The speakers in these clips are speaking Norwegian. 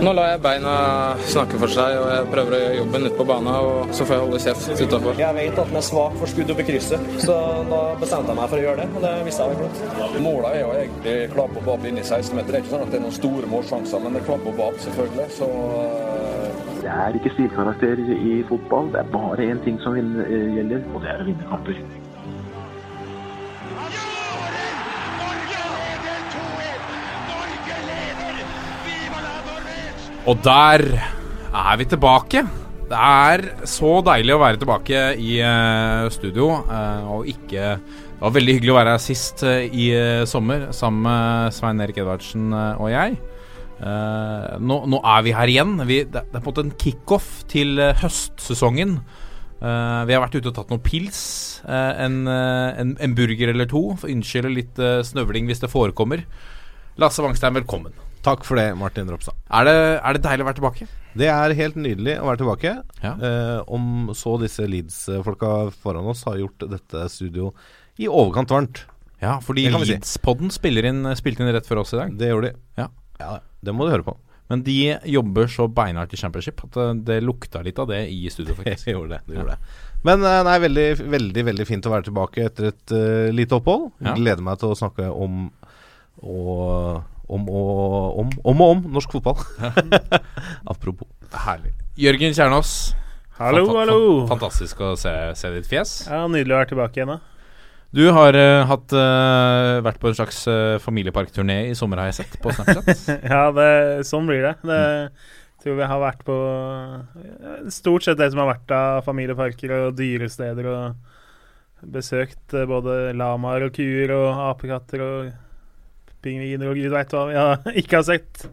Nå lar jeg beina snakke for seg, og jeg prøver å gjøre jobben ute på banen. Og så får jeg holde kjeft utafor. Jeg vet at den er svak for skudd opp i krysset, så da bestemte jeg meg for å gjøre det. Og det visste jeg var flott. Målet er jo egentlig klapp og bab i 16-meter. Det er ikke sånn at det er noen store målsjanser, men det er klapp og bab, selvfølgelig. Så Det er ikke stilkarakter i fotball. Det er bare én ting som eh, gjelder, og det er å vinne kamper. Og der er vi tilbake. Det er så deilig å være tilbake i eh, studio, eh, og ikke Det var veldig hyggelig å være her sist eh, i sommer sammen med Svein Erik Edvardsen og jeg. Nå, nå er vi her igjen. Vi, det, er på en måte en kickoff til høstsesongen. Vi har vært ute og tatt noen pils. en, en, en burger eller to. For unnskylde litt snøvling hvis det forekommer. Lasse Wangstein, velkommen. Takk for det, Martin Ropstad. Er det, er det deilig å være tilbake? Det er helt nydelig å være tilbake. Ja. Eh, om så disse Leeds-folka foran oss har gjort dette studio i overkant varmt. Ja, fordi si. Leeds-podden inn, spilte inn rett før oss i dag. Det gjorde de. Ja. Det må du høre på. Men de jobber så beinhardt i championship at eh, det lukta litt av det i studio, faktisk. Det gjorde det. det, gjorde det. Men eh, nei, veldig, veldig veldig fint å være tilbake etter et uh, lite opphold. Ja. Gleder meg til å snakke om og om og om, om, og om norsk fotball. Apropos. Herlig. Jørgen Kjernås. Hallo, fanta- hallo. Fantastisk å se, se ditt fjes. Ja, Nydelig å være tilbake igjen. da Du har uh, hatt, uh, vært på en slags uh, familieparkturné i sommer, har jeg sett på Snapchat. Ja, det, sånn blir det. Det tror vi har vært på stort sett det som har vært av familieparker og dyresteder. Og besøkt både lamaer og kuer og apekatter og pingviner og gud veit hva vi ikke har sett.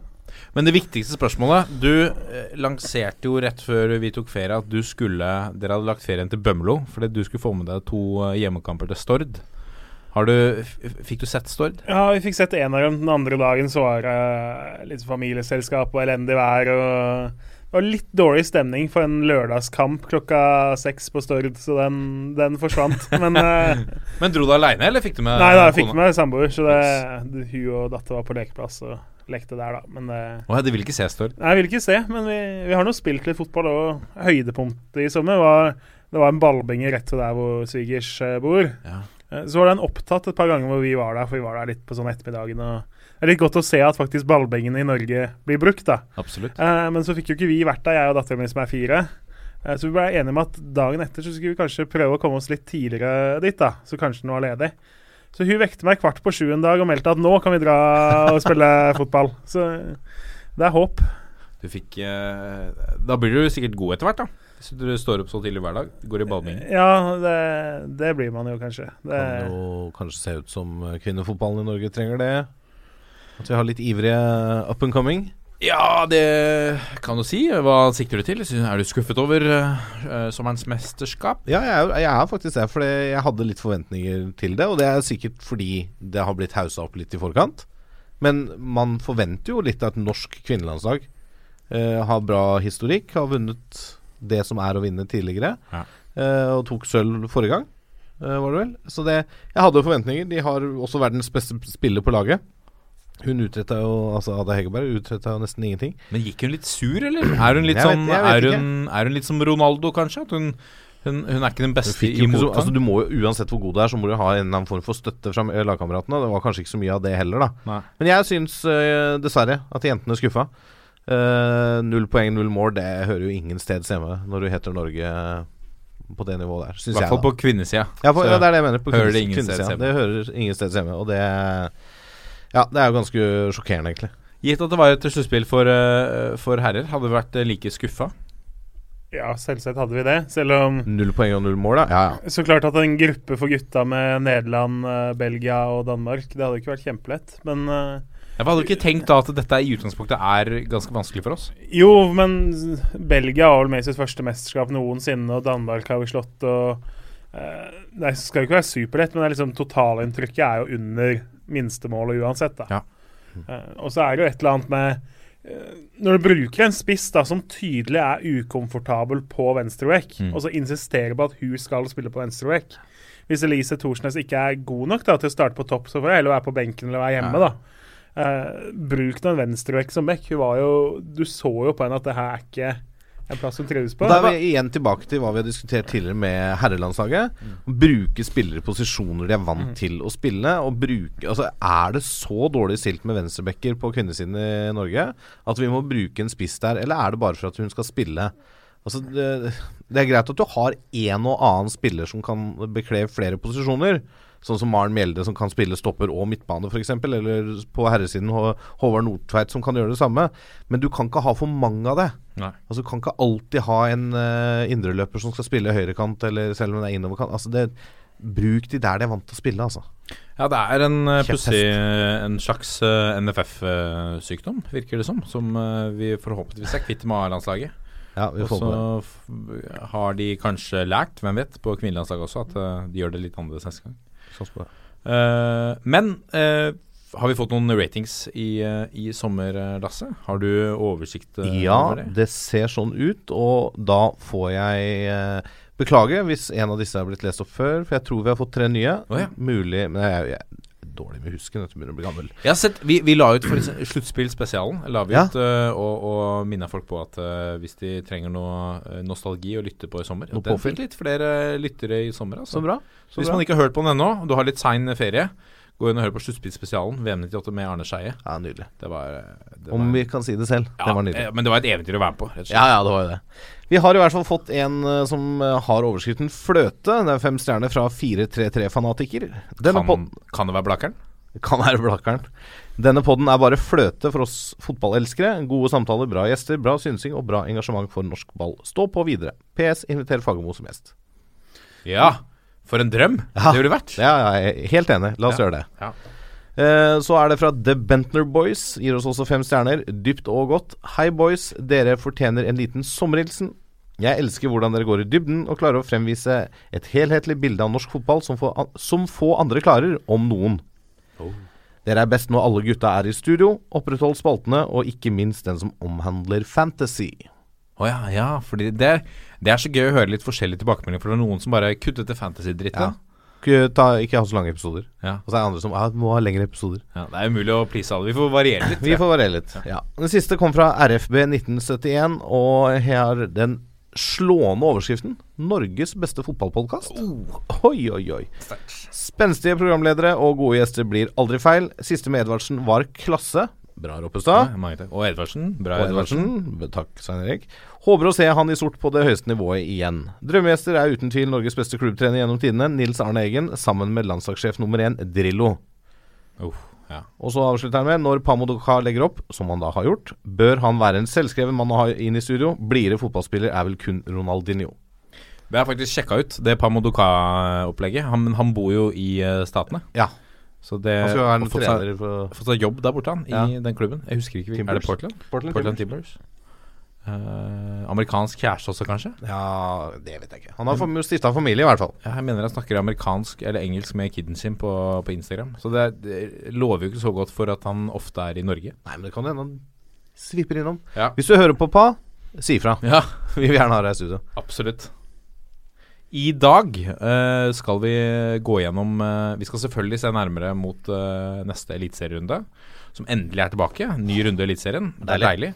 Men det viktigste spørsmålet Du eh, lanserte jo rett før vi tok ferie at du skulle Dere hadde lagt ferien til Bømlo fordi du skulle få med deg to eh, hjemmekamper til Stord. Har du, fikk du sett Stord? Ja, vi fikk sett en av dem. Den andre dagen så var det litt familieselskap og elendig vær. og Det var litt dårlig stemning for en lørdagskamp klokka seks på Stord, så den, den forsvant. Men eh, Men dro du aleine, eller fikk du med Nei da, jeg fikk kona? med samboer, så det, det, hun og datter var på lekeplass og lekte der, da. Men det oh, ja, de vil ikke se Stord? Nei, jeg vil ikke se, men vi, vi har nå spilt litt fotball, og høydepunktet i sommer var det var en ballbinge rett ved der hvor svigers eh, bor. Ja. Eh, Så var den opptatt et par ganger hvor vi var der, for vi var der litt på sånn ettermiddagen. og Det er litt godt å se at faktisk ballbengene i Norge blir brukt, da. Absolutt. Eh, men så fikk jo ikke vi vært der, jeg og datteren min som er fire. Eh, så vi ble enige om at dagen etter så skulle vi kanskje prøve å komme oss litt tidligere dit, da. Så kanskje den var ledig. Så hun vekte meg kvart på sju en dag og meldte at nå kan vi dra og spille fotball. Så det er håp. Du fikk eh, Da blir du sikkert god etter hvert, da. Hvis du står opp så tidlig hver dag. Går i ballbingen. Ja, det, det blir man jo kanskje. Det, Kan jo kanskje se ut som kvinnefotballen i Norge trenger det. At vi har litt ivrige up and coming. Ja, det kan du si. Hva sikter du til? Er du skuffet over uh, sommerens mesterskap? Ja, jeg er, jeg er faktisk det. For jeg hadde litt forventninger til det. Og det er sikkert fordi det har blitt haussa opp litt i forkant. Men man forventer jo litt av et norsk kvinnelandslag. Uh, har bra historikk, har vunnet det som er å vinne tidligere. Ja. Uh, og tok sølv forrige gang, var det vel. Så det, jeg hadde forventninger. De har også verdens beste spiller på laget. Hun utretta jo Altså Ada Hegerberg utretta jo nesten ingenting. Men gikk hun litt sur, eller? Er hun litt, Jeg vet- som, vet er hun, er hun litt som Ronaldo, kanskje? At hun, hun, hun er ikke den beste i motgang? altså du må jo Uansett hvor god du er, så må du ha en eller annen form for støtte fra eh, lagkameratene. Det var kanskje ikke så mye av det heller, da. Nei. Men jeg syns eh, dessverre at jentene skuffa. Uh, null poeng, null mål, det hører jo ingen steds hjemme når du heter Norge eh, på det nivået der, I hvert fall på kvinnesida. Ja, på, ja, det er det jeg mener. På hører kvinnes- det ingen kvinnesida. steds hjemme. Det hører ingen steds hjemme, og det Ja, det er jo ganske sjokkerende, egentlig. Gitt at det var et sluttspill for, eh, for herrer, hadde vi vært eh, like skuffa? ja, selvsagt hadde vi det. Selv om Null poeng og null mål, da. Ja, ja. Så klart at en gruppe for gutta med Nederland, eh, Belgia og Danmark, det hadde ikke vært kjempelett. Men Jeg hadde du ikke tenkt da at dette i utgangspunktet er ganske vanskelig for oss? Jo, men Belgia har vel med sitt første mesterskap noensinne, og Danmark har jo slått og uh, Det skal jo ikke være superlett, men det er liksom totalinntrykket er jo under minstemålet uansett. Ja. Eh, og så er det jo et eller annet med eh, Når du bruker en spiss da som tydelig er ukomfortabel på venstreback, Mm. og så insisterer på at hun skal spille på venstreback Hvis Elise Thorsnes ikke er god nok da til å starte på topp, så får hun heller være på benken eller være hjemme, Ja. da. Uh, bruk nå en venstrebekk som back. Hun var jo Du så jo på henne at det her er ikke en plass hun trives på. Da er vi igjen tilbake til hva vi har diskutert tidligere med herrelandslaget. Bruke spillere i posisjoner de er vant til å spille. Og bruke, altså Er det så dårlig stilt med venstrebacker på kvinnesiden i Norge at vi må bruke en spiss der, eller er det bare for at hun skal spille? Altså det, det er greit at du har en og annen spiller som kan bekle flere posisjoner. Sånn som Maren Mjelde, som kan spille stopper og midtbane, f.eks. Eller på herresiden Håvard Nordtveit, som kan gjøre det samme. Men du kan ikke ha for mange av det. Nei. Altså Du kan ikke alltid ha en uh, indreløper som skal spille høyrekant, eller selv om det er innoverkant. Altså det Bruk de der de er vant til å spille, altså. Ja, det er en uh, pussig En slags uh, NFF-sykdom, virker det som. Som uh, vi forhåpentligvis er kvitt med A-landslaget. Ja, vi Og så har de kanskje lært, hvem vet, på kvinnelandslaget også, at eh, de gjør det litt annerledes neste gang. Sånn på det. Uh, men uh, har vi fått noen ratings i, eh, i sommer, Lasse? Har du oversikt Ja, over det? det ser sånn ut, og da får jeg beklage hvis en av disse er blitt lest opp før, for jeg tror vi har fått tre nye. Oh, ja. Mulig Men jeg, jeg dårlig med husken, etter å bli gammel. Jeg har sett, vi, vi la ut for eksempel La vi Ja. ut uh, og, og minna folk på at uh, hvis de trenger noe eh, nostalgi å lytte på i sommer Noe påfyll. litt flere lyttere i sommer. Altså. Så bra. Så hvis bra. man ikke har hørt på den ennå, du har litt sein ferie, gå inn og hør på Sluttspill-spesialen, VM98 med Arne Skeie. Ja, nydelig. Det var, eh, det Om var vi kan si det selv. ja, det var nydelig. eh, Men det var et eventyr å være med på. Rett og slett. Ja, ja, det var jo det. Vi har i hvert fall fått en eh, som har overskriften 'Fløte'. Det er fem stjerner fra 433-fanatiker. Denne pod- kan, kan det være Blakkeren? kan være Blakkeren. Denne podden er bare fløte for oss fotballelskere. Gode samtaler, bra gjester, bra synsing og bra engasjement for norsk ball. Stå på videre. PS. Inviter Fagermo som gjest. Ja. For en drøm Ja. det ville vært. Ja, jeg er helt enig. La oss Ja. gjøre det. Ja. Eh, så er det fra The Bentner Boys. Gir oss også fem stjerner. Dypt og godt. Hei, boys. Dere fortjener en liten sommerhilsen. Jeg elsker hvordan dere går i dybden og klarer å fremvise et helhetlig bilde av norsk fotball som få, som få andre klarer, om noen. Dere er best når alle gutta er i studio. Oppretthold spaltene, og ikke minst den som omhandler fantasy. Å ja, ja, fordi det, det er så gøy å høre litt forskjellige tilbakemeldinger. For det er noen som bare kuttet til fantasy dritt Ja. Ta, ikke ha så lange episoder. Ja. Og så er det andre som ja, må ha lengre episoder. Ja, det er umulig å please alle. Vi får variere litt. Vi får variere litt. Ja. Den siste kom fra RFB 1971, og her er den slående overskriften 'Norges beste fotballpodkast'. Oi, oi, oi. Spenstige programledere og gode gjester blir aldri feil. Siste med Edvardsen var klasse. Bra, Roppestad. Ja. Og Edvardsen. Bra, Og Edvardsen. Takk, Svein Erik. Håper å se han i sort på det høyeste nivået igjen. Drømmegjester er uten tvil Norges beste klubbtrener gjennom tidene, Nils Arne Eggen, sammen med landslagssjef nummer én, Drillo. Uh, ja. Og så avslutter han med når Pamodoka legger opp, som han da har gjort, bør han være en selvskreven mann å ha inn i studio. Blidere fotballspiller er vel kun Ronaldinho. Vi har faktisk sjekka ut det Pamodoka-opplegget. Han, men han bor jo i uh, Statene. Ja. Så det Han skal være en fått seg, trener for fått seg jobb der borte, han. Ja. I den klubben. Jeg husker ikke Timbers. Er det Portland? Portland. Portland Timbers. Uh, amerikansk kjæreste også, kanskje? Ja, det vet jeg ikke. Han har fam- stifta familie, i hvert fall. Ja, jeg mener han snakker amerikansk eller engelsk med kiden sin på, på Instagram. Så det, det lover jo ikke så godt for at han ofte er i Norge. Nei, men det kan hende han svipper innom. Ja, Hvis du hører på Pa, si ifra. ja Vi vil gjerne ha deg i studio. absolutt. I dag uh, skal vi gå gjennom uh, Vi skal selvfølgelig se nærmere mot uh, neste eliteserierunde, som endelig er tilbake. Ny runde i Eliteserien. Det er deilig.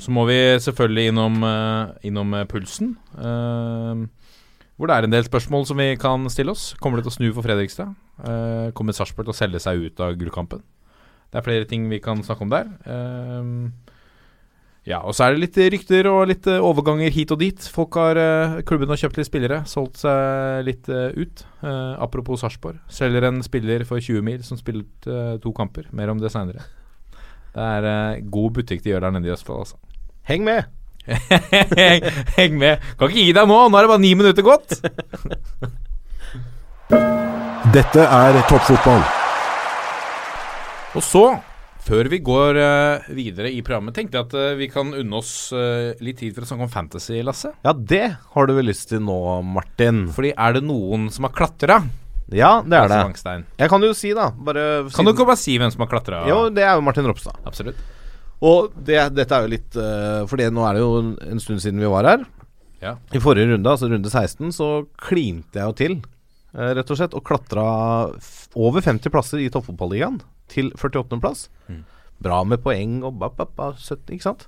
Så må vi selvfølgelig innom, innom pulsen. hvor det er en del spørsmål som vi kan stille oss. Kommer det til å snu for Fredrikstad? Kommer Sarpsborg til å selge seg ut av gullkampen? Det er flere ting vi kan snakke om der. Eh, ja, og så er det litt rykter og litt eh, overganger hit og dit. Folk har eh, Klubben har kjøpt litt spillere, solgt seg litt eh, ut. Uh, apropos Sarpsborg. Selger en spiller for 20 mil som spilte uh, to kamper. Mer om det seinere. Det er uh, god butikk de gjør der nede i Østfold, altså. Heng med! Heng med. Kan ikke gi deg nå, nå er det bare ni minutter gått. Dette er toppfotball. Og så, før vi går uh, videre i programmet, tenkte jeg at uh, vi kan unne oss uh, litt tid for å snakke om fantasy, Lasse. Ja, det har du vel lyst til nå, Martin? Fordi er det noen som har klatra? Ja, det er det. Langstein. Jeg kan jo si, da bare Kan du ikke bare si hvem som har klatra? Jo, det er jo Martin Ropstad. Absolutt. Og det, dette er jo litt uh, For nå er det jo en, en stund siden vi var her. Ja. I forrige runde, altså runde 16, så klinte jeg jo til, uh, rett og slett, og klatra over 50 plasser i toppfotballigaen. Til 48.-plass. Mm. Bra med poeng og ba, ba, ba, 70, ikke sant.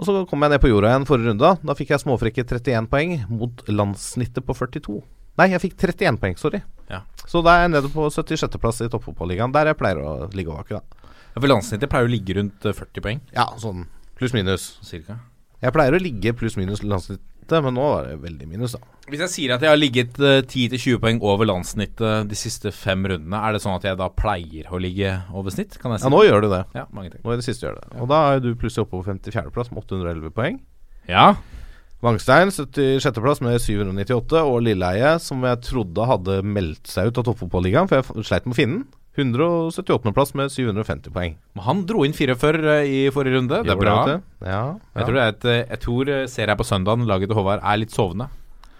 Og så kom jeg ned på jorda igjen forrige runde. Da fikk jeg småfrekke 31 poeng mot landssnittet på 42. Nei, jeg fikk 31 poeng, sorry. Ja. Så da er jeg nede på 76.-plass i toppfotballigaen, der jeg pleier å ligge og vake, da. Ja, For landssnittet pleier å ligge rundt eh, 40 poeng, Ja, sånn pluss-minus. cirka. Jeg pleier å ligge pluss-minus landssnittet, men nå var det veldig minus, da. Hvis jeg sier at jeg har ligget eh, 10-20 poeng over landssnittet de siste fem rundene, er det sånn at jeg da pleier å ligge over snitt? Kan jeg si Ja, nå gjør du det. Ja, mange ting. Nå i det siste gjør det. Og da er du plutselig oppe på 54.-plass med 811 poeng. Ja. Vangstein 76.-plass med 798, og Lilleheie, som jeg trodde hadde meldt seg ut av toppfotballigaen, for jeg sleit med å finne den, 178.-plass med 750 poeng. Men han dro inn fire før eh, i forrige runde. Det er bra. Det. Ja, Jeg tror, det er et, eh, jeg tror eh, ser jeg på søndagen laget til Håvard er litt sovende.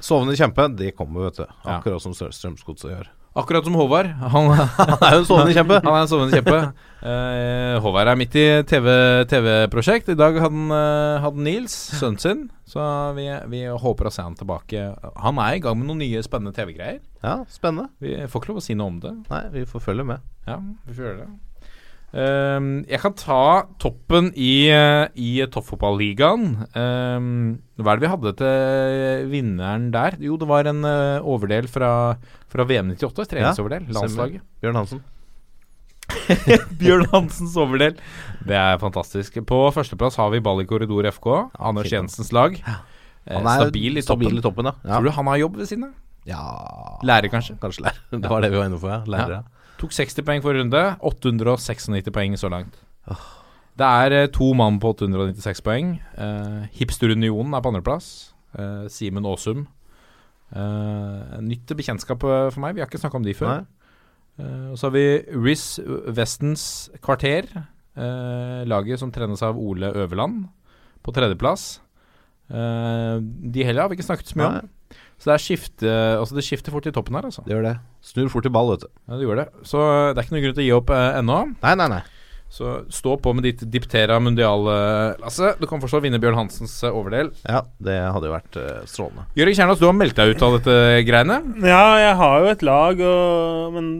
Sovende kjempe, det kommer, vet du. Ja. Akkurat som Strø- Strømsgodset gjør. Akkurat som Håvard. Han, Han er jo en sovende kjempe. Han er en sovende kjempe. Uh, Håvard er midt i TV- TV-prosjekt. I dag hadde han, hadde Nils, sønnen sin, så vi, vi håper å se han tilbake. Han er i gang med noen nye spennende TV-greier. Ja, spennende. Vi får ikke lov å si noe om det. Nei, vi får følge med. Ja, vi får gjøre det. Ehm, jeg kan ta toppen i, eh, i toppfotballigaen. Um, hva er det vi hadde til vinneren der? Jo, det var en uh, overdel fra, fra VM 98. Treningsoverdel. Ja, landslaget. Bjørn Hansen. Bjørn Hansens overdel. Det er fantastisk. På førsteplass har vi Ball i korridor FK. Anders. Jensens lag. Eh, Han er stabil i stabil toppen. i toppen, ja. Tror du han har jobb ved siden av? ja. Lærer, kanskje? Kanskje lærer. Det var det vi var inne på, ja. Lærer, ja. Tok 60 poeng forrige runde. 896 poeng så langt. Det er eh, to mann på 896 poeng. Uh, Hipster Unionen er på andreplass. Uh, Simen Aasum. Uh, nytt bekjentskap eh, for meg. Vi har ikke snakka om de før. Eh, og så har vi Riz Westens Kvarter. Uh, laget som trenes av Ole Øverland på tredjeplass. Uh, de heller har vi ikke snakket så mye om. Så det er skifte, altså det skifter fort i toppen her, altså. Det gjør det. Snur fort i ball, vet du. Ja, det gjør det. Så eh, det er ikke noen grunn til å gi opp eh, ennå. Nei, nei, nei. Så stå på med ditt Diptera Mundial, eh, Lasse. Du kan fortsatt vinne Bjørn Hansens eh, overdel. Ja, det hadde jo vært uh, strålende. Jørgen Kjernås, du har meldt deg ut av dette greiene. Ja, jeg har jo et lag, og, men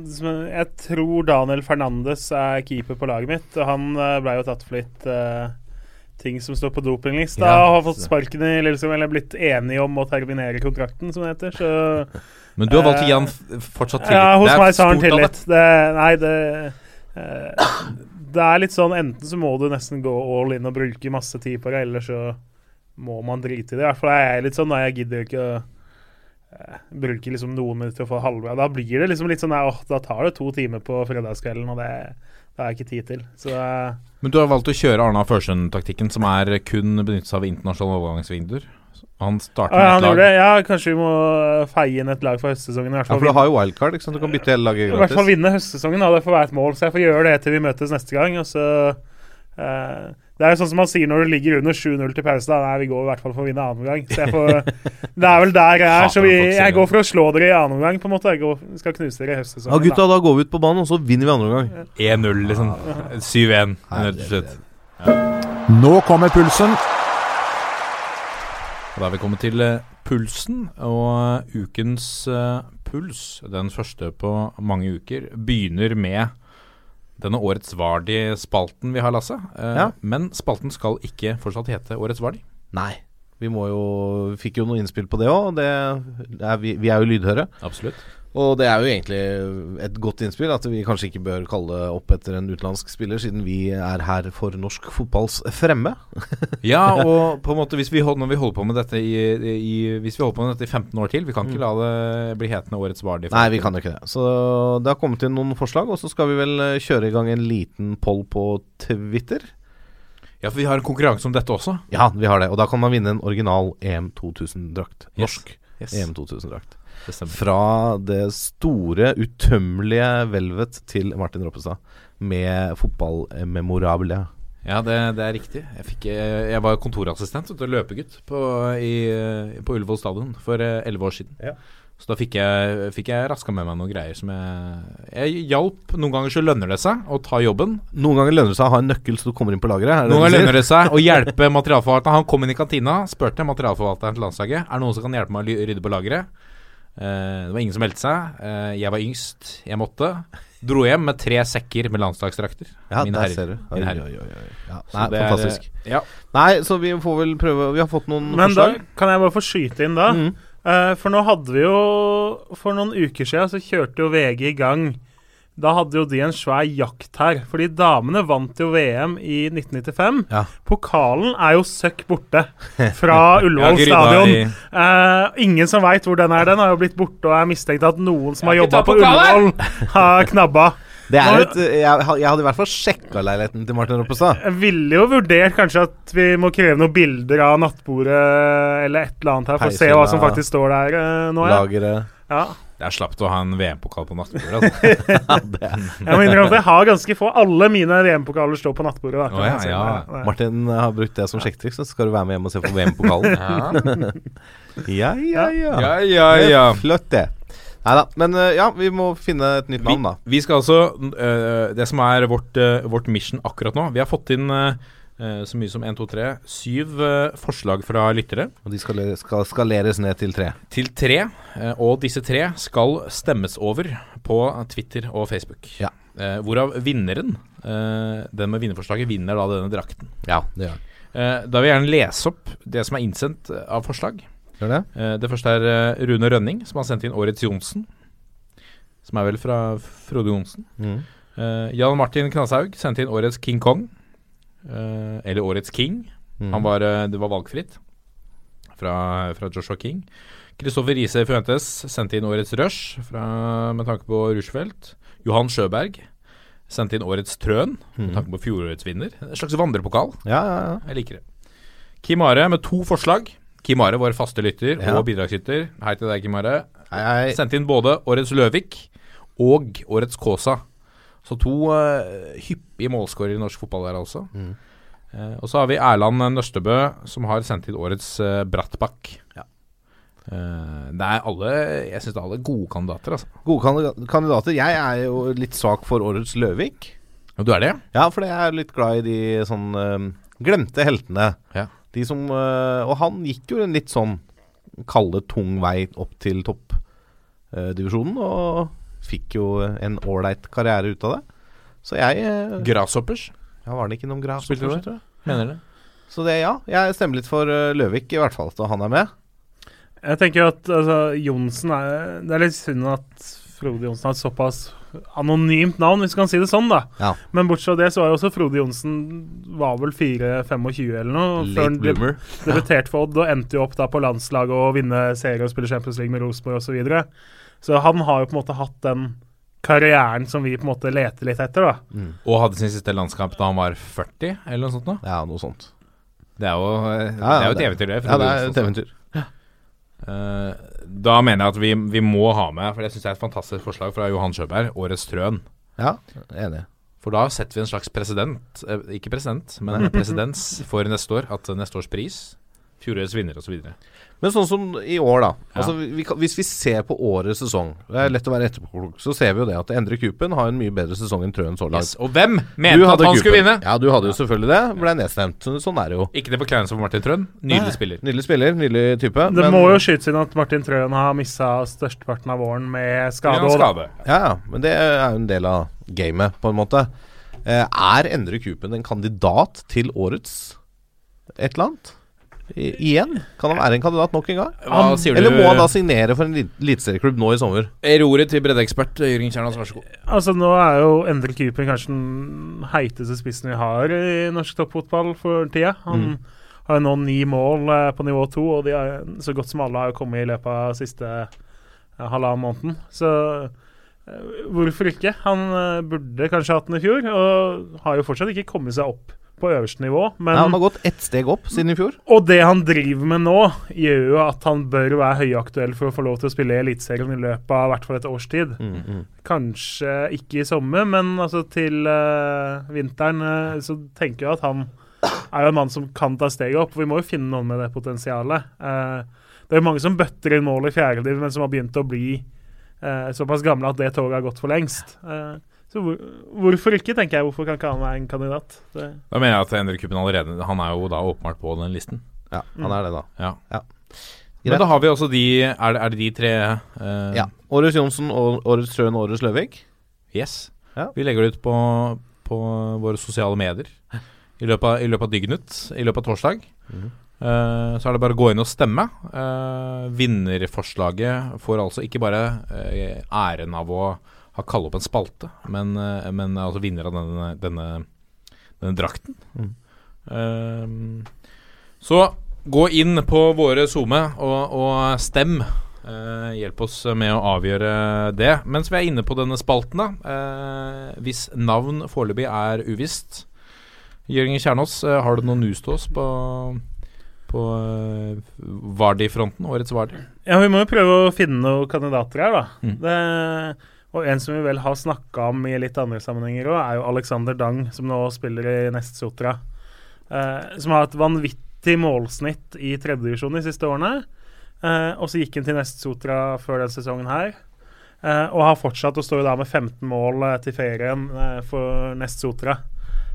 jeg tror Daniel Fernandes er keeper på laget mitt. Og han blei ble jo tatt for litt eh, ting som står på dopinglista. Ja, har fått sparken i Lillestrøm, eller blitt enige om å terminere kontrakten, som det heter. Så Men du har valgt å gi han fortsatt tillit. Ja, hos meg så har han tillit. Det, nei, det eh, Det er litt sånn enten så må du nesten gå all in og bruke masse tid på det, eller så må man drite i det. I hvert fall er jeg litt sånn da jeg gidder ikke å eh, bruke liksom noen minutter få halvbra. Da blir det liksom litt sånn åh, da tar det to timer på fredagskvelden, og det, det har jeg ikke tid til. Så eh, Men du har valgt å kjøre Arna Førsund-taktikken, som er kun benyttes av internasjonale overgangsvinduer. Han starter ja, med han et lag. det. Ja, kanskje vi må feie inn et lag for høstsesongen. I hvert Ja, for du har jo wildcard, ikke sant. Du kan bytte hele laget gratis. I hvert fall vinne høstsesongen, da. Det får være et mål. Så jeg får gjøre det til vi møtes neste gang. Og så eh, Det er jo sånn som man sier når du ligger under 7-0 til pause. Da. Nei, vi går i hvert fall for å vinne annen omgang. Så jeg får Det er vel der jeg er. Så vi, jeg går for å slå dere i annen omgang, på en måte. Jeg går, skal knuse dere i høstsesongen. Ja, gutta, da går vi ut på banen, og så vinner vi andre omgang. 1-0, liksom. 7-1. Herregud. rett og slett. Nå kommer pulsen. Da er vi kommet til eh, pulsen, og eh, ukens uh, puls, den første på mange uker, begynner med denne Årets Vardi-spalten vi har, Lasse. Eh, Ja. Men spalten skal ikke fortsatt hete Årets Vardi. Nei. Vi må jo Fikk jo noe innspill på det òg. Vi, vi er jo lydhøre. Absolutt. Og det er jo egentlig et godt innspill at vi kanskje ikke bør kalle opp etter en utenlandsk spiller, siden vi er her for norsk fotballs fremme. Ja, og på en måte hvis vi hold, når vi holder på med dette i, i Hvis vi holder på med dette i 15 år til Vi kan ikke la det bli hetende Årets Vardi. Nei, vi kan jo ikke det. Så det har kommet inn noen forslag, og så skal vi vel eh, kjøre i gang en liten poll på Twitter. Ja, for vi har en konkurranse om dette også. Ja, vi har det. Og da kan man vinne en original EM 2000-drakt. Yes. Norsk Yes. EM 2000-drakt. Fra det store, utømmelige hvelvet til Martin Roppestad. Med fotballmemorabilia. Ja, det, det er riktig. Jeg, fikk, eh, jeg var kontorassistent og løpegutt på, i, eh, på Ullevål stadion for eh, elleve år siden. Ja. Så da fikk jeg, fikk jeg raska med meg noen greier som jeg Jeg hjalp. Noen ganger så lønner det seg å ta jobben. Noen ganger lønner det seg å ha en nøkkel så du kommer inn på lageret. er Noen ganger lønner det seg å hjelpe materialforvalteren. Han kom inn i kantina, spurte materialforvalteren til landslaget Er det noen som kan hjelpe meg å rydde på lageret. Eh, det var ingen som meldte seg. Eh, jeg var yngst. Jeg måtte. Dro hjem med tre sekker med landslagsdrakter. Ja, mine der herrer. ser du. Oi, herrer. oi, oi, oi. Ja, nei, fantastisk. er. Ja. Nei, så vi får vel prøve Vi har fått noen Men da kan jeg bare få skyte inn da. Mm. Uh, for nå hadde vi jo For noen uker siden så kjørte jo VG i gang. Da hadde jo de en svær jakt her. Fordi damene vant jo VM i 1995. Ja. Pokalen er jo søkk borte fra Ullevål stadion. i- Eh, ingen som veit hvor den er. Den har jo blitt borte, og er mistenkt at noen som har jobba på! Ullevål, har knabba. Det er et, jeg, jeg hadde i hvert fall sjekka leiligheten til Martin Roppestad. Jeg ville jo vurdert kanskje at vi må kreve noen bilder av nattbordet eller et eller annet her, for å se hva som faktisk står der eh, nå. Ja. Lageret Ja. Det er slapt å ha en VM-pokal på nattbordet. Altså. Jeg må innrømme at jeg har ganske få. Alle mine VM-pokaler står på nattbordet. Å, ja, ja. Martin har brukt det som sjekketriks, så skal du være med hjem og se på VM-pokalen. ja, ja, ja. ja, ja, Det ja. Flott, det. Nei da. Men eh, ja, vi må finne et nytt navn, da. vi skal altså uh, Det som er vårt, uh, vårt mission akkurat nå Vi har fått inn øh, så mye som 1, 2, 3 Syv øh, forslag fra lyttere Og de skal, skal skaleres ned til tre. til tre. øh, og disse tre skal stemmes over på Twitter og Facebook. Ja. Eh, hvorav vinneren, den med vinnerforslaget, vinner da denne drakten. Ja, det gjør Eh, da vil jeg gjerne lese opp det som er innsendt av forslag. Gjør det? Eh, det første er Rune Rønning, som har sendt inn Årets Johnsen. Som er vel fra Frode Johnsen. Mm. Eh, Jan Martin Knashaug sendte inn årets King Kong. Eh, eller årets King. Mm. Han var, eh, det var valgfritt fra, fra Joshua King. Kristoffer Riise Fuentes sendte inn årets Rush fra, med tanke på Rushfeldt. Johan Sjøberg sendte inn årets Trøn med Mhm. tanke på fjorårets vinner. En slags vandrepokal. Ja, ja, ja. Jeg liker det. Kim Are med to forslag. Kim Are, vår faste lytter og bidragsyter. Hei til deg, Kim Are. Hei, hei. Sendte inn både årets Løvik og årets Kåsa. Så to uh, hyppige målskårere i norsk fotball der altså. Mm. Uh, og så har vi Erland Nørstebø, som har sendt inn årets uh, Brattbakk. Ja. Eh, det er alle Jeg syns det er alle gode kandidater, altså. Gode kandidater. Jeg er jo litt svak for årets Løvik. Og du er det? Ja, for jeg er litt glad i de sånn eh, glemte heltene. Ja. De som eh, Og han gikk jo en litt sånn kalde, tung vei opp til toppdivisjonen, og fikk jo en ålreit karriere ut av det. Så jeg eh, Grasshoppers, Ja, var det ikke noen grasshoppers? Spilte du det? tror jeg? mener det. Så det, ja. Jeg stemmer litt for eh, Løvik, i hvert fall, at han er med. Jeg tenker jo at altså, Johnsen er Det er litt synd at Frode Johnsen har et såpass anonymt navn, hvis du kan si det sånn, da. Ja. Men bortsett fra det, så var jo også Frode Johnsen Var vel 4-25 eller noe før Late han deb- bloomer. debuterte for Odd og endte jo opp da på landslaget og vinne serie og spille Champions League med Rosenborg osv. Så, han har jo på en måte hatt den karrieren som vi på en måte leter litt etter, da. Og hadde sin siste landskamp da han var 40, eller noe sånt. da Ja, noe sånt. Det er jo, det Ja, er jo ja, et det- eventyr, det. Ja, det er et eventyr. Eh, da mener jeg at vi, vi må ha med, for det syns jeg er et fantastisk forslag fra Johan Sjøberg, årets Trøn. Ja, enig. For da setter vi en slags president, eh, ikke president, men presedens for neste år. At neste års pris, fjorårets vinner osv. Men sånn som i år, da. Ja. Altså, vi, hvis vi ser på årets sesong Det er lett å være etterpåklok, så ser vi jo det at Endre Kupen har en mye bedre sesong enn Trøen så langt. Yes. Og hvem Du mente at hadde Kupen. skulle vinne? Ja, du hadde jo selvfølgelig det. Ble nedstemt. Sånn er det jo. Ikke det forkleinelse for Martin Trøen. Nydelig spiller. Nydelig spiller, nydelig type. Det men- må jo skytes inn at Martin Trøen har missa størsteparten av våren med skade. Ja, skade. Ja, ja, men det er jo en del av gamet, på en måte. Eh, er Endre Kupen en kandidat til årets et eller annet? I, igjen? Kan han være en kandidat nok en gang? Hva sier Eller du? må han da signere for en elit- eliteserieklubb nå i sommer? Roret til breddeekspert Jørgen Kjernas, vær så god. Altså Nå er jo Endre Kupen kanskje den heiteste spissen vi har i norsk toppfotball for tida. Han har jo nå ni mål eh, på nivå to, og de er, så godt som alle har kommet i løpet av siste ja, halvannen måneden. Så eh, hvorfor ikke? Han eh, burde kanskje hatt den i fjor, og har jo fortsatt ikke kommet seg opp på øverste nivå. Men Nei, han har gått ett steg opp siden i fjor. og det han driver med nå, gjør jo at han bør være høyaktuell for å få lov til å spille i Eliteserien i løpet av i hvert fall et års tid. Kanskje ikke i sommer, men altså til uh, vinteren uh, så tenker jeg at han er jo en mann som kan ta steget opp. Vi må jo finne noen med det potensialet. Uh, det er jo mange som bøtter inn mål i fjerdediv, men som har begynt å bli såpass gamle at det toget har gått for lengst. Eh, så hvor, hvorfor ikke, tenker jeg. Hvorfor kan ikke han være en kandidat? Det, Da mener jeg at Endre Kuppen allerede Han er jo da åpenbart på den listen. Ja, han er det, da. Ja. Ja. Men da har vi også de Er det, er det de tre uh, Ja. Årets Johnsen, årets Trøen og årets Løvik. Yes. Ja. Vi legger det ut på, på våre sosiale medier i løpet av, i løpet av dygnet, i løpet av torsdag. Mm. Uh, så er det bare å gå inn og stemme. Uh, vinnerforslaget får altså ikke bare æren av å ha kalle opp en spalte, men, eh, men er altså vinner av denne, denne, denne drakten. Mm. Eh, så gå inn på våre SoMe og, og stem. Uh, hjelp oss med å avgjøre det. Mens vi er inne på denne spalten, da. Uh, hvis navn foreløpig er uvisst. Jørgen Kjernås, uh, har du noe news til oss på, på eh, Vardi-fronten? Årets Vardi? Ja, vi må jo prøve å finne noen kandidater her, da. Mm. Det, og en som vi vel har snakka om i litt andre sammenhenger òg, er jo Alexander Dang, som nå spiller i Nest Sotra. Eh, som har et vanvittig målsnitt i tredjedivisjon de siste årene. Eh, og så gikk han til Nest Sotra før denne sesongen her. Eh, og har fortsatt å stå da med 15 mål eh, til ferien eh, for Nest Sotra.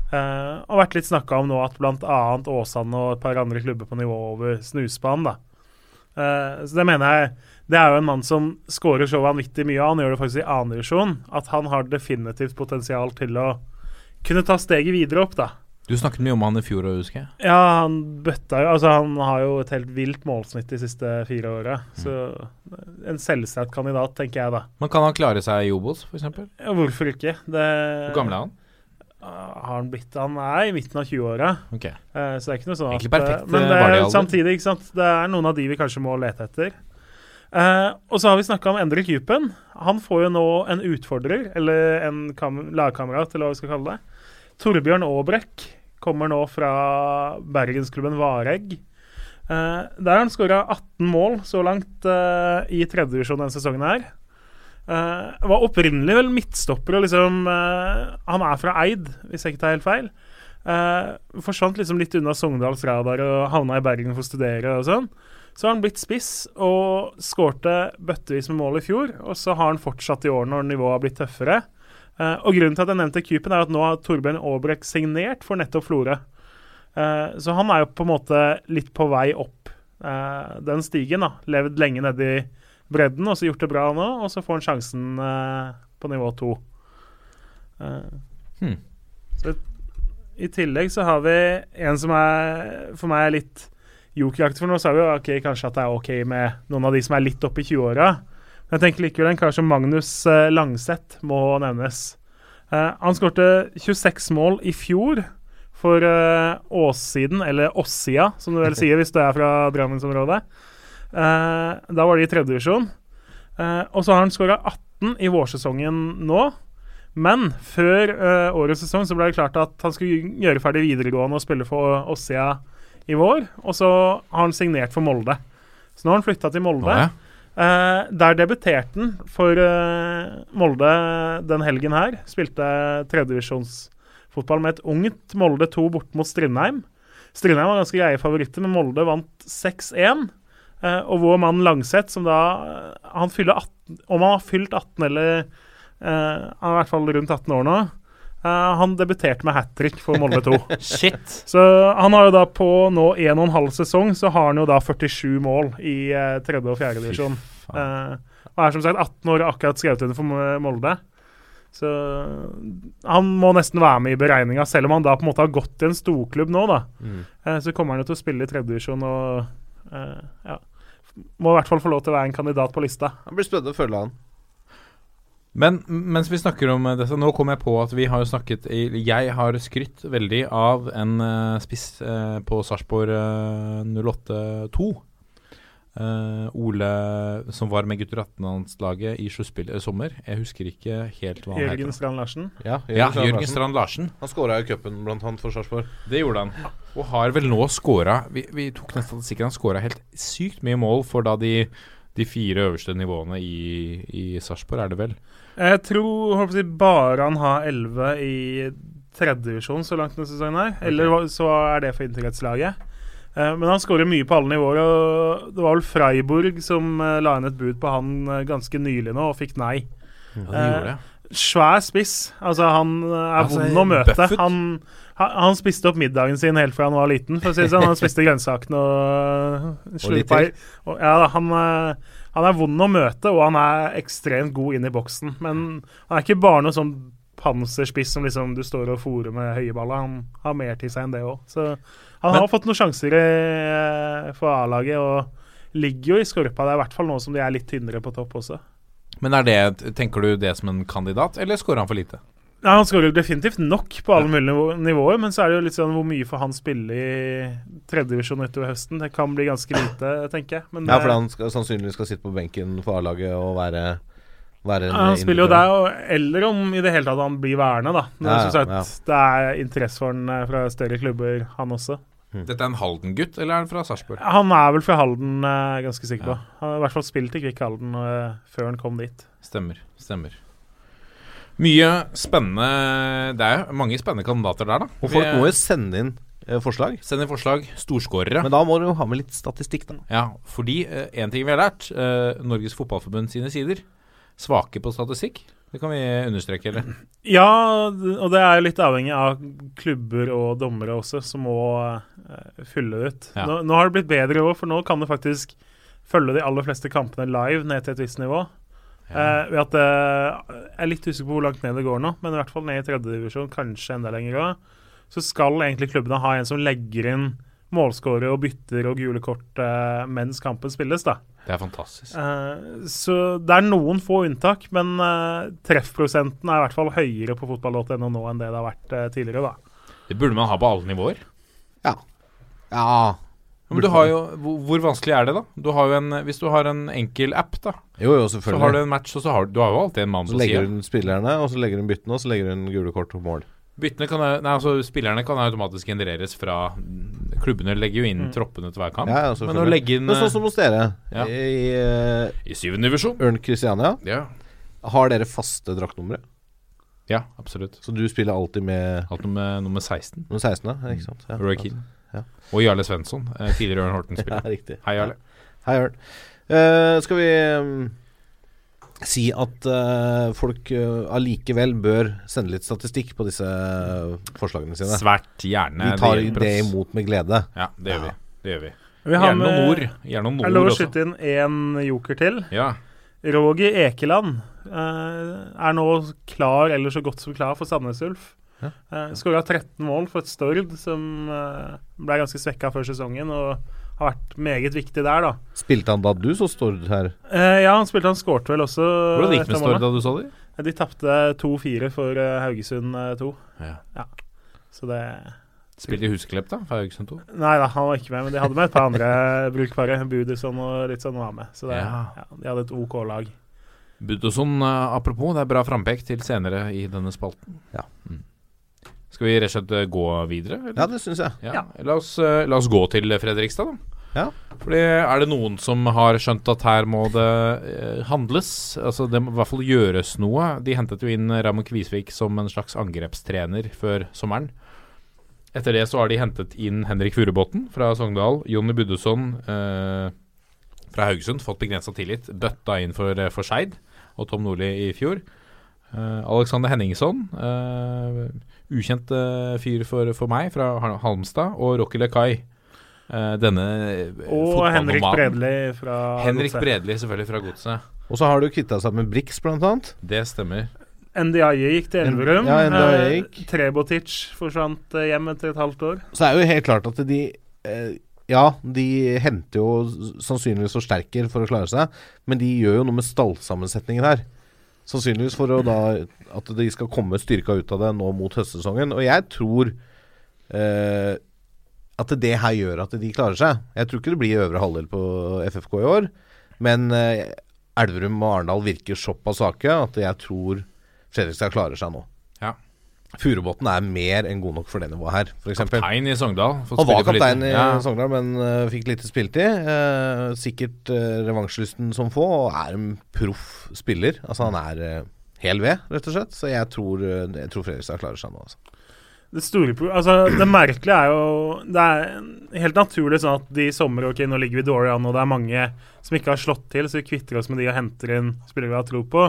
Uh, og vært litt snakka om nå at bl.a. Åsane og et par andre klubber på nivå over snusbanen. da. Eh, så det mener jeg Det er jo en mann som skårer så vanvittig mye, og han gjør det faktisk i annen divisjon, at han har definitivt potensial til å kunne ta steget videre opp, da. Du snakket mye om han i fjor, husker jeg. Ja, han bøtta jo Altså, han har jo et helt vilt målsnitt de siste fire åra. Så en selvsagt kandidat, tenker jeg da. Men kan han klare seg i Obos, f.eks.? Ja, hvorfor ikke? Det, Hvor gammel er han? Har han blitt Han er i midten av 20-åra. Okay. Uh, så det er ikke noe sånn at perfekt, Men eh, det er samtidig, ikke sant Det er noen av de vi kanskje må lete etter. Uh, og så har vi snakka om Endre Kupen. Han får jo nå en utfordrer, eller en kam lagkamerat, eller hva vi skal kalle det. Torbjørn Aabrekk kommer nå fra bergensklubben Varegg. Uh, der har han skåra 18 mål så langt eh, i tredjedivisjon denne sesongen her. Eh, var opprinnelig vel midtstopper og liksom uh, Han er fra Eid, hvis jeg ikke tar helt feil. Uh, forsvant liksom litt unna Sogndals radar og havna i Bergen for å studere og sånn. Så har han blitt spiss og skårte bøttevis med mål i fjor. Og så har han fortsatt i år når nivået har blitt tøffere. Og grunnen til at jeg nevnte Kypen, er at nå har Torbjørn Aabrek signert for nettopp Florø. Så han er jo på en måte litt på vei opp den stigen. da Levd lenge nede i bredden og så gjort det bra nå, og så får han sjansen uh, på nivå to. Uh, Hmm. Så I tillegg så har vi en som er for meg er litt jokeraktig. For nå sa vi jo okay, kanskje at det er ok med noen av de som er litt oppe i 20-åra. Men jeg tenker likevel en kar som Magnus uh, Langseth må nevnes. Han skårte 26 mål i fjor for Åssiden, eller Åssia, som du vel sier hvis du er fra Drammensområdet. Eh, da var de i tredjedivisjon. Uh, og så har han skåra 18 i vårsesongen nå. Men før eh, årets sesong så ble det klart at han skulle gjøre ferdig videregående og spille for Åssia i vår. Og så har han signert for Molde. Så nå har han flytta til Molde. Nå, ja. Uh, der debuterte han for uh, Molde den helgen her. Spilte tredjevisjonsfotball med et ungt Molde 2 bort mot Strindheim. Strindheim var ganske greie favoritter, men Molde vant 6-1. Eh, og vår mann Langseth, som da Han fyller 18 Om han har fylt 18 eller eh, Han er i hvert fall rundt 18 år nå. Eh, han debuterte med hat trick for Molde 2. Shit. Så han har jo da på nå en og en halv sesong så har han jo da 47 mål i tredje og 4. divisjon. Eh, og er som sagt 18 år akkurat skrevet under for Molde. Så han må nesten være med i beregninga, selv om han da på en måte har gått til en storklubb nå, da. Mm. Så kommer han jo til å spille i tredje divisjon og ja. Må i hvert fall få lov til å være en kandidat på lista. Det blir spennende å følge han. Men mens vi snakker om dette, nå kom jeg på at vi har jo snakket i- Jeg har skrytt veldig av en eh, spiss eh, på Sarpsborg uh, 08-2. Eh, Ole som var med gutter 18-landslaget i sluttspill i sommer. Jeg husker ikke helt hva han Jørgen heter. Strand Larsen. Ja, Ja, Strand Jørgen Larsen. Strand Larsen. Han skåra i cupen blant annet for Sarpsborg. Det gjorde han. Og har vel nå skåra Vi, vi tok nesten statistikken. Han skåra helt sykt mye mål for da de, de fire øverste nivåene i, i Sarpsborg, er det vel? Jeg tror håper jeg, bare han har 11 i tredjedivisjon så langt denne sesongen her. Eller så er det for idrettslaget. Eh, men han skårer mye på alle nivåer. og Det var vel Freiburg som eh, la inn et bud på han eh, ganske nylig nå, og fikk nei. Ja, gjorde det. Svær spiss. Altså, han er Altså, vond å møte. Han, han, spiste opp middagen sin helt fra han var liten, for å si det sånn. Han spiste grønnsakene og slurpa i Ja, han, han er vond å møte, og han er ekstremt god inn i boksen. Men han er ikke bare noe sånn panserspiss som liksom du står og fòrer med høye baller. Han har mer til seg enn det òg. Så han Men- har fått noen sjanser i, for A-laget, og ligger jo i skorpa. Det er i hvert fall nå som de er litt tynnere på topp også. Men er det, tenker du det som en kandidat, eller skårer han for lite? Ja, Han skårer definitivt nok på alle mulige nivåer, men så er det jo litt sånn hvor mye får han spille i tredjedivisjon utover høsten? Det kan bli ganske lite, tenker jeg. Men Ja, for han skal, sannsynligvis skal sitte på benken for A-laget og være, være en Ja, han spiller jo der, eller om i det hele tatt han blir værende, da. Men Ja, som sagt, ja. det er interesse for han eh, fra større klubber, han også. Dette er en Halden-gutt, eller er han fra Sarpsborg? Han er vel fra Halden, er ganske sikker på. Han har i hvert fall spilt i Kvikk Halden eh, før han kom dit. Stemmer. Stemmer. Mye spennende Det er jo mange spennende kandidater der, da. Og folk må jo sende inn eh, forslag. Send inn forslag. Storskårere. Men da må du jo ha med litt statistikk, da. Ja, fordi én ting vi har lært eh, Norges Fotballforbund sine sider svake på statistikk. Det kan vi understreke, eller? Ja, og det er litt avhengig av klubber og dommere også, som må eh, fylle det ut. Ja. Nå, nå har det blitt bedre òg, for nå kan du faktisk følge de aller fleste kampene live ned til et visst nivå. Eh, ved at eh, Jeg er litt usikker på hvor langt ned det går nå, men i hvert fall ned i tredjedivisjon, kanskje enda lenger òg. Så skal egentlig klubbene ha en som legger inn målskårere og bytter og gule kort eh, mens kampen spilles, da. Det er fantastisk. Eh, så det er noen få unntak, men eh, treffprosenten er i hvert fall høyere på fotball.no nå enn det det har vært eh, tidligere, da. Det burde man ha på alle nivåer. Ja Men du har jo hvor, hvor vanskelig er det, da? Du har jo en, hvis du har en enkel app, da, Jo, jo, så har du en match, og så har du, du har jo alltid en mann Så legger du hun spillerne, og så legger hun byttene, og så legger hun gule kort og mål. Byttene kan Nei, altså Spillerne kan automatisk genereres fra Klubbene legger jo inn troppene til hver kamp. Ja, ja, Men å legge inn Men sånn som hos dere, Ja. i uh, I syvende divisjon. Ørn Kristiania. Ja. har dere faste draktnumre? ja, absolutt. Så du spiller alltid med Alltid med nummer 16. nummer 16, ja, Ikke sant? Ja, Roy Keane. Ja. Og Jarle Svensson, eh, tidligere Ørn Horten-spiller. riktig. Hei, Jarle. Hei, Ørn. Uh, skal vi mm, si at uh, folk uh, allikevel bør sende litt statistikk på disse eh, forslagene sine? Svært gjerne. Vi tar det imot med glede. Ja, det gjør Ja. vi. Det gjør vi. Vi har Gjerne noen ord. Gjerne noen Er lov å også. skyte inn én joker til? Ja. Roger Ekeland uh, er nå klar, eller så godt som klar, for Sandnes Ulf. Ja. Uh, Skåra 13 mål for et Stord som ble ganske svekka før sesongen, og har vært meget viktig der, da. Spilte han da du så Stord her? Eh, ja, han spilte han skårte vel også. Hvordan gikk det et med Stord da du så dem? Eh, De tapte 2-4 for eh, Haugesund eh, 2. Ja. Så det Spilte Husklepp, da? for Haugesund 2? Nei da, han var ikke med, men de hadde med et par andre brukbare. Budison og litt sånn var med. Så det, Ja. ja. de hadde et OK lag. Budosson, eh, apropos, det er bra frampekt til senere i denne spalten. Ja. Mm. Skal vi rett og slett eh, gå videre? eller? Ja, det syns jeg. Ja. La, oss, eh, la oss gå til Fredrikstad, da. Ja. Fordi Er det noen som har skjønt at her må det eh, handles? Altså Det må i hvert fall gjøres noe. De hentet jo inn Ramon Kvisvik som en slags angrepstrener før sommeren. Etter det så har de hentet inn Henrik Furubotn fra Sogndal. Jonny Buddesson eh, fra Haugesund, fått begrensa tillit. Bøtta inn for, eh, for Skeid og Tom Nordli i fjor. Eh, Alexander Henningson, eh, ukjent eh, fyr for, for meg, fra Halmstad. Og Rocky Lekai. Eh, denne eh, Og Henrik. Bredli fra Henrik Godse. Bredli, selvfølgelig, fra Godset. Og så har du kvitta seg med Brix, blant annet. Det stemmer. NDIE gikk til Elverum. Ja, Ndiaye Eh, gikk. Trebotic forsvant eh, hjem etter et halvt år. Så er det jo helt klart at de eh, Ja, de henter jo sannsynligvis forsterker for å klare seg, men de gjør jo noe med stallsammensetningen her. Sannsynligvis for da at de skal komme styrka ut av det nå mot høstsesongen. Og jeg tror eh, at det her gjør at de klarer seg. Jeg tror ikke det blir øvre halvdel på FFK i år, men eh, Elverum og Arendal virker såpass svake at jeg tror Fredrikstad klarer seg nå. Furubotn er mer enn god nok for det nivået her, f.eks. Kaptein i Sogndal. Han var kaptein i ja. Sogndal, men uh, fikk lite spilletid. Uh, sikkert uh, revansjelysten som få, og er en proff spiller. Altså Han er uh, hel ved, rett og slett. Så jeg tror, uh, jeg tror Fredrikstad klarer seg nå. Altså. Det store altså det merkelige er jo Det er helt naturlig sånn at de i sommer Ok, nå ligger vi dårlig an, og det er mange som ikke har slått til, så vi kvitter oss med de og henter inn spillere vi har tro på.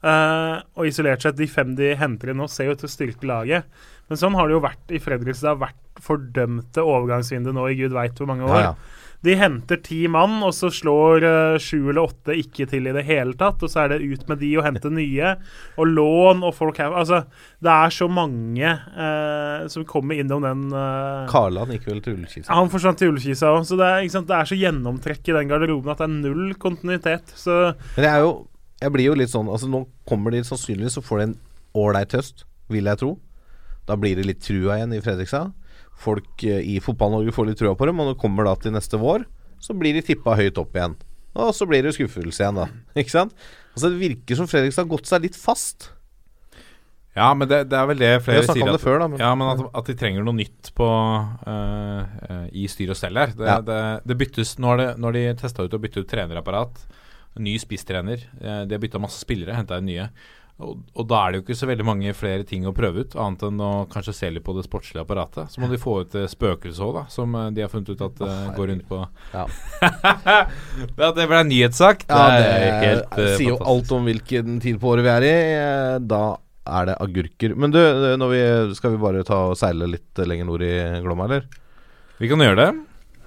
Eh, og isolert sett, de fem de henter inn nå, ser jo ut til å styrke laget. Men sånn har det jo vært i Fredrikstad. Vært fordømte overgangsvindu nå i gud veit hvor mange år. Ja, ja. De henter ti mann, og så slår eh, sju eller åtte ikke til i det hele tatt. Og så er det ut med de og hente nye. Og lån og folk her Altså, det er så mange uh, som kommer innom den uh, Karland gikk vel til Ullkisa. Han forsvant til Ullkisa òg, så det er, sant, det er så gjennomtrekk i den garderoben at det er null kontinuitet. Så Men det er jo Jeg blir jo litt sånn Altså Nå kommer de sannsynligvis Så får de en ålreit høst, vil jeg tro. Da blir det litt trua igjen i Fredrikstad. Folk eh, i Fotball-Norge får litt trua på dem, og når det kommer da til neste vår, så blir de tippa høyt opp igjen. Og så blir det skuffelse igjen, da. Ikke sant? Altså Det virker som Fredrikstad har gått seg litt fast. Ja, men det, det er vel det flere sier. At, det før, da. Men ja, men at, at de trenger noe nytt på uh, uh, i styr og stell her. Det, Ja. det, byttes Nå har, det, nå har de testa ut å bytte ut trenerapparat. Ny spisstrener. Eh, De har bytta masse spillere, henta inn nye. Og, og da er det jo ikke så veldig mange flere ting å prøve ut, annet enn å kanskje se litt på det sportslige apparatet. Så må de få ut eh, spøkelset òg, da, som eh, de har funnet ut at eh, går rundt på Ja. Det ble en nyhetssak. ja, det helt eh, sier jo alt om hvilken tid på året vi er i. Da er det agurker. Men du, vi, skal vi bare ta og seile litt lenger nord i Glomma, eller? Vi kan gjøre det.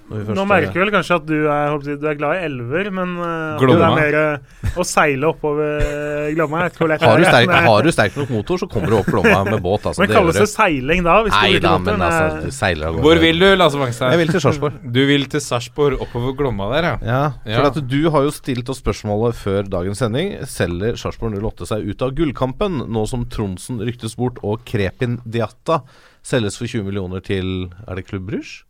Når vi først Nå er- merker vi vel kanskje at du er, håper du er glad i elver, men uh, det er mer uh, å seile oppover uh, Glomma. Har du, det er. sterk, Men, har du sterk nok motor, så kommer du opp Glomma med båt. Altså, men det kalles det seiling da? Hvis Nei du da, men altså, Eh, du seiler av gårde. Hvor vil du, Lasse Bangstad? Jeg vil til Sarpsborg. Du vil til Sarpsborg, oppover Glomma der, ja. Ja, for Ja. at du har jo stilt oss spørsmålet før dagens sending. Selger Sarpsborg 08 seg ut av gullkampen, nå som Tronsen ryktes bort og Krepin Diatta selges for 20 millioner til Er det Klubb Bruges?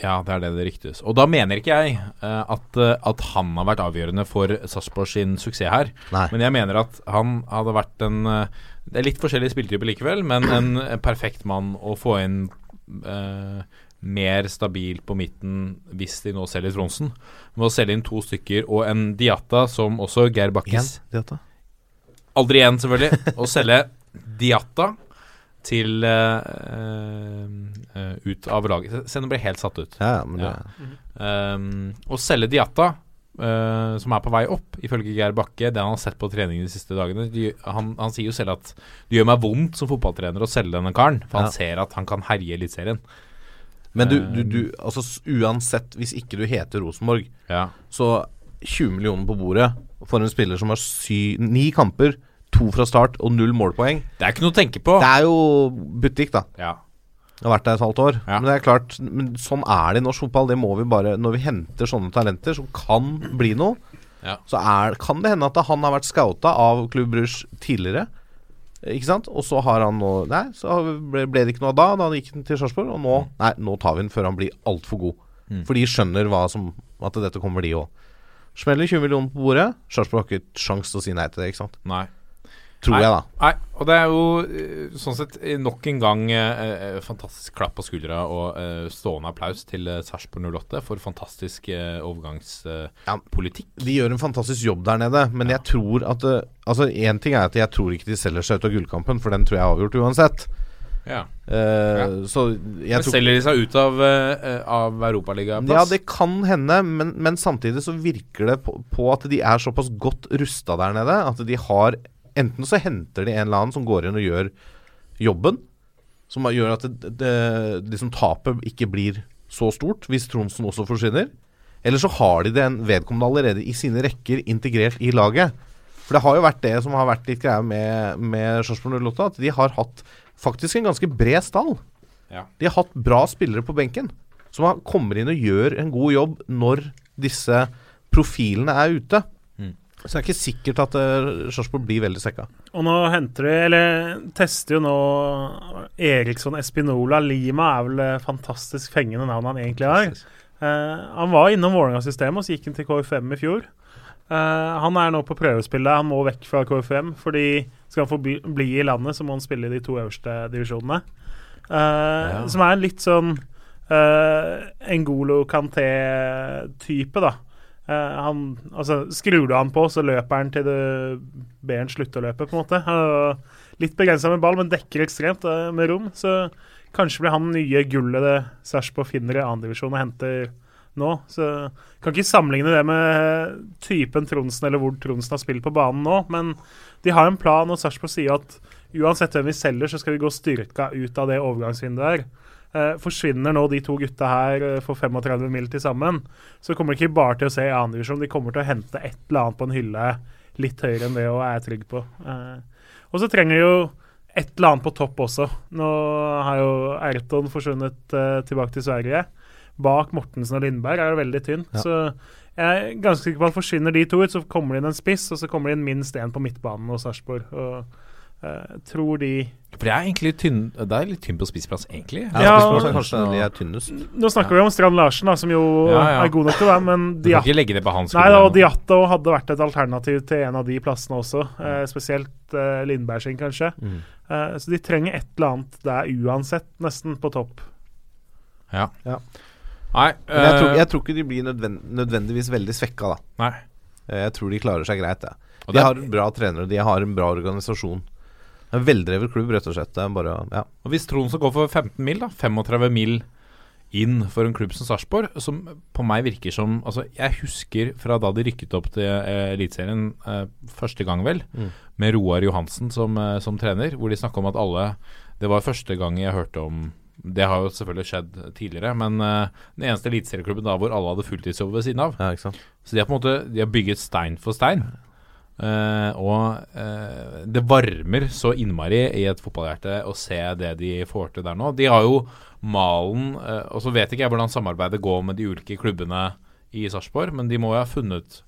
Ja, det er det det ryktes. Og da mener ikke jeg uh, at, eh, at han har vært avgjørende for Sarpsborg sin suksess her. Nei. Men jeg mener at han hadde vært en uh, Det er litt forskjellige spilletyper likevel, men en, en perfekt mann å få inn uh, mer stabil på midten hvis de nå selger Tronsen. Med å selge inn to stykker og en Diatta som også Geir Bakkes Diatta. Aldri igjen, selvfølgelig. Å selge Diatta til uh, eh, ut av laget. Se, nå ble jeg helt satt ut. Ja, ja, men det, Ja. Um, å selge Diatta, uh, som er på vei opp, ifølge Geir Bakke, det han har sett på trening de siste dagene de, han, han sier jo selv at det gjør meg vondt som fotballtrener å selge denne karen, for Ja. han ser at han kan herje Eliteserien. men du, du, du Altså uansett, hvis ikke du heter Rosenborg, Ja. så 20 millioner på bordet for en spiller som har sy ni kamper, to fra start og null målpoeng. Det er ikke noe å tenke på. Det er jo butikk, da. Ja. Jeg har vært der et halvt år. Ja. Men det er klart men sånn er det i norsk fotball. Det må vi bare Når vi henter sånne talenter som kan bli noe, Ja. så er, kan det hende at han har vært scouta av Klubb Bruges tidligere. Ikke sant? Og så har han nå Nei, så ble, ble det ikke noe av da. Da gikk han til Sarpsborg. Og nå Nei, nå tar vi den før han blir altfor god. Mm. For de skjønner hva som at dette kommer, de òg. Smeller 20 millioner på bordet. Sarpsborg har ikke sjans til å si nei til det, ikke sant? Nei. Tror Nei. jeg, da. Nei, og det er jo eh, sånn sett nok en gang eh, eh, fantastisk klapp på skuldra og eh, stående applaus til eh, Sarpsborg 08 for fantastisk eh, overgangspolitikk. De gjør en fantastisk jobb der nede, men jeg tror at Altså, én ting er at jeg tror ikke de selger seg ut av gullkampen, for den tror jeg er avgjort uansett. ja. Så jeg Men selger de seg ut av, uh, av Europaligaplass? Ja, det kan hende, men, men samtidig så virker det på, på at de er såpass godt rusta der nede at de har Enten så henter de en eller annen som går inn og gjør jobben, som gjør at det, det, liksom tapet ikke blir så stort hvis Tronsen også forsvinner. Eller så har de den vedkommende allerede i sine rekker integrert i laget. For det har jo vært det som har vært litt greia med, med Sarpsborg 08, at de har hatt faktisk en ganske bred stall. Ja. De har hatt bra spillere på benken, som kommer inn og gjør en god jobb når disse profilene er ute. Så det er ikke sikkert at uh, Sarpsborg blir veldig svekka. Og nå henter de, eller tester jo nå Eriksson Espinola. Lima er vel det fantastisk fengende navn han egentlig har. Uh, han var innom Vålerenga-systemet, og så gikk han til KFM i fjor. Uh, han er nå på prøvespill der. Han må vekk fra KFM, fordi skal han få bli, bli i landet, så må han spille i de to øverste divisjonene. Eh, Som er en litt sånn uh, Ngolo Canté-type, da. Eh, han, altså, skrur du han på, så løper han til du ber han slutte å løpe, på en måte. Litt begrensa med ball, men dekker ekstremt eh, med rom. Så kanskje blir han nye gullet det Sarpsborg finner i andredivisjon og henter nå. Så kan ikke sammenligne det med typen Tronsen eller hvor Tronsen har spilt på banen nå, men de har en plan, og Sarpsborg sier at uansett hvem vi selger, så skal vi gå styrka ut av det overgangsvinduet her. Eh, forsvinner nå de to gutta her eh, for 35 mil til sammen, så kommer de ikke bare til å se i andredivisjon, de kommer til å hente et eller annet på en hylle litt høyere enn det og er trygg på. Eh, og så trenger de jo et eller annet på topp også. Nå har jo Erton forsvunnet eh, tilbake til Sverige. Bak Mortensen og Lindberg er det veldig tynt. Ja. Så jeg er ganske sikker på at forsvinner de to ut, så kommer det inn en spiss, og så kommer det inn minst én på midtbanen hos Sarpsborg. Og eh, tror de For det er egentlig tynn Det er litt tynn på spissplass, egentlig. Ja, Ja, spissplass er kanskje de er tynnest. Nå snakker vi om Strand Larsen, da, som jo Ja, ja. er god nok til det, men Du kan Diat ikke legge det på hans Nei da, og skuldre. Hadde vært et alternativ til en av de plassene også. Eh, spesielt eh, Lindberg sin, kanskje. Mm. Eh, så de trenger et eller annet der uansett, nesten, på topp. Ja. Ja. Nei, Men jeg tror, jeg tror ikke de blir nødvend nødvendigvis veldig svekka, da. nei. Jeg tror de klarer seg greit, jeg. De har bra trenere, de har en bra organisasjon. En veldrevet klubb, rett og slett. Bare, ja. Og Hvis Tromsø går for 15 mil, da 35 mil inn for en klubb som Sarpsborg, som på meg virker som Altså, jeg husker fra da de rykket opp til eh, Eliteserien eh, første gang, vel, Mm. med Roar Johansen som, eh, som trener, hvor de snakka om at alle Det var første gang jeg hørte om Det har jo selvfølgelig skjedd tidligere, men uh, den eneste eliteserieklubben da hvor alle hadde fulltidsjobb ved siden av. ja. Så de har på en måte De har bygget stein for stein. Eh, og uh, det varmer så innmari i et fotballhjerte å se det de får til der nå. De har jo malen uh, Og så vet ikke jeg hvordan samarbeidet går med de ulike klubbene i Sarpsborg, men de må jo ha funnet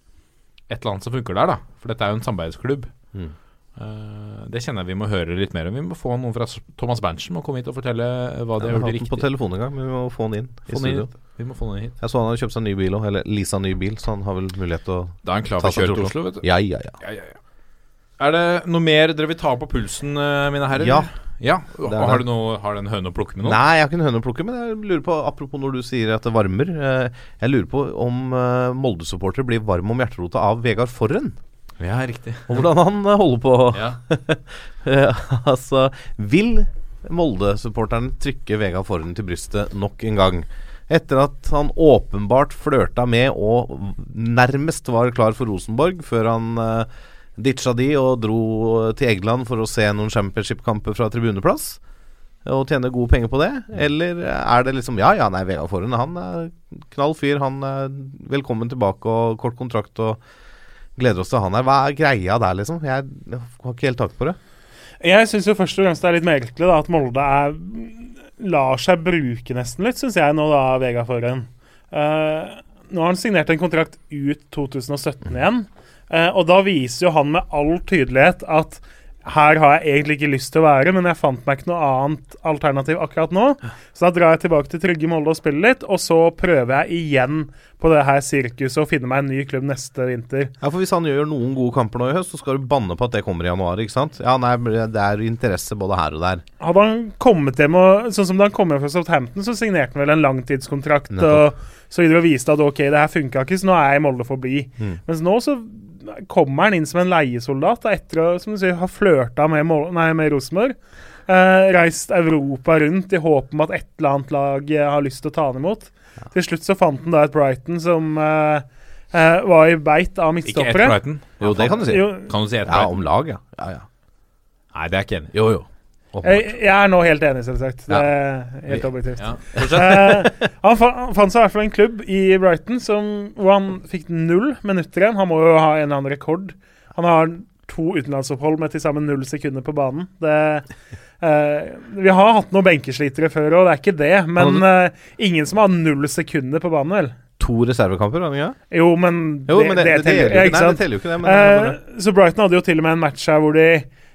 et eller annet som funker der, da. For dette er jo en samarbeidsklubb. Mm. Eh, det kjenner jeg vi må høre litt mer om. Vi må få noen fra Thomas Berntsen må komme hit og fortelle hva de ja, har har gjort den på riktig. telefon en gang, men vi må få han inn i studio. Vi må få den hit. Jeg så han hadde kjøpt seg en ny bil òg, eller leasa ny bil, så han har vel mulighet til å Da er han klar for å kjøre til Oslo. Vet du. Ja, ja, ja. Ja, ja, ja. Er det noe mer dere vil ta på pulsen, eh, mine herrer? Ja. ja. Har du noe Har du en høne å plukke med noe? Nei, jeg har ikke en høne å plukke, men jeg lurer på Apropos når du sier at det varmer. eh, Jeg lurer på om eh, Molde-supportere blir varm om hjerterota av Vegard Forren. Ja, riktig. Og hvordan han eh, holder på. Ja. Eh, altså, vil Molde-supporteren trykke Vegard Forhen til brystet nok en gang? Etter at han åpenbart flørta med og nærmest var klar for Rosenborg før han uh, ditcha de og dro til Egeland for å se noen championship-kamper fra tribuneplass. Og tjene gode penger på det? Eller er det liksom Ja, ja, nei, Vegard Forhen han er knall fyr. Han er velkommen tilbake og kort kontrakt og gleder oss til han her. Hva er greia der, liksom? Jeg har ikke helt tak på det. Jeg syns jo først og fremst det er litt merkelig da, at Molde er, lar seg bruke nesten litt, syns jeg nå, da, Vegard Forhen. Uh, nå har han signert en kontrakt ut 2017 igjen, uh, og da viser jo han med all tydelighet at her har jeg egentlig ikke lyst til å være, men jeg fant meg ikke noe annet alternativ akkurat nå. Så da drar jeg tilbake til trygge Molde og spiller litt, og så prøver jeg igjen på det her sirkuset og finner meg en ny klubb neste vinter. Ja, for Hvis han gjør noen gode kamper nå i høst, så skal du banne på at det kommer i januar. ikke sant? Ja, nei, Det er interesse både her og der. Hadde han kommet hjem og Sånn som da han kom hjem fra Southampton, så signerte han vel en langtidskontrakt Nettopp. og så videre og viste at ok, det her funka ikke, så nå er jeg i Molde for å bli. Mm. Mens nå så kommer han inn som en leiesoldat etter å som du sier, ha flørta med, nei, med Rosenborg. Eh, reist Europa rundt i håp om at et eller annet lag eh, har lyst til å ta han imot. Til slutt så fant han da et Brighton som eh, eh, var i beit av Ikke ett. Brighton. Jo, det kan du si. Jo, Kan du si ett Ja, Brighton? om lag, ja. ja, ja. Nei, det er ikke enig. Jo, jo. Jeg, jeg er nå helt enig, selvsagt. Det er helt objektivt. Ja. Eh, han, fa han fant seg i hvert fall en klubb i Brighton som, hvor han fikk null minutter igjen. Han må jo ha en eller annen rekord. Han har to utenlandsopphold med til sammen null sekunder på banen. Det, uh, vi har hatt noen benkeslitere før, og det er ikke det. Men uh, ingen som har null sekunder på banen, vel? To reservekamper, ja ikke? Jo, men Jo, men det, det, teller jo ikke. Nei, det teller jo ikke det. Men det Eh, så Brighton hadde jo til og med en match her hvor de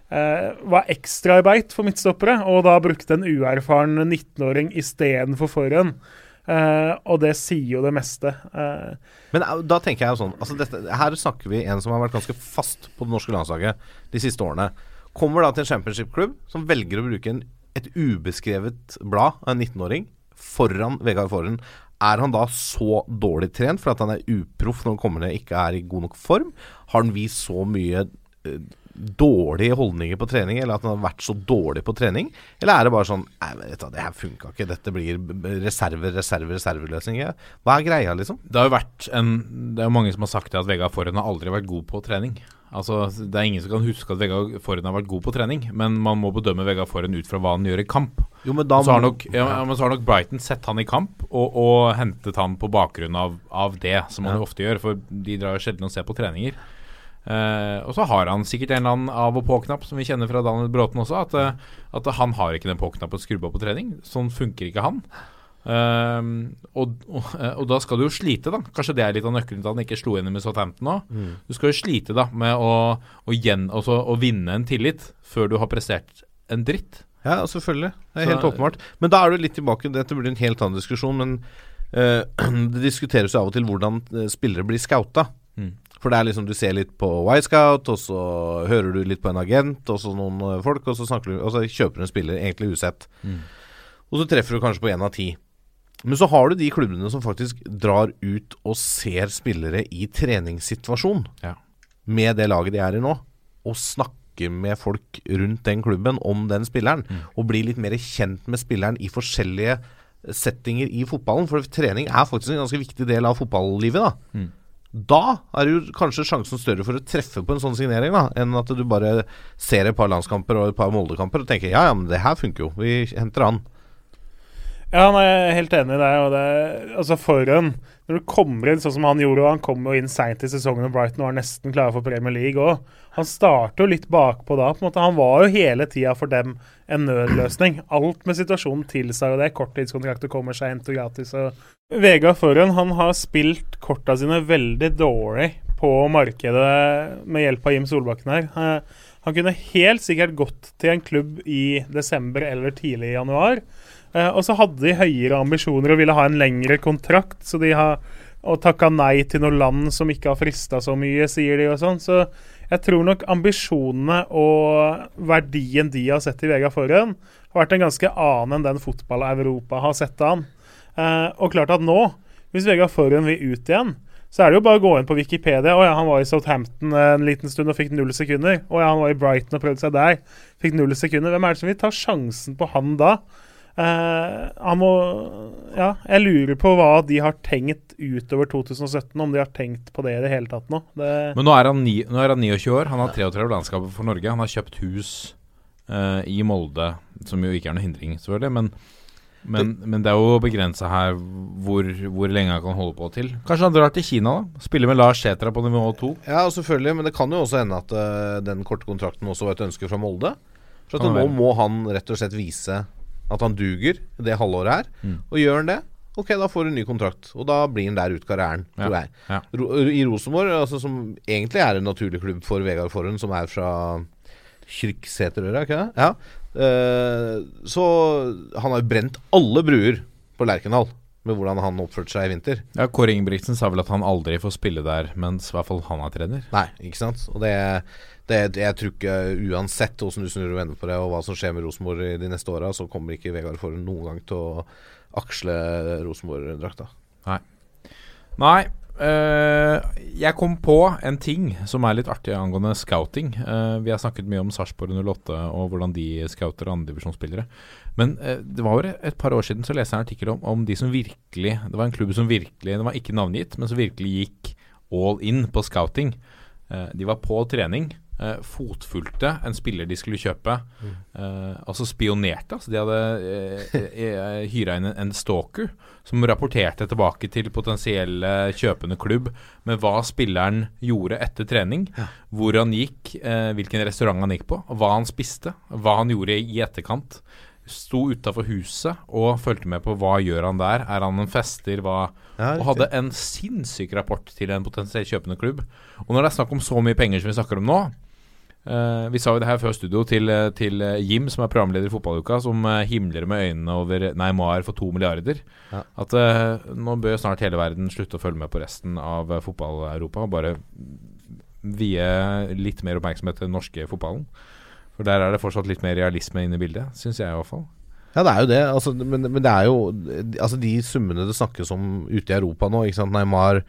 var ekstra i for midtstoppere, og da brukte en uerfaren 19-åring istedenfor forhånd. Uh, og det sier jo det meste. Uh, Men da tenker jeg jo sånn altså dette, Her snakker vi en som har vært ganske fast på det norske landslaget de siste årene. Kommer da til en championship-klubb som velger å bruke en, et ubeskrevet blad av en 19-åring foran Vegard Forhen. Er han da så dårlig trent for at han er uproff når han kommer ned ikke er i god nok form? Har han vist så mye eh, dårlige holdninger på trening, eller at han har vært så dårlig på trening? Eller er det bare sånn du, det her funka ikke, dette blir reserve, reserve, reserveløsning. Hva er greia, liksom? Det har jo vært en Det er jo mange som har sagt det at Vegard Forhen har aldri vært god på trening. Altså, Det er ingen som kan huske at Vegard Forhen har vært god på trening, men man må bedømme Vegard Forhen ut fra hva han gjør i kamp. Jo, men da så har nok, ja, men så har nok Brighton sett han i kamp og, og hentet han på bakgrunn av, av det, som man Ja. jo ofte gjør, for de drar jo sjelden og ser på treninger. Eh, og så har han sikkert en eller annen av- og på-knapp, som vi kjenner fra Daniel Bråten også, at, uh, at han har ikke den på-knappen skrudd på på trening. Sånn funker ikke han. Uh, og, og, og da skal du jo slite, da. Kanskje det er litt av nøkkelen til at han ikke slo inn i Southampton nå. Mm. Du skal jo slite da med å, å, gjen, også, å vinne en tillit før du har prestert en dritt. Ja, selvfølgelig. Det er Så- helt åpenbart. Men da er du litt tilbake Dette blir en helt annen diskusjon, men eh, det diskuteres jo av og til hvordan eh, spillere blir scouta. Mm. For det er liksom du ser litt på Y-scout, og så hører du litt på en agent, og så noen eh, folk, og så, du, og så kjøper du en spiller egentlig usett. Mm. Og så treffer du kanskje på én av ti. Men så har du de klubbene som faktisk drar ut og ser spillere i treningssituasjon Ja. med det laget de er i nå, og snakker med folk rundt den klubben om den spilleren, og blir litt mer kjent med spilleren i forskjellige settinger i fotballen. For trening er faktisk en ganske viktig del av fotballivet. Da Mm. Da er jo kanskje sjansen større for å treffe på en sånn signering, da enn at du bare ser et par landskamper og et par Molde-kamper og tenker ja, ja, men det her funker jo, vi henter han. Ja, nei, jeg er helt enig i det. Altså Foran Når du kommer inn sånn som han gjorde, og han kom jo inn seint i sesongen og Brighton var nesten klare for Premier League òg. Han starter jo litt bakpå da. på en måte Han var jo hele tida for dem en nødløsning. Alt med situasjonen tilsa jo det. Korttidskontrakter kommer seint og gratis. Og Vegard Foran han har spilt korta sine veldig dårlig på markedet med hjelp av Jim Solbakken her. Eh, Han kunne helt sikkert gått til en klubb i desember eller tidlig i januar. Eh, og så hadde de høyere ambisjoner og ville ha en lengre kontrakt, så de har og takka nei til noen land som ikke har frista så mye, sier de og sånn. Så jeg tror nok ambisjonene og verdien de har sett i Vegard Forhen, har vært en ganske annen enn den fotball-Europa har sett an. Eh, og klart at nå, hvis Vegard Forhen vil ut igjen, så er det jo bare å gå inn på Wikipedia. Å ja, han var i Southampton en liten stund og fikk null sekunder. Å ja, han var i Brighton og prøvde seg der. Fikk null sekunder. Hvem er det som vil ta sjansen på han da? Eh, han må Ja, jeg lurer på hva de har tenkt utover 2017, om de har tenkt på det i det hele tatt nå. Det, Men nå er han, ni, nå er han 29 år. Han har 33 landskaper for Norge. Han har kjøpt hus uh, i Molde, som jo ikke er noe hindring, selvfølgelig. Men, men, men det er jo begrensa her hvor, hvor lenge han kan holde på til. Kanskje han drar til Kina, da? Spiller med Lars Sætra på nivå 2? Ja, selvfølgelig, men det kan jo også hende at uh, den korte kontrakten også var et ønske fra Molde. For at nå være. må han rett og slett vise at han duger det halvåret her. Mm. Og gjør han det, ok, da får en ny kontrakt. Og da blir han der ut karrieren, tror jeg. ja. I Rosenborg, altså, som egentlig er en naturlig klubb for Vegard Forhund, som er fra Kyrksæterøra, ikke det? Ja. Uh, så han har jo brent alle bruer på Lerkendal med hvordan han oppførte seg i vinter. Ja, Kåre Ingebrigtsen sa vel at han aldri får spille der mens i hvert fall han er trener. Nei, ikke sant. Og det, det Jeg tror ikke uansett hvordan du snur og vender på det, og hva som skjer med Rosenborg de neste åra, så kommer ikke Vegard Forhund noen gang til å aksle Rosenborg-drakta. Nei. eh, jeg kom på en ting som er litt artig angående scouting. Uh, vi har snakket mye om Sarpsborg 08 og hvordan de scouter andredivisjonsspillere. Men uh, det var jo et par år siden så leste jeg en artikkel om, om de som virkelig Det var en klubb som virkelig Det var ikke navngitt, men som virkelig gikk all in på scouting. De var på trening. Uh, fotfulgte en spiller de skulle kjøpe. Eh, altså spionerte. Altså de hadde uh, uh, hyra inn en, en stalker som rapporterte tilbake til potensielle kjøpende klubb med hva spilleren gjorde etter trening. Hvor han gikk, eh, hvilken restaurant han gikk på, hva han spiste, hva han gjorde i etterkant. Sto utafor huset og fulgte med på hva gjør han der. Er han en fester? Hva, Ja, og hadde en sinnssyk rapport til en potensielt kjøpende klubb. Og når det er snakk om så mye penger som vi snakker om nå eh, Vi sa jo det her før studio til, eh, til eh, Jim, som er programleder i Fotballuka, som himler med øynene over Neymar for to milliarder. Ja. At uh, nå bør snart hele verden slutte å følge med på resten av fotball-Europa og bare vie litt mer oppmerksomhet til den norske fotballen. For der er det fortsatt litt mer realisme inne i bildet, syns jeg i hvert fall. Ja, det er jo det. Altså, men, men det er jo Altså De summene det snakkes om ute i Europa nå, ikke sant? Neymar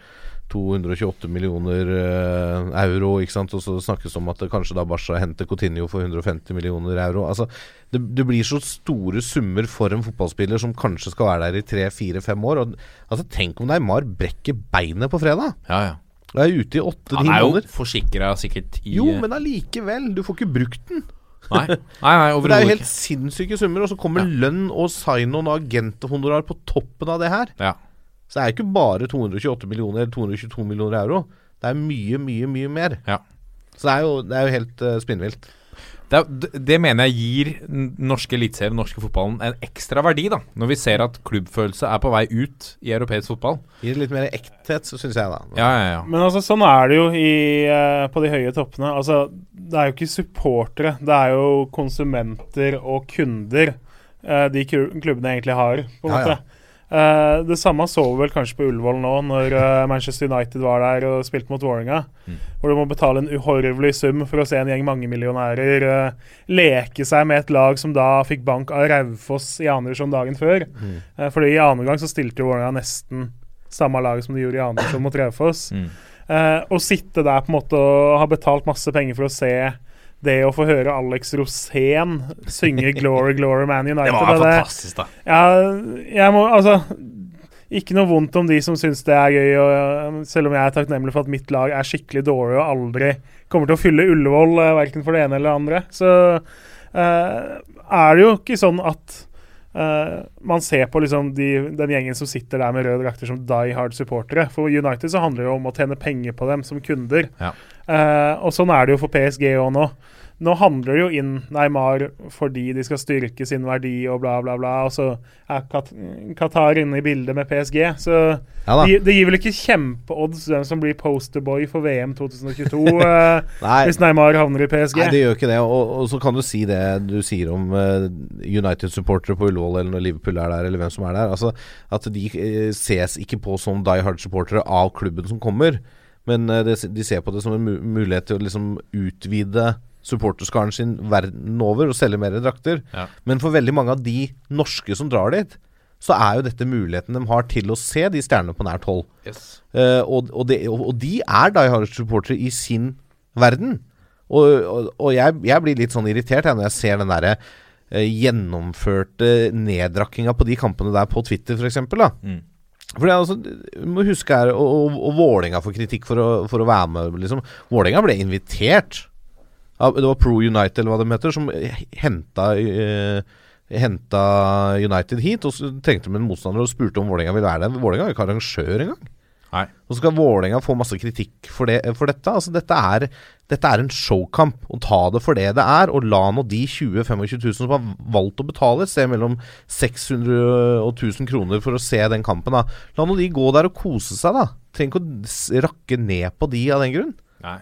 228 millioner eh, euro, ikke sant. Og så snakkes det om at kanskje da Barca henter Coutinho for 150 millioner euro. Altså, det, det blir så store summer for en fotballspiller som kanskje skal være der i tre, fire, fem år. Og, altså, tenk om Neymar brekker beinet på fredag! Ja, ja. Og er ute i åtte-ti Han er jo måneder. forsikra sikkert i Jo, men allikevel. Du får ikke brukt den. Nei, nei, nei ikke det er jo helt ikke. sinnssyke summer, og så kommer lønn og sign-on og agenthonorar på toppen av det her. Ja. Så det er ikke bare 228 millioner eller 222 millioner euro. Det er mye, mye, mye mer. Ja. Så det er jo, det er jo helt uh, spinnvilt. Det, det, mener jeg gir norske eliteserien, norske fotballen, en ekstra verdi, da. Når vi ser at klubbfølelse er på vei ut i europeisk fotball. Gir det litt mer ekthet, så syns jeg, da. Ja, ja, ja. Men altså, sånn er det jo i, eh, på de høye toppene. Altså, det er jo ikke supportere, det er jo konsumenter og kunder eh, de klubbene egentlig har, på en Ja, ja. måte. Eh, det samme så vi vel kanskje på Ullevål nå, når uh, Manchester United var der og spilte mot Vålerenga. Hvor du må betale en uhorvelig sum for å se en gjeng mangemillionærer uh, leke seg med et lag som da fikk bank av Raufoss i Andersson dagen før. Eh, fordi i annen gang så stilte Vålerenga nesten samme lag som de gjorde i Andersson mot Raufoss. Mm. Å sitte der på en måte og ha betalt masse penger for å se det å få høre Alex Rosén synge 'Glory, Glory Man United' Det var det- fantastisk, da. ja, jeg må Altså Ikke noe vondt om de som syns det er gøy, og, selv om jeg er takknemlig for at mitt lag er skikkelig dårlig og aldri kommer til å fylle Ullevål, uh, verken for det ene eller det andre. Så uh, er det jo ikke sånn at uh, man ser på liksom de, den gjengen som sitter der med røde drakter som die hard supportere. For United så handler det jo om å tjene penger på dem som kunder. Ja. Eh, og sånn er det jo for PSG òg nå. Nå handler det jo inn Neymar fordi de skal styrke sin verdi og bla, bla, bla. Og så er Kat Qatar inne i bildet med PSG. Så Ja det, det gir vel ikke kjempeodds hvem som blir posterboy for VM 2022 uh, hvis Neymar havner i PSG. nei, det gjør ikke det. Og, og så kan du si det du sier om uh, United-supportere på Ullevål, eller når Liverpool er der, eller hvem som er der. Altså, at de eh, ses ikke på som die hard-supportere av klubben som kommer. Men eh, de ser på det som en mulighet til å liksom utvide supporterskaren sin verden over og selge mer drakter. Ja. Men for veldig mange av de norske som drar dit, så er jo dette muligheten de har til å se de stjernene på nært hold. Yes. Uh, og, og, de, og, de er Die Hard-supportere i sin verden. Og, og, og jeg, jeg blir litt sånn irritert jeg, når jeg ser den derre uh, gjennomførte neddrakkinga på de kampene der på Twitter, f.eks. Mm. For altså, du må huske her Og, og, og Vålerenga får kritikk for å, for å være med. Liksom. Vålerenga ble invitert. Det var Pro United, eller hva de heter, som henta eh, Henta United hit. Og så trengte de en motstander og spurte om Vålerenga ville være der. Vålerenga er jo ikke arrangør engang. Nei. Og så skal Vålerenga få masse kritikk for, det, for dette. Altså, dette er, dette er en showkamp. Og ta det for det det er. Og la nå de 20 000-25 000 som har valgt å betale et sted mellom 600 og 1000 kroner for å se den kampen, da. La nå de gå der og kose seg, da. Trenger ikke å rakke ned på de av den grunn. Nei.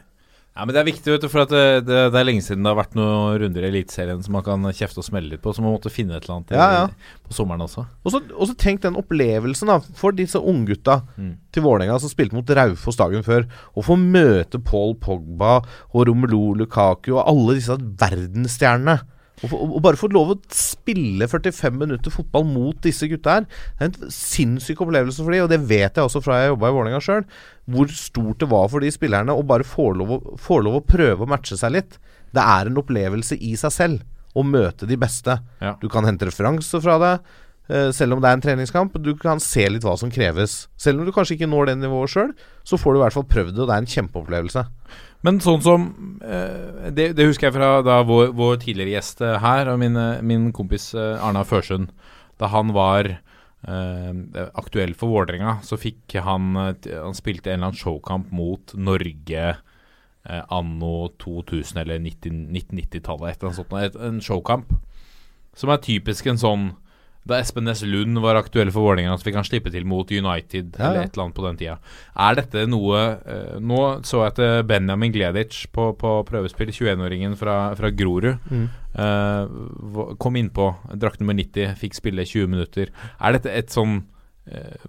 Ja, men Det er viktig, vet du, for det, det, det er lenge siden det har vært noen runder i Eliteserien som man kan kjefte og smelle litt på, så man måtte finne et eller annet Ja, ja. på sommeren også. Og så, og så tenk den opplevelsen da for disse unggutta Mm. til Vålerenga som spilte mot Raufoss dagen før. Å få møte Paul Pogba og Romelu Lukaku og alle disse verdensstjernene. Og bare få lov å spille 45 minutter fotball mot disse gutta her. Det er en sinnssyk opplevelse for de, og det vet jeg også fra jeg jobba i Vålerenga sjøl. Hvor stort det var for de spillerne å bare få lov, å- få lov å prøve å matche seg litt. Det er en opplevelse i seg selv å møte de beste. Ja. Du kan hente referanser fra det. Eh, selv om det er en treningskamp. Du kan se litt hva som kreves. Selv om du kanskje ikke når det nivået sjøl, så får du i hvert fall prøvd det, og det er en kjempeopplevelse. Men sånn som eh, det, det husker jeg fra da vår, vår tidligere gjest eh, her, og min, min kompis Arna Førsund. Da han var eh, aktuell for Vålerenga, så fikk han Han spilte en eller annen showkamp mot Norge anno 2000 eller 1990-tallet. Et eller annet sånt. En showkamp som er typisk en sånn da Espen Næss Lund var aktuell for Vålerenga, så fikk han slippe til mot United Ja, eller et eller annet på den tida. Er dette noe eh, Nå så jeg at eh, Benjamin Gleditsch på, på prøvespill, 21-åringen fra, fra Grorud, Mm. Uh, kom innpå, drakt nummer 90, fikk spille 20 minutter. Er dette et sånn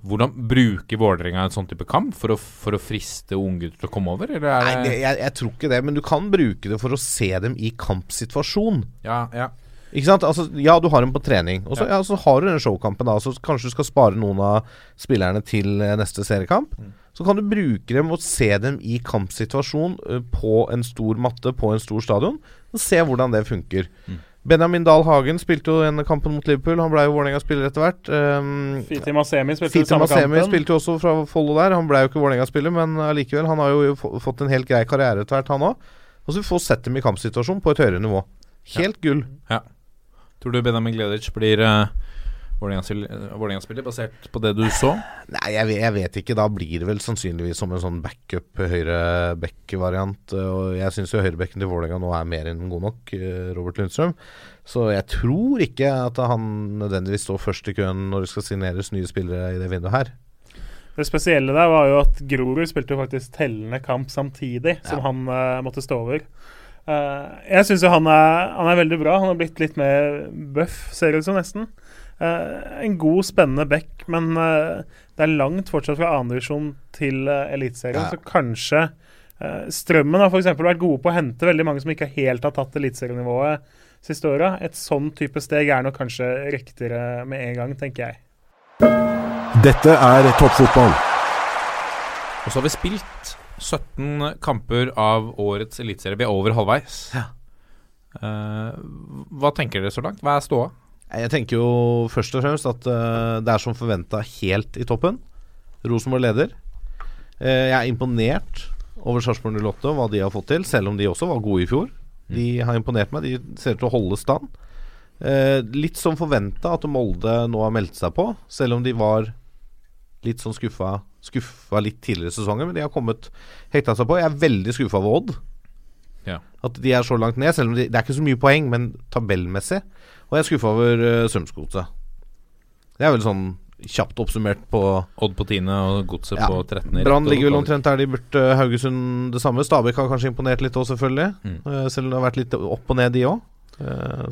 Hvordan bruker Vålerenga en sånn type kamp for å, for å friste unggutter til å komme over, eller er Nei, jeg, jeg tror ikke det, men du kan bruke det for å se dem i kampsituasjon. Ja, ja. Ikke sant? Altså, ja, du har dem på trening, og så, ja. så har du den showkampen. da Så kanskje du skal spare noen av spillerne til eh, neste seriekamp. Så kan du bruke dem og se dem i kampsituasjon eh, på en stor matte på en stor stadion, og se hvordan det funker. Benjamin Dahl Hagen spilte jo en kampen mot Liverpool. Han ble jo Vålerenga-spiller etter hvert. Um, Fiti Masemi spilte Fiti Masemi kampen. spilte jo også fra Follo der. Han ble jo ikke Vålerenga-spiller, men allikevel. Han har jo fått en helt grei karriere etter hvert, han òg. Og så får vi sett dem i kampsituasjon på et høyere nivå. Helt gull. Tror du Benjamin Gleditsch blir uh, Vålerenga-spiller basert på det du så? Nei, jeg vet, jeg vet ikke. Da blir det vel sannsynligvis som en sånn backup høyre back-variant. Og jeg syns jo høyrebekken til Vålerenga nå er mer enn god nok, eh, Robert Lundstrøm. Så jeg tror ikke at han nødvendigvis står først i køen når det skal signeres nye spillere i det vinduet her. Det spesielle der var jo at Grorud spilte jo faktisk tellende kamp samtidig som Ja. han uh, måtte stå over. Eh, jeg syns jo han er, han er veldig bra. Han har blitt litt mer bøff, ser det ut som, nesten. Uh, en god, spennende back, men uh, det er langt fortsatt fra andredivisjon til uh, Eliteserien. Ja. Så kanskje Strømmen har f.eks. vært gode på å hente veldig mange som ikke helt har tatt eliteserienivået siste åra. Et sånn type steg er nok kanskje riktigere med en gang, tenker jeg. Dette er toppfotball. Og så har vi spilt 17 kamper av årets eliteserie. Vi er over halvveis. Eh, hva tenker dere så langt? Hva er ståa? Jeg tenker jo først og fremst at uh, det er som forventa helt i toppen. Rosenborg leder. Uh, jeg er imponert over Sarpsborg 08 og hva de har fått til, selv om de også var gode i fjor. De har imponert meg. De ser ut til å holde stand. Eh, litt som forventa at Molde nå har meldt seg på, selv om de var litt sånn skuffa, skuffa litt tidligere i sesongen. Men de har kommet hekta seg på. Jeg er veldig skuffa over Odd. Ja. At de er så langt ned, selv om de, det er ikke så mye poeng, men tabellmessig. Og jeg er skuffa over uh, Strømsgodset. Det er vel sånn kjapt oppsummert på Odd på 10. og Godset Ja. på 13. Brann ligger vel omtrent der de burde. Haugesund det samme. Stabæk har kanskje imponert litt òg, selvfølgelig. Mm. Uh, selv om det har vært litt opp og ned, de òg.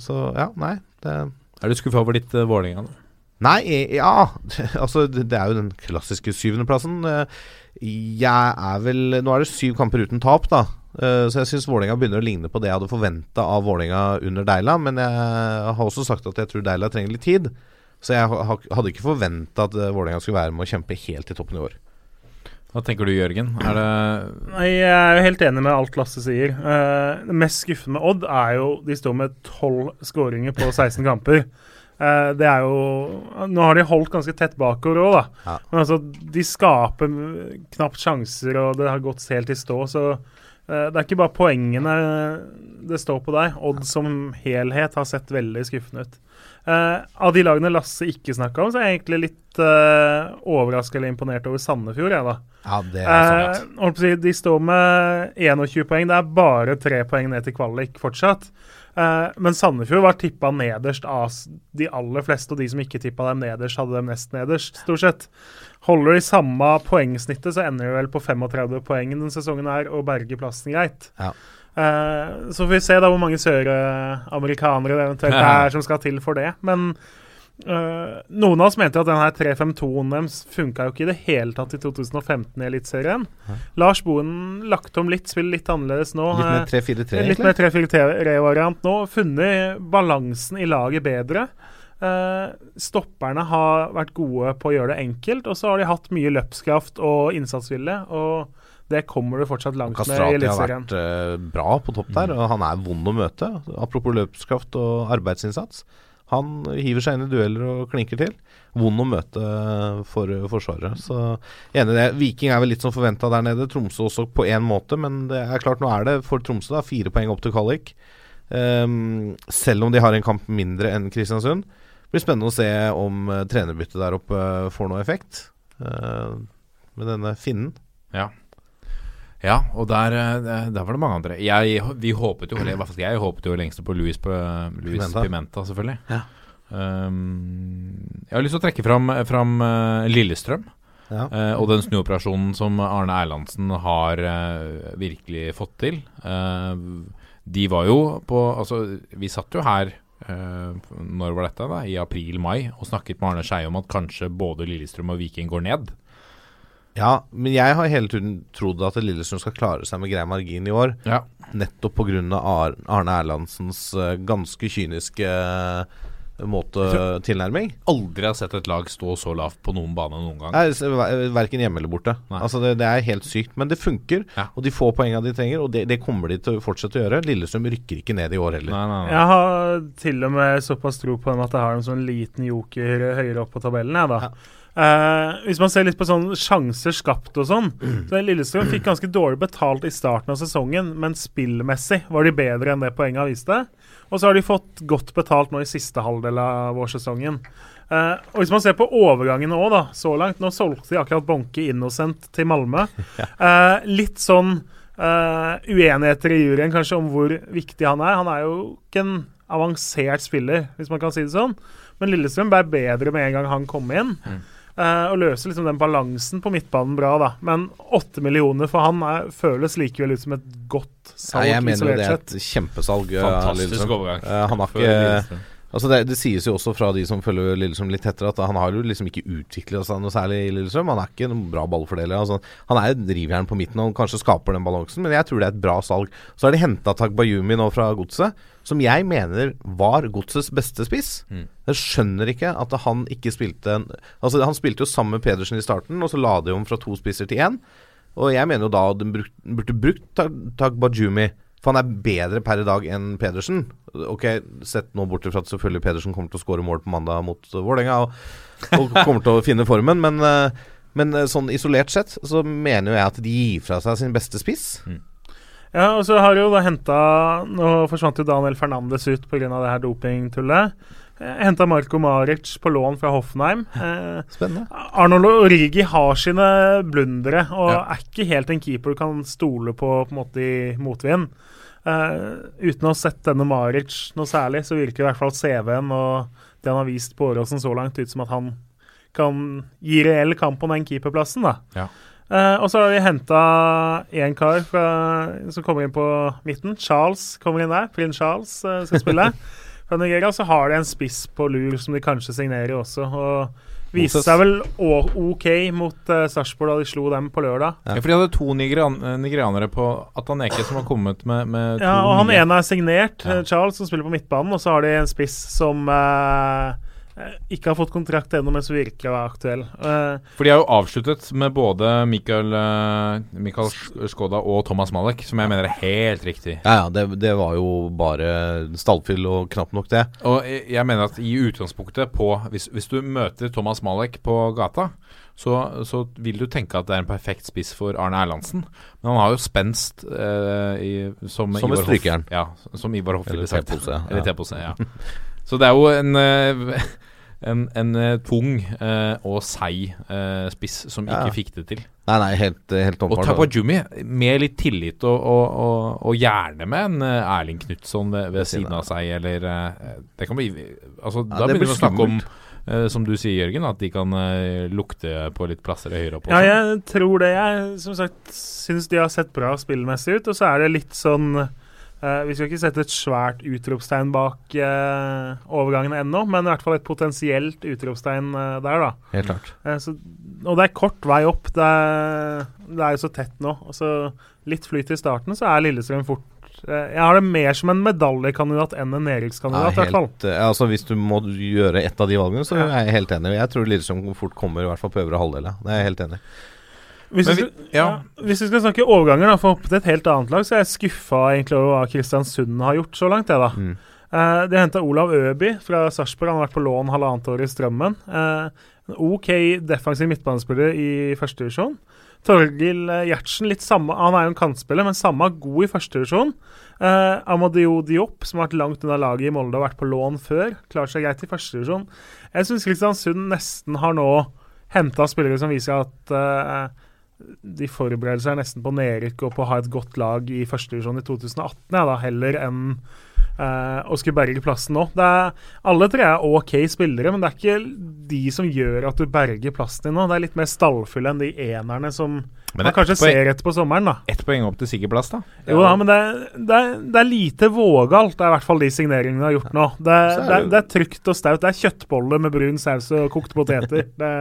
så ja, nei. Det Er du skuffa over ditt uh, Vålerenga? da? Nei, ja Altså, det er jo den klassiske syvendeplassen. Eh, Jeg er vel Nå er det syv kamper uten tap, da. Eh, Så jeg syns Vålerenga begynner å ligne på det jeg hadde forventa av Vålerenga under Deila. Men jeg har også sagt at jeg tror Deila trenger litt tid. Så jeg hadde ikke forventa at eh, Vålerenga skulle være med å kjempe helt i toppen i år. Hva tenker du, Jørgen? Er det Nei, Jeg er jo helt enig med alt Lasse sier. Eh, det mest skuffende med Odd er jo de står med tolv skåringer på 16 kamper. Eh, det er jo Nå har de holdt ganske tett bakover òg, da. Ja. Men altså, de skaper knapt sjanser, og det har gått helt i stå. Så uh, det er ikke bare poengene det står på der. Odd som helhet har sett veldig skuffende ut. Uh, av de lagene Lasse ikke snakka om, så er jeg egentlig litt uh, overraska eller imponert over Sandefjord. Jeg, da. Ja, det er sånn, uh, de står med 21 poeng. Det er bare tre poeng ned til kvalik fortsatt. Eh, men Sandefjord var tippa nederst av de aller fleste, og de som ikke tippa dem nederst, hadde dem nest nederst, stort sett. Holder de samme poengsnittet, så ender de vel på 35 poeng denne sesongen her, og berger plassen greit. Ja. Eh, så får vi se da hvor mange søramerikanere det eventuelt er som skal til for det. Men eh, noen av oss mente at denne 3-5-2-en deres funka jo ikke i det hele tatt i 2015 i Eliteserien. Lars Boen lagt om litt, spiller litt annerledes nå. Litt mer Eh, 3-4-3, Litt mer 3-4-3-variant nå. Funnet balansen i laget bedre. Uh, stopperne har vært gode på å gjøre det enkelt, og så har de hatt mye løpskraft og innsatsvilje. Og det kommer du fortsatt langt med i Kastrati har vært uh, bra på topp der, og han er vond å møte. Apropos løpskraft og arbeidsinnsats. Han hiver seg inn i dueller og klinker til. Vond å møte for Forsvaret. Så enig i det. Viking er vel litt som forventa der nede. Tromsø også på én måte, men det er klart nå er det for Tromsø da fire poeng opp til kvalik. Um, selv om de har en kamp mindre enn Kristiansund. Det blir spennende å se om uh, trenerbyttet der oppe eh, får noe effekt. uh, med denne finnen. Ja. Ja, og der, eh, der var det mange andre. Jeg, vi håpet jo, eller jeg håpet jo lengst på Louis, på, Louis Pimenta. Pimenta. selvfølgelig. Ja. Um, jeg har lyst til å trekke fram, fram eh, Lillestrøm. Ja. Uh, og den snuoperasjonen som Arne Erlandsen har uh, virkelig fått til. Uh, de var jo på Altså, vi satt jo her Når var dette? da? I april-mai og snakket med Arne Skeie om at kanskje både Lillestrøm og Viking går ned. Ja, men jeg har hele tiden trodd at Lillestrøm skal klare seg med grei margin i år. Ja. Nettopp pga. Ar Arne Erlandsens eh, ganske kyniske eh, måte tilnærming. Aldri har sett et lag stå så lavt på noen bane noen gang. Nei, ver- Verken hjemme eller borte. Nei. Altså det, det er helt sykt. Men det funker, Ja. og de får poengene de trenger. Og det, det kommer de til å fortsette å gjøre. Lillestrøm rykker ikke ned i år heller. Nei, nei, nei. Jeg har til og med såpass tro på dem at jeg har dem som en liten joker høyere opp på tabellen. Jeg, da. Eh, hvis man ser litt på sånn sjanser skapt og sånn så Lillestrøm fikk ganske dårlig betalt i starten av sesongen, men spillmessig var de bedre enn det poenget viste. Og så har de fått godt betalt nå i siste halvdel av vårsesongen. Uh, og hvis man ser på overgangene òg, så langt Nå solgte de akkurat Bonke Innocent til Malmö. Uh, litt sånn eh, uenigheter i juryen kanskje om hvor viktig han er. Han er jo ikke en avansert spiller, hvis man kan si det sånn. Men Lillestrøm ble bedre med en gang han kom inn. Eh, og løser liksom den balansen på midtbanen bra, da. Men åtte millioner for han er, føles likevel ut som et godt salg. Ja, jeg mener jo det er et kjempesalg. eh, Fantastisk overgang. Uh, han har ikke. Altså det, det sies jo også fra de som følger Lillestrøm litt tettere, at han har jo liksom ikke utvikla seg noe særlig i Lillestrøm. Han er ikke en bra ballfordeler. Altså, han er et drivjern på midten og kanskje skaper den balansen, men jeg tror det er et bra salg. Så har de henta Tagbayumi nå fra Godset, som jeg mener var Godsets beste spiss. Mm. Jeg skjønner ikke at han ikke spilte en Altså Han spilte jo sammen med Pedersen i starten, og så la de om fra to spisser til én. Og jeg mener jo da at de burde brukt Tag- Tagbajumi. For han er bedre per i dag enn Pedersen. Ok, Sett nå bort fra at selvfølgelig Pedersen kommer til å skåre mål på mandag mot Vålerenga, og, og kommer til å finne formen, men, uh, men uh, sånn isolert sett så mener jo jeg at de gir fra seg sin beste spiss. Ja, og så har de jo da henta Nå forsvant jo Daniel Fernandes ut pga. det her dopingtullet. Eh, Henta Marko Maric på lån fra Hoffenheim. Eh, Spennende. Arnold Origi har sine blundere og Ja. er ikke helt en keeper du kan stole på på en måte i motvind. Eh, uten å ha sett denne Maric noe særlig, så virker i hvert fall CV-en og det han har vist på Åråsen så langt, ut som at han kan gi reell kamp om den keeperplassen. da. Ja. Uh, og så har vi henta én kar fra, som kommer inn på midten. Charles kommer inn der. Prins Charles uh, skal spille. fra Nigeria. Så har de en spiss på lur som de kanskje signerer også. Og viste seg vel OK mot uh, Sarpsborg da de slo dem på lørdag. Ja, for de hadde to nigerian nigerianere på Ataneke som har kommet med, med to Ja, og han nye. ene er signert, Ja. eh, Charles, som spiller på midtbanen. Og så har de en spiss som eh, ikke har fått kontrakt ennå, men som virker å være aktuell. Uh, For de har jo avsluttet med både Mikael, uh, Mikael Skoda og Thomas Malek, som jeg mener er helt riktig. Ja, ja, det, det var jo bare stallfyll og knapt nok det. Og jeg jeg mener at i utgangspunktet på Hvis, hvis du møter Thomas Malek på gata, så, så vil du tenke at det er en perfekt spiss for Arne Erlandsen. Men han har jo spenst eh, i, som, Som Ivar Hoff- Ja, som Ivar Hoff Eller ville sagt. tepose, ja. Eller tepose, ja. Så det er jo en eh, en, en eh, tung eh, og seig spiss som Ja. ikke fikk det til. Nei, nei, helt, helt Og Tapajumi, med litt tillit og, og, og, og gjerne med en Erling Knutson ved, ved siden av seg, eller Det kan bli Altså, Ja, da det begynner vi å snakke om, eh, som du sier, Jørgen, at de kan uh, lukte på litt plasser høyere opp. Ja, jeg tror det. Jeg som sagt syns de har sett bra spillmessig ut. Og så er det litt sånn eh, Vi skal ikke sette et svært utropstegn bak uh, overgangene ennå, men i hvert fall et potensielt utropstegn uh, der, da. Helt klart. Eh, så, og det er kort vei opp. Det er, det er jo så tett nå. Og så litt flyt i starten, så er Lillestrøm fort eh, Jeg har det mer som en medaljekandidat enn en Ja, nedrykkskandidat, fall. helt, eh, altså Hvis du må gjøre ett av de valgene, så Ja. er jeg helt enig. Jeg tror Lillestrøm fort kommer i hvert fall på øvre halvdel. Det er jeg helt enig i. Hvis, vi, skal, ja. hvis vi skal snakke overganger, da, for å hoppe til et helt annet lag, så er jeg skuffa egentlig over hva Kristiansund har gjort så langt. Jeg, da. Mm. Eh, de henta Olav Øby fra Sarpsborg. Han har vært på lån halvannet år i Strømmen. Eh, en OK defensiv midtbanespiller i førstedivisjon. Torgil eh, Gjertsen, litt samme, han er jo en kantspiller, men samme god i førstedivisjon. Eh, Amadeo Diop, som har vært langt unna laget i Molde og vært på lån før, klarer seg greit i førstedivisjon. Jeg syns Kristiansund nesten har nå henta spillere som viser at eh, de forbereder seg nesten på nedrykk og på å ha et godt lag i førstedivisjon i 2018, ja, da, heller enn eh, og skulle berge plassen nå. Det er, alle tre er OK spillere, men det er ikke de som gjør at du berger plassen din nå. Det er litt mer stallfulle enn de enerne som Men man kanskje poeng- ser etter på sommeren, da. Ett poeng opp til sikker plass, da. Jo da, men det, er- det, det er lite vågalt, det er i hvert fall de signeringene vi har gjort nå. Det, er det, det er, det er trygt og staut. Det er kjøttboller med brun saus og kokte poteter. Det,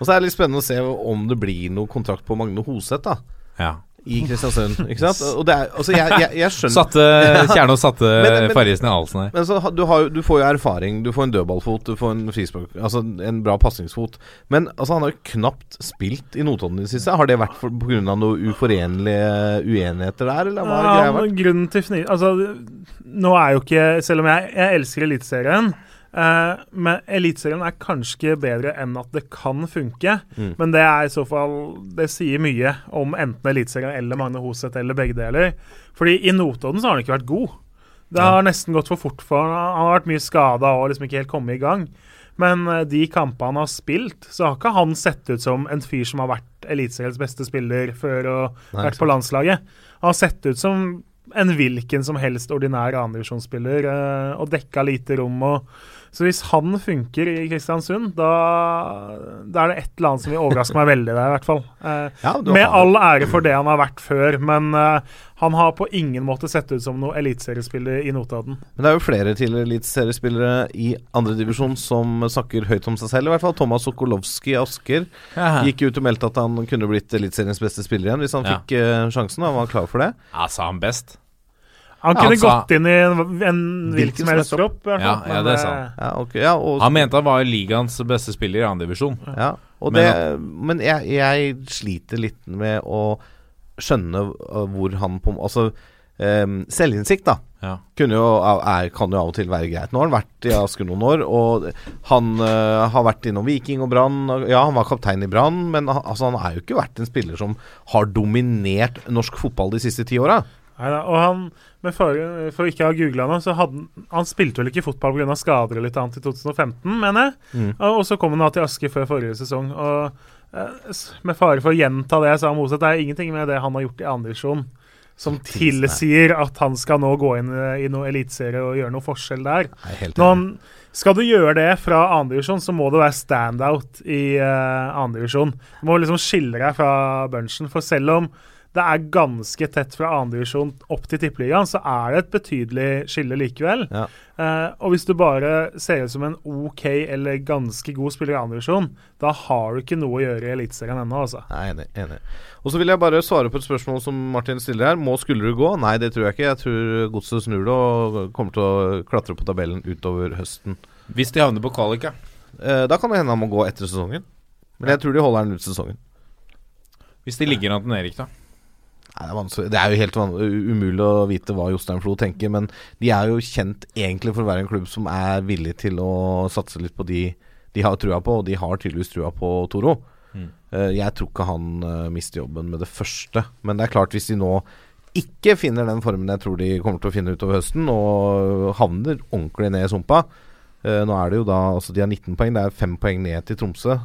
Og så er det litt spennende å se om det blir noe kontrakt på Magne Hoseth da Ja. I Kristiansund. Ikke sant? Og det er, altså jeg, jeg, jeg skjønner Satte Kjernås satte Farrisen i halsen her. Men så, du, har, du får jo erfaring. Du får en dødballfot, du får en frispark Altså en bra pasningsfot. Men altså, han har jo knapt spilt i Notodden i det siste. Har det vært pga. på grunn av noen uforenlige uenigheter der, eller hva har Ja, greia vært? grunnen til fni... Altså, nå er jo ikke Selv om jeg, jeg elsker Eliteserien, eh, men Eliteserien er kanskje bedre enn at det kan funke. Mm. Men det er i så fall Det sier mye om enten Eliteserien eller Magne Hoseth eller begge deler. Fordi i Notodden så har han ikke vært god. Det har nesten gått for fort for han. Han har vært mye skada og liksom ikke helt kommet i gang. Men eh, de kampene han har spilt, så har ikke han sett ut som en fyr som har vært Eliteseriens beste spiller før og Nei, vært på landslaget. Han har sett ut som en hvilken som helst ordinær andredivisjonsspiller uh, og dekka lite rom. Og, så hvis han funker i Kristiansund, da, da er det et eller annet som vil overraske meg veldig der, i hvert fall. Eh, Ja, med all ære for det han har vært før, men eh, han har på ingen måte sett ut som noe eliteseriespiller i Notodden. Men det er jo flere til eliteseriespillere i andredivisjon som snakker høyt om seg selv, i hvert fall. Thomas Sokolowski i Asker gikk ut og meldte at han kunne blitt eliteseriens beste spiller igjen hvis han Ja. fikk eh, sjansen. Han var klar for det. Ja, sa han best? Han kunne han sa- gått inn i en, en Hvilken som helst tropp. Ja, ja, det er sant. han. Ja, okay, ja, og, Han mente han var ligaens beste spiller i andredivisjon. ja, og Men det, men jeg, jeg sliter litt med å skjønne uh, hvor han på Altså um, selvinnsikt, da. Ja. Kunne jo, er, kan jo av og til være greit. Nå har han vært i Asker noen år, og han uh, har vært innom Viking og Brann. Ja, han var kaptein i Brann, men han, altså, han er jo ikke vært en spiller som har dominert norsk fotball de siste ti åra. Neida, og han, med for, for ikke å ha googla noe, så hadde han spilte vel ikke fotball pga. skader og litt annet i 2015, mener jeg. Mm. Og, og så kom han da til Aske før forrige sesong. Og eh, med fare for å gjenta det jeg sa om Moseth, det er ingenting med det han har gjort i andredivisjon som tilsier at han skal nå gå inn eh, i noe eliteserie og gjøre noe forskjell der. Han, skal du gjøre det fra andredivisjon, så må du være standout i uh, andredivisjon. Du må liksom skille deg fra bunchen. For selv om det er ganske tett fra andredivisjon opp til tippeligaen, så er det et betydelig skille likevel. Ja. Uh, og hvis du bare ser ut som en OK eller ganske god spiller i andredivisjon, da har du ikke noe å gjøre i Eliteserien ennå, altså. Nei, enig. enig. Og så vil jeg bare svare på et spørsmål som Martin stiller her. Må Skullerud gå? Nei, det tror jeg ikke. Jeg tror Godset snur det og kommer til å klatre på tabellen utover høsten. Hvis de havner på kvalik, ja. Uh, da kan det hende han må gå etter sesongen. Men jeg tror de holder han ut sesongen. Hvis de ligger an til Erik, da. Nei, det, er det er jo helt umulig å vite hva Jostein Flo tenker, men de er jo kjent egentlig for å være en klubb som er villig til å satse litt på de de har trua på, og de har tydeligvis trua på Toro. Mm. Eh, jeg tror ikke han eh, mister jobben med det første, men det er klart hvis de nå ikke finner den formen jeg tror de kommer til å finne utover høsten, og havner ordentlig ned i sumpa eh, Nå er det jo da Altså de har 19 poeng, det er 5 poeng ned til Tromsø.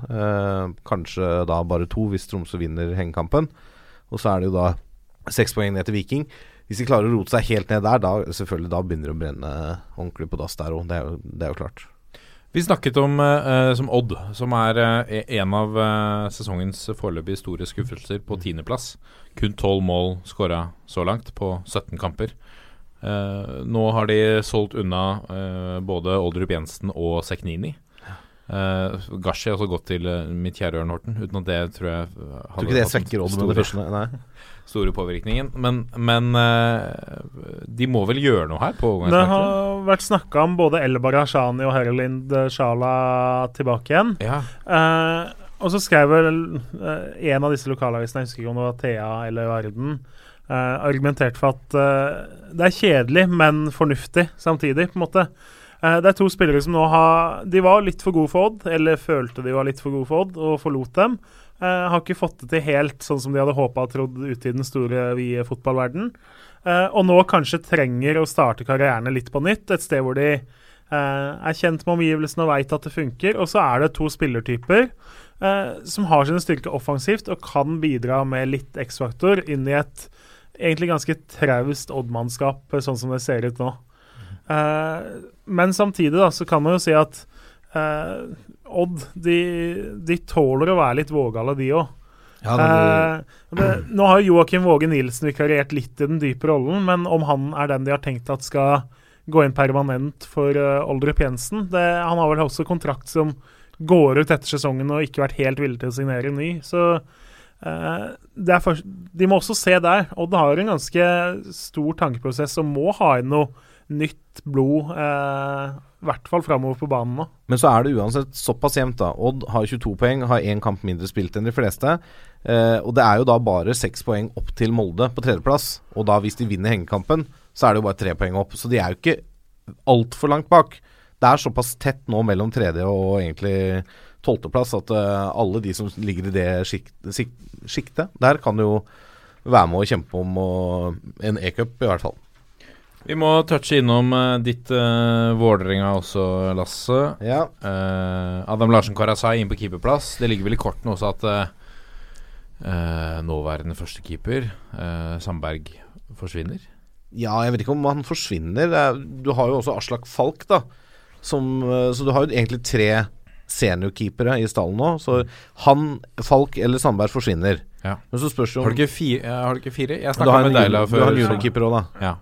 kanskje da bare to hvis Tromsø vinner hengekampen. Og så er det jo da seks poeng ned til Viking. Hvis de klarer å rote seg helt ned der, da selvfølgelig da begynner det å brenne ordentlig på dass der òg. Det, det er jo klart. Vi snakket om eh, som Odd, som er eh, en av eh, sesongens foreløpig store skuffelser på tiendeplass. Kun tolv mål skåra så langt på 17 kamper. Eh, nå har de solgt unna eh, både Oldrup Jensen og Seknini. Uh, Gashi har også gått til eh, mitt kjære Ørn Horten, uten at det tror jeg Tror ikke det svekker Odd med det første. Nei. Store påvirkningen. Men, men eh, de må vel gjøre noe her på Det har vært snakka om både Elbar Hashani og Herlind Shala tilbake igjen. Ja. Eh, og så skrev vel eh, en av disse lokalavisene, jeg husker ikke om det var Thea eller Verden, eh, argumentert for at eh, det er kjedelig, men fornuftig samtidig, på en måte. Eh, det er to spillere som nå har De var litt for gode for Odd, eller følte de var litt for gode for Odd, og forlot dem. Eh, har ikke fått det til helt sånn som de hadde håpa og trodd ute i den store, vide fotballverden. Uh, og nå kanskje trenger å starte karrieren litt på nytt, et sted hvor de uh, er kjent med omgivelsene og veit at det funker. Og så er det to spillertyper som har sine styrker offensivt og kan bidra med litt X-faktor inn i et egentlig ganske traust Odd-mannskap, sånn som det ser ut nå. Eh, men samtidig da, så kan man jo si at eh, Odd de, de tåler å være litt vågale, de òg. Ja, eh, nå har jo Joakim Våge Nilsen vikariert litt i den dype rollen, men om han er den de har tenkt at skal gå inn permanent for uh, Oldrup Jensen det, Han har vel også kontrakt som går ut etter sesongen og ikke vært helt villig til å signere en ny. Så eh, det først, de må også se der. Odd har en ganske stor tankeprosess og må ha inn noe nytt blod. eh, I hvert fall framover på banen nå. Men så er det uansett såpass jevnt, da. Odd har 22 poeng, har én kamp mindre spilt enn de fleste. Eh, og det er jo da bare seks poeng opp til Molde på tredjeplass. Og da hvis de vinner hengekampen, så er det jo bare tre poeng opp. Så de er jo ikke altfor langt bak. Det er såpass tett nå mellom tredje og egentlig tolvteplass at uh, alle de som ligger i det sjiktet der, kan jo være med å kjempe om og, en e-cup, i hvert fall. Vi må touche innom uh, ditt uh, Vålerenga også, Lasse. Ja. Uh, Adam Larsen Karasai inn på keeperplass. Det ligger vel i kortene også at uh, nåværende førstekeeper, uh, Sandberg, forsvinner? Ja, jeg vet ikke om han forsvinner. Er, du har jo også Aslak Falk, da. Som, så du har jo egentlig tre seniorkeepere i stallen nå. Så han, Falk eller Sandberg forsvinner. Ja. Men så spørs det om Har du ikke fire? Har du ikke fire? Jeg snakka med Deila før. du har en juniorkeeper òg, da. Ja.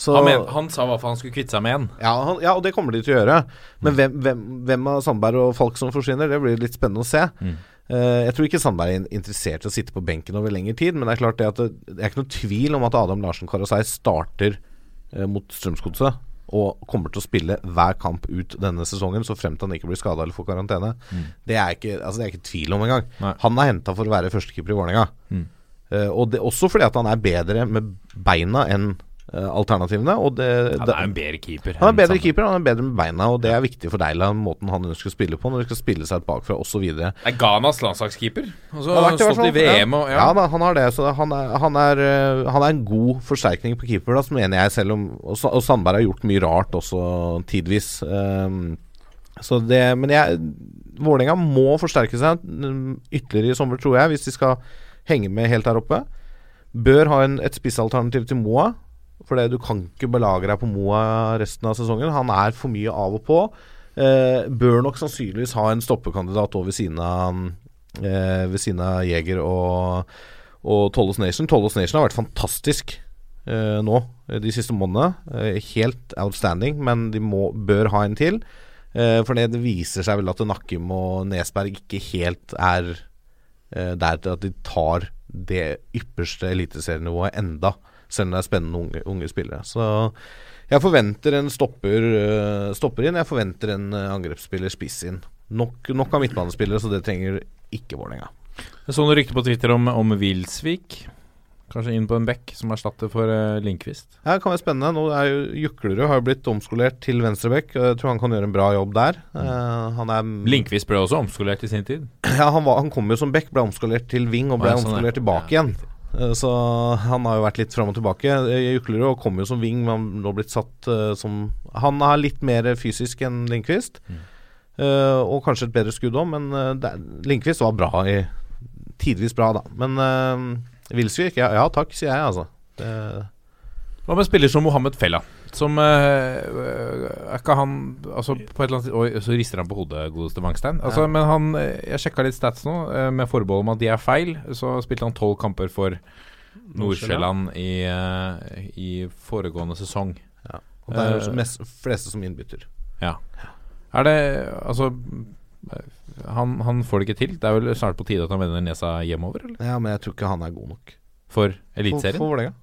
Så, Han, men, han sa hva faen han skulle kvitte seg med en. ja, han, ja, og det kommer de til å gjøre. Men hvem, hvem, hvem av Sandberg og Falk som forsvinner, det blir litt spennende å se. Mm. Uh, jeg tror ikke Sandberg er interessert i å sitte på benken over lengre tid, men det er klart det at det, det er ikke noe tvil om at Adam Larsen Karasei starter uh, mot Strømsgodset og kommer til å spille hver kamp ut denne sesongen, så fremt han ikke blir skada eller får karantene. Det, er ikke, altså det er ikke tvil om engang. Han er henta for å være førstekeeper i Vålerenga. Mm. Uh, og det, også fordi at han er bedre med beina enn alternativene. Og det, Han er en bedre keeper. han er bedre sammen. keeper, han er bedre med beina, og det er viktig for Deila, måten han ønsker å spille på, når de skal spille seg bakfra osv. Er Ghanas landslagskeeper. Og Han har stått i fall. VM og ja. ja. da, han har det. Så han er, han er, øh, han er en god forsterkning på keeperplass, mener jeg, selv om Og, og Sandberg har gjort mye rart også, tidvis. Um, så det Men jeg Vålerenga må forsterke seg mm, ytterligere i sommer, tror jeg, hvis de skal henge med helt der oppe. Bør ha en, et spissalternativ til Moa. For du kan ikke belage deg på Moa resten av sesongen. Han er for mye av og på. Eh, bør nok sannsynligvis ha en stoppekandidat over ved siden av eh, Jeger og, og Tollos Nation. Tollos Nation har vært fantastisk eh, nå eh, de siste månedene. Eh, helt outstanding, men de må, bør ha en til. Eh, for det, viser seg vel at Nakkim og Nesberg ikke helt er eh, der til at de tar det ypperste eliteserienivået enda, selv om det er spennende unge, unge spillere. Så jeg forventer en stopper, eh, stopper inn. Jeg forventer en eh, angrepsspiller spiss inn. Nok, nok av midtbanespillere, så det trenger ikke Vålerenga. Jeg så noen rykter på Twitter om, om Wilsvik. Kanskje inn på en bekk som erstatter for uh, Lindqvist. Ja, det kan være spennende. Nå er jo Juklerud har jo blitt omskolert til venstrebekk. Jeg tror han kan gjøre en bra jobb der. Eh, han er Lindqvist ble også omskolert i sin tid. Ja, han, var, han kom jo som bekk, ble omskolert til wing og ble ja, sånn, omskolert tilbake Ja, igjen. Eh, Så han har jo vært litt fram og tilbake. Juklerud kom jo som wing, men har nå blitt satt eh, som Han er litt mer fysisk enn Lindqvist. Mm. Eh, og kanskje et bedre skudd òg, men Lindqvist var bra i Tidvis bra, da. Men uh, Wilsvik, ja, ja takk, sier jeg, altså. Det, Hva med spiller som Mohammed Fella? Som eh, Er ikke han Altså på et eller annet Oi, så rister han på hodet, godeste Wangstein. Altså, Men han eh, Jeg sjekka litt stats nå, eh, med forbehold om at de er feil. Så spilte han tolv kamper for Nordsjælland i, eh, i foregående sesong. og det er jo Eh, mest, fleste som innbytter. Er det Altså eh, han, han får det ikke til. Det er vel snart på tide at han vender nesa hjemover, eller? Ja, men jeg tror ikke han er god nok. For For, Eliteserien? for Vålerenga.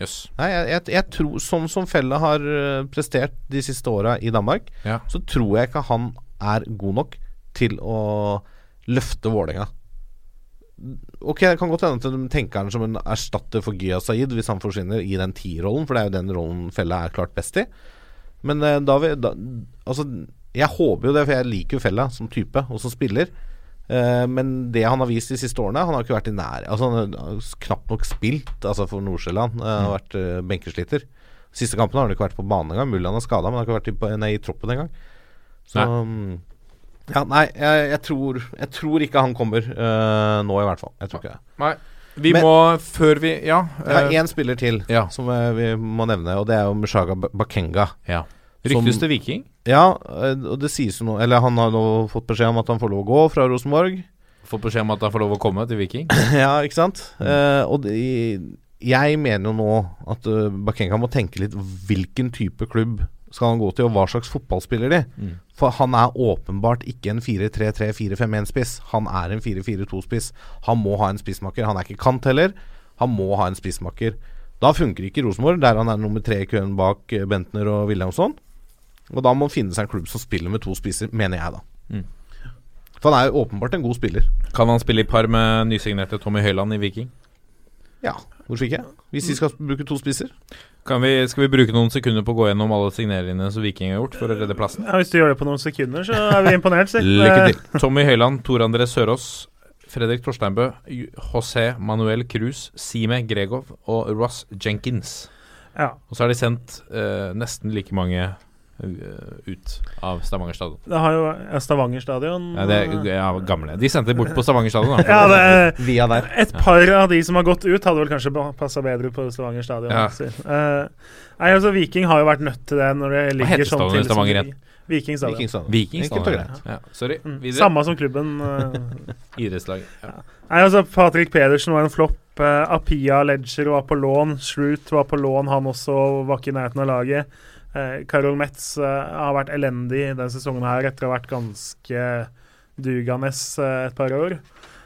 Jøss. Nei, jeg, jeg, jeg tror Sånn som Felle har eh, prestert de siste åra i Danmark, Ja. så tror jeg ikke han er god nok til å løfte Vålerenga. Ok, det kan godt hende at de tenker han som en erstatter for Gya Saeed hvis han forsvinner i den T-rollen, for det er jo den rollen Felle er klart best i. Men eh, da vi, da, Altså, jeg håper jo det, for jeg liker jo Fella som type og som spiller. Eh, men det han har vist de siste årene Han har ikke vært i nær Altså Han har knapt nok spilt Altså for Nordsjælland. Eh, har vært eh, benkesliter. Siste kampen har han ikke vært på banen engang. Mulig han er skada, men han har ikke vært i, nei, i troppen engang. Så nei. Ja, nei, jeg, jeg, tror, jeg tror ikke han kommer uh, nå, i hvert fall. Jeg tror ikke det. Nei. Vi Men- må, før vi Ja. Jeg har én spiller til ja. som vi må nevne, og det er jo Mushaga Bakenga. ja. Ryktes til Viking. Ja, eh, og det sies jo noe Eller han har nå fått beskjed om at han får lov å gå fra Rosenborg. Fått beskjed om at han får lov å komme til Viking. ja, ikke sant? Eh, og de, jeg mener jo nå at uh, Bakenga må tenke litt hvilken type klubb skal han gå til, og hva slags fotballspiller de. Mm. For han er åpenbart ikke en 4-3-3-4-5-1-spiss. Han er en 4-4-2-spiss. Han må ha en spissmakker. Han er ikke kant heller. Han må ha en spissmakker. Da funker ikke Rosenborg, der han er nummer tre i køen bak eh, Bentner og Williamson. Og da må han finne seg en klubb som spiller med to spisser, mener jeg da. Mm. For han er jo åpenbart en god spiller. Kan han spille i par med nysignerte Tommy Høiland i Viking? Ja, hvorfor ikke? Hvis de skal bruke to spisser. Kan vi, skal vi bruke noen sekunder på å gå gjennom alle signeringene som Viking har gjort for å redde plassen? Ja, hvis du gjør det på noen sekunder, så er vi imponert, si. Lykke Eh, til. Tommy Høiland, Tor André Sørås, Fredrik Torsteinbø, José Manuel Cruz, Sime Gregov og Ross Jenkins. Ja. Og så har de sendt eh, nesten like mange ut av Stavanger stadion. Det har jo ja, Stavanger stadion. Ja, det er ja, gamle. De sendte bort på Stavanger stadion, da. Ja, det Via der. Et par av de som har gått ut, hadde vel kanskje passa bedre på Stavanger stadion. Ja. si. Eh, nei, altså Viking har jo vært nødt til det når det ligger heter sånn til. Stavanger de- Viking stadion. Viking stadion. Viking stadion. Ja, sorry. Mm. Videre. Samme som klubben. Uh, Idrettslaget. Ja. Nei, altså Patrick Pedersen var en flopp. Uh, Apia Ledger var på lån. Shroot var på lån, han også var ikke i nærheten av laget. Eh, Karol Metz eh, har vært elendig denne sesongen her etter å ha vært ganske dugende eh, et par år.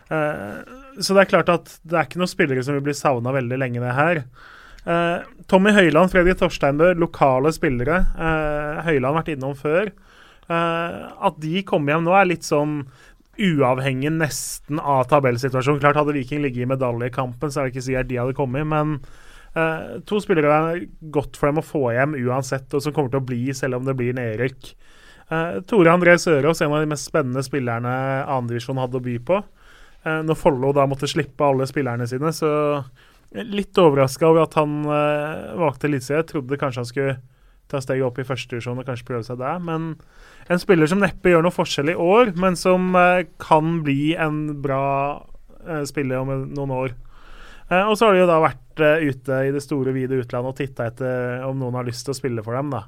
Eh, så det er klart at det er ikke noen spillere som vil bli savna veldig lenge, det her. Eh, Tommy Høiland, Fredrik Torsteinbø, lokale spillere. Eh, Høiland har vært innom før. Eh, at de kommer hjem nå, er litt sånn uavhengig nesten av tabellsituasjonen. Klart Hadde Viking ligget i medaljekampen, så er det ikke sikkert de hadde kommet. Men eh, to spillere er godt for dem å få hjem uansett, og som kommer til å bli selv om det blir nedrykk. Uh, Tore André Sørås, en av de mest spennende spillerne andredivisjon hadde å by på. Uh, når Follo da måtte slippe alle spillerne sine, så litt overraska over at han uh, valgte Eliteserien. Trodde kanskje han skulle ta steget opp i førstedivisjon og kanskje prøve seg der. Men en spiller som neppe gjør noe forskjell i år, men som uh, kan bli en bra uh, spiller om noen år. Og så har det jo da vært eh, ute i det store, vide utlandet og titta etter om noen har lyst til å spille for dem. da.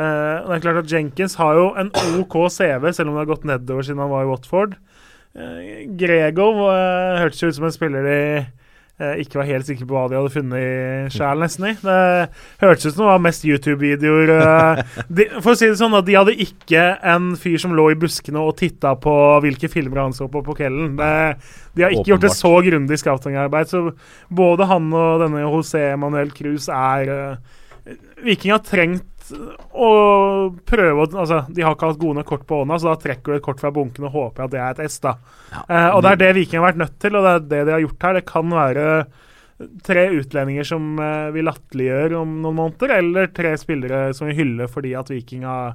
Eh, det er klart at Jenkins har jo en OK CV, selv om det har gått nedover siden han var i Watford. Gregov eh, hørtes jo ut som en spiller eh, ikke var helt sikre på hva de hadde funnet sjæl, nesten. i. Det hørtes ut som det var mest YouTube-videoer. eh. For å si det sånn, at de hadde ikke en fyr som lå i buskene og titta på hvilke filmer han så på på kvelden. De har ikke gjort det så grundig scoutingarbeid. Så både han og denne José Manuel Cruz er eh, Viking har trengt å prøve å altså, De har ikke hatt gode nok kort på hånda, så da trekker du et kort fra bunken og håper at det er et S. da. Eh, og Det er det Viking har vært nødt til, og det er det de har gjort her. Det kan være tre utlendinger som eh, vi latterliggjør om noen måneder, eller tre spillere som vi hyller fordi at Viking har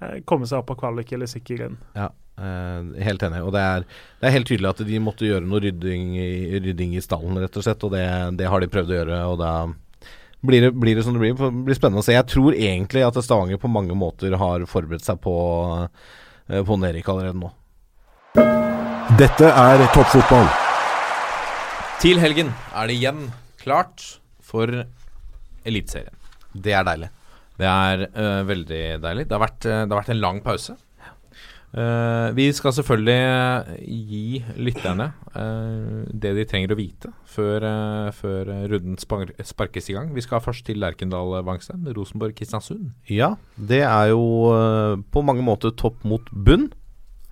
eh, kommet seg opp på kvalik eller sikker grunn. Ja, Uh, helt enig. Og det er, det er helt tydelig at de måtte gjøre noe rydding i, rydding i stallen, rett og slett. Og det, det har de prøvd å gjøre, og da blir det, blir det som det blir. Det blir spennende å se. Jeg tror egentlig at Stavanger på mange måter har forberedt seg på, eh, på Nerik allerede nå. Dette er toppfotball. Til helgen er det igjen klart for Eliteserien. Det er deilig. Det er uh, veldig deilig. Det har vært, øh, det har vært en lang pause. Eh, vi skal selvfølgelig gi lytterne uh, det de trenger å vite før, uh, før runden spar sparkes i gang. Vi skal først til Lerkendal Vangstein, Rosenborg-Kristiansund. Ja, det er jo eh, på mange måter topp mot bunn,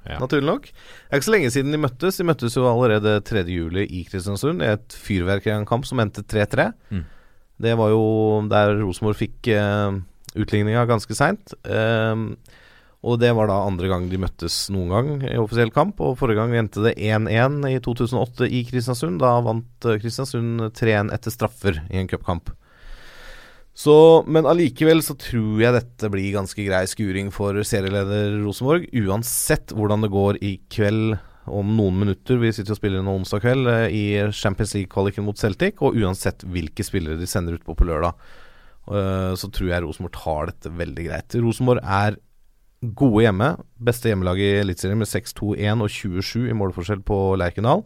Ja. naturlig nok. Det er ikke så lenge siden de møttes. De møttes jo allerede 3. juli i Kristiansund. i Et fyrverkeri av en kamp som endte 3-3. Mm. Det var jo der Rosenborg fikk uh, utligninga ganske seint. Og det var da andre gang de møttes noen gang i offisiell kamp. Og forrige gang endte det 1-1 i 2008 i Kristiansund. Da vant eh, Kristiansund 3-1 etter straffer i en cupkamp. Så, men allikevel så tror jeg dette blir ganske grei skuring for serieleder Rosenborg. Uansett hvordan det går i kveld om noen minutter. Vi sitter og spiller nå onsdag kveld eh, i Champions League-kvaliken mot Celtic. Og uansett hvilke spillere de sender utpå på lørdag, eh, så tror jeg Rosenborg tar dette veldig greit. Rosenborg er gode hjemme. Beste hjemmelag i Eliteserien med 6-2-1 og 27 i målforskjell på Lerkendal.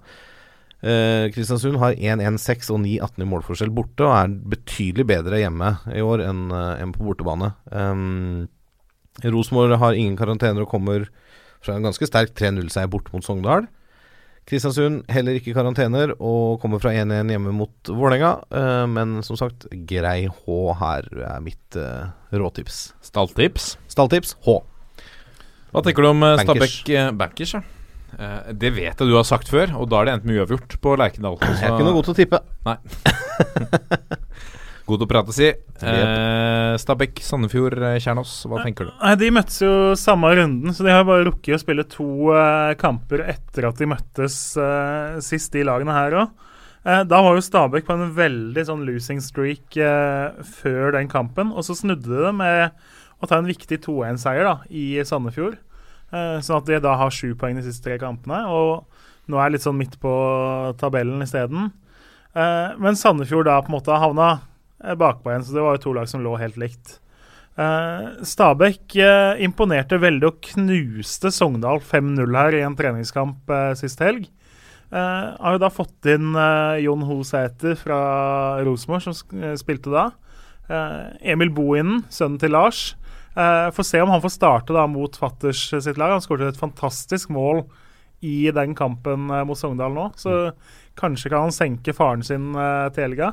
Eh, Kristiansund har 1-1-6 og 9-18 i målforskjell borte, og er betydelig bedre hjemme i år enn eh, enn på bortebane. Um, Rosenborg har ingen karantener og kommer fra en ganske sterk 3-0-seier bort mot Sogndal. Kristiansund heller ikke karantener og kommer fra 1-1 hjemme mot Vålerenga. eh, men som sagt, grei H her er mitt eh, råtips. Stalltips. Stalltips H. Hva tenker du om eh, Stabæk eh, Bankers? Ja? Eh, det vet jeg du har sagt før, og da er det endt med uavgjort på Lerkendal. Jeg er ikke noe god til å tippe. God til å prate, si. Eh, Stabæk, Sandefjord, Kjernås, hva tenker du? Nei, De møttes jo samme runden, så de har bare rukket å spille to eh, kamper etter at de møttes eh, sist, de lagene her òg. Eh, da var jo Stabæk på en veldig sånn losing streak før den kampen, og så snudde det med å ta en viktig 2-1-seier i Sandefjord. Eh, sånn at de da har sju poeng de siste tre kampene, og nå er jeg litt sånn midt på tabellen isteden. Eh, men Sandefjord da på en måte havna eh, bakpå igjen, så det var jo to lag som lå helt likt. Eh, Stabæk imponerte veldig og knuste Sogndal 5-0 her i en treningskamp sist helg. Uh, har jo da fått inn uh, Jon Ho Sæter fra Rosenborg, som spilte da. Uh, Emil Bohinen, sønnen til Lars. Eh, får se om han får starte da mot fatters sitt lag. Han skåret et fantastisk mål i den kampen eh, mot Sogndal nå, så kanskje kan han senke faren sin uh, til helga.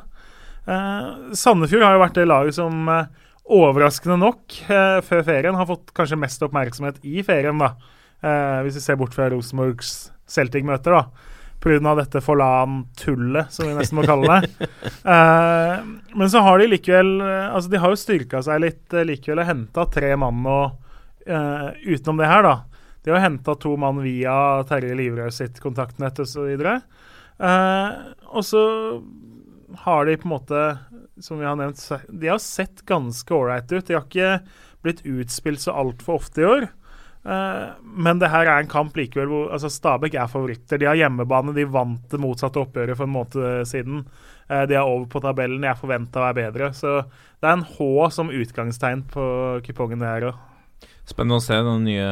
Uh, Sandefjord har jo vært det laget som uh, overraskende nok eh, før ferien har fått kanskje mest oppmerksomhet i ferien, da. Eh, hvis vi ser bort fra Rosenborgs Celtic-møter, da. Pga. dette Forlan-tullet, som vi nesten må kalle det. Eh, men så har de likevel eh, Altså, de har jo styrka seg litt eh, likevel og henta tre mann og eh, utenom det her, da. De har henta to mann via Terje Livrød sitt kontaktnett osv. Uh, og så har de på en måte, som vi har nevnt, de har sett ganske ålreite ut. De har ikke blitt utspilt så altfor ofte i år. Eh, men det her er en kamp likevel hvor altså Stabæk er favoritter. De har hjemmebane, de vant det motsatte oppgjøret for en måned siden. Eh, de er over på tabellen, jeg forventa å være bedre. Så det er en H som utgangstegn på kupongen det her òg. Spennende å se den nye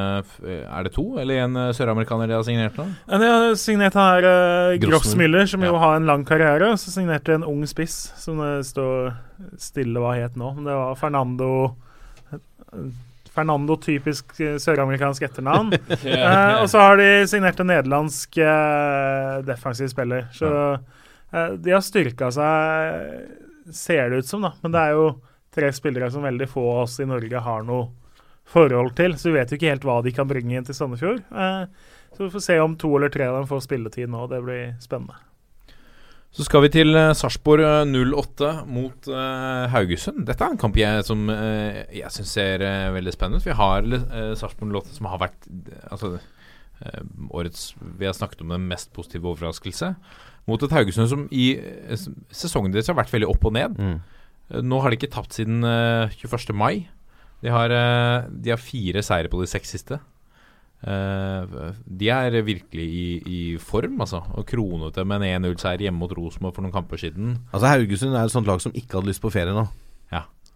Er det to, eller en eh, søramerikaner de har signert nå? Ja, De har signert han her. Grossmüller, som jo Ja. har en lang karriere. Så signerte en ung spiss, som det står stille hva het nå. Men det var Fernando Fernando, typisk eh, søramerikansk etternavn. eh, og så har de signert en nederlandsk eh, defensiv spiller. Så eh, de har styrka seg, ser det ut som, da. Men det er jo tre spillere som veldig få av oss i Norge har noe forhold til. Så vi vet jo ikke helt hva de kan bringe inn til Sandefjord. Så vi får se om to eller tre av dem får spilletid nå. Det blir spennende. Så skal vi til uh, Sarpsborg eh, 08 mot uh, Haugesund. Dette er en kamp jeg, som uh, jeg syns ser uh, veldig spennende ut. Vi har uh, Sarpsborg 08 som har vært eh, altså, eh, årets Vi har snakket om den mest positive overraskelse. Mot et Haugesund som i eh, sesongen deres har vært veldig opp og ned. Mm. Eh, Nå har de ikke tapt siden eh, 21. mai. De har, eh, de har fire seire på de seks siste. Eh, de er virkelig i, i form, altså. Og kronete med en 1-0-seier hjemme mot Rosenborg for noen kamper siden. Altså Haugesund er et sånt lag som ikke hadde lyst på ferie nå.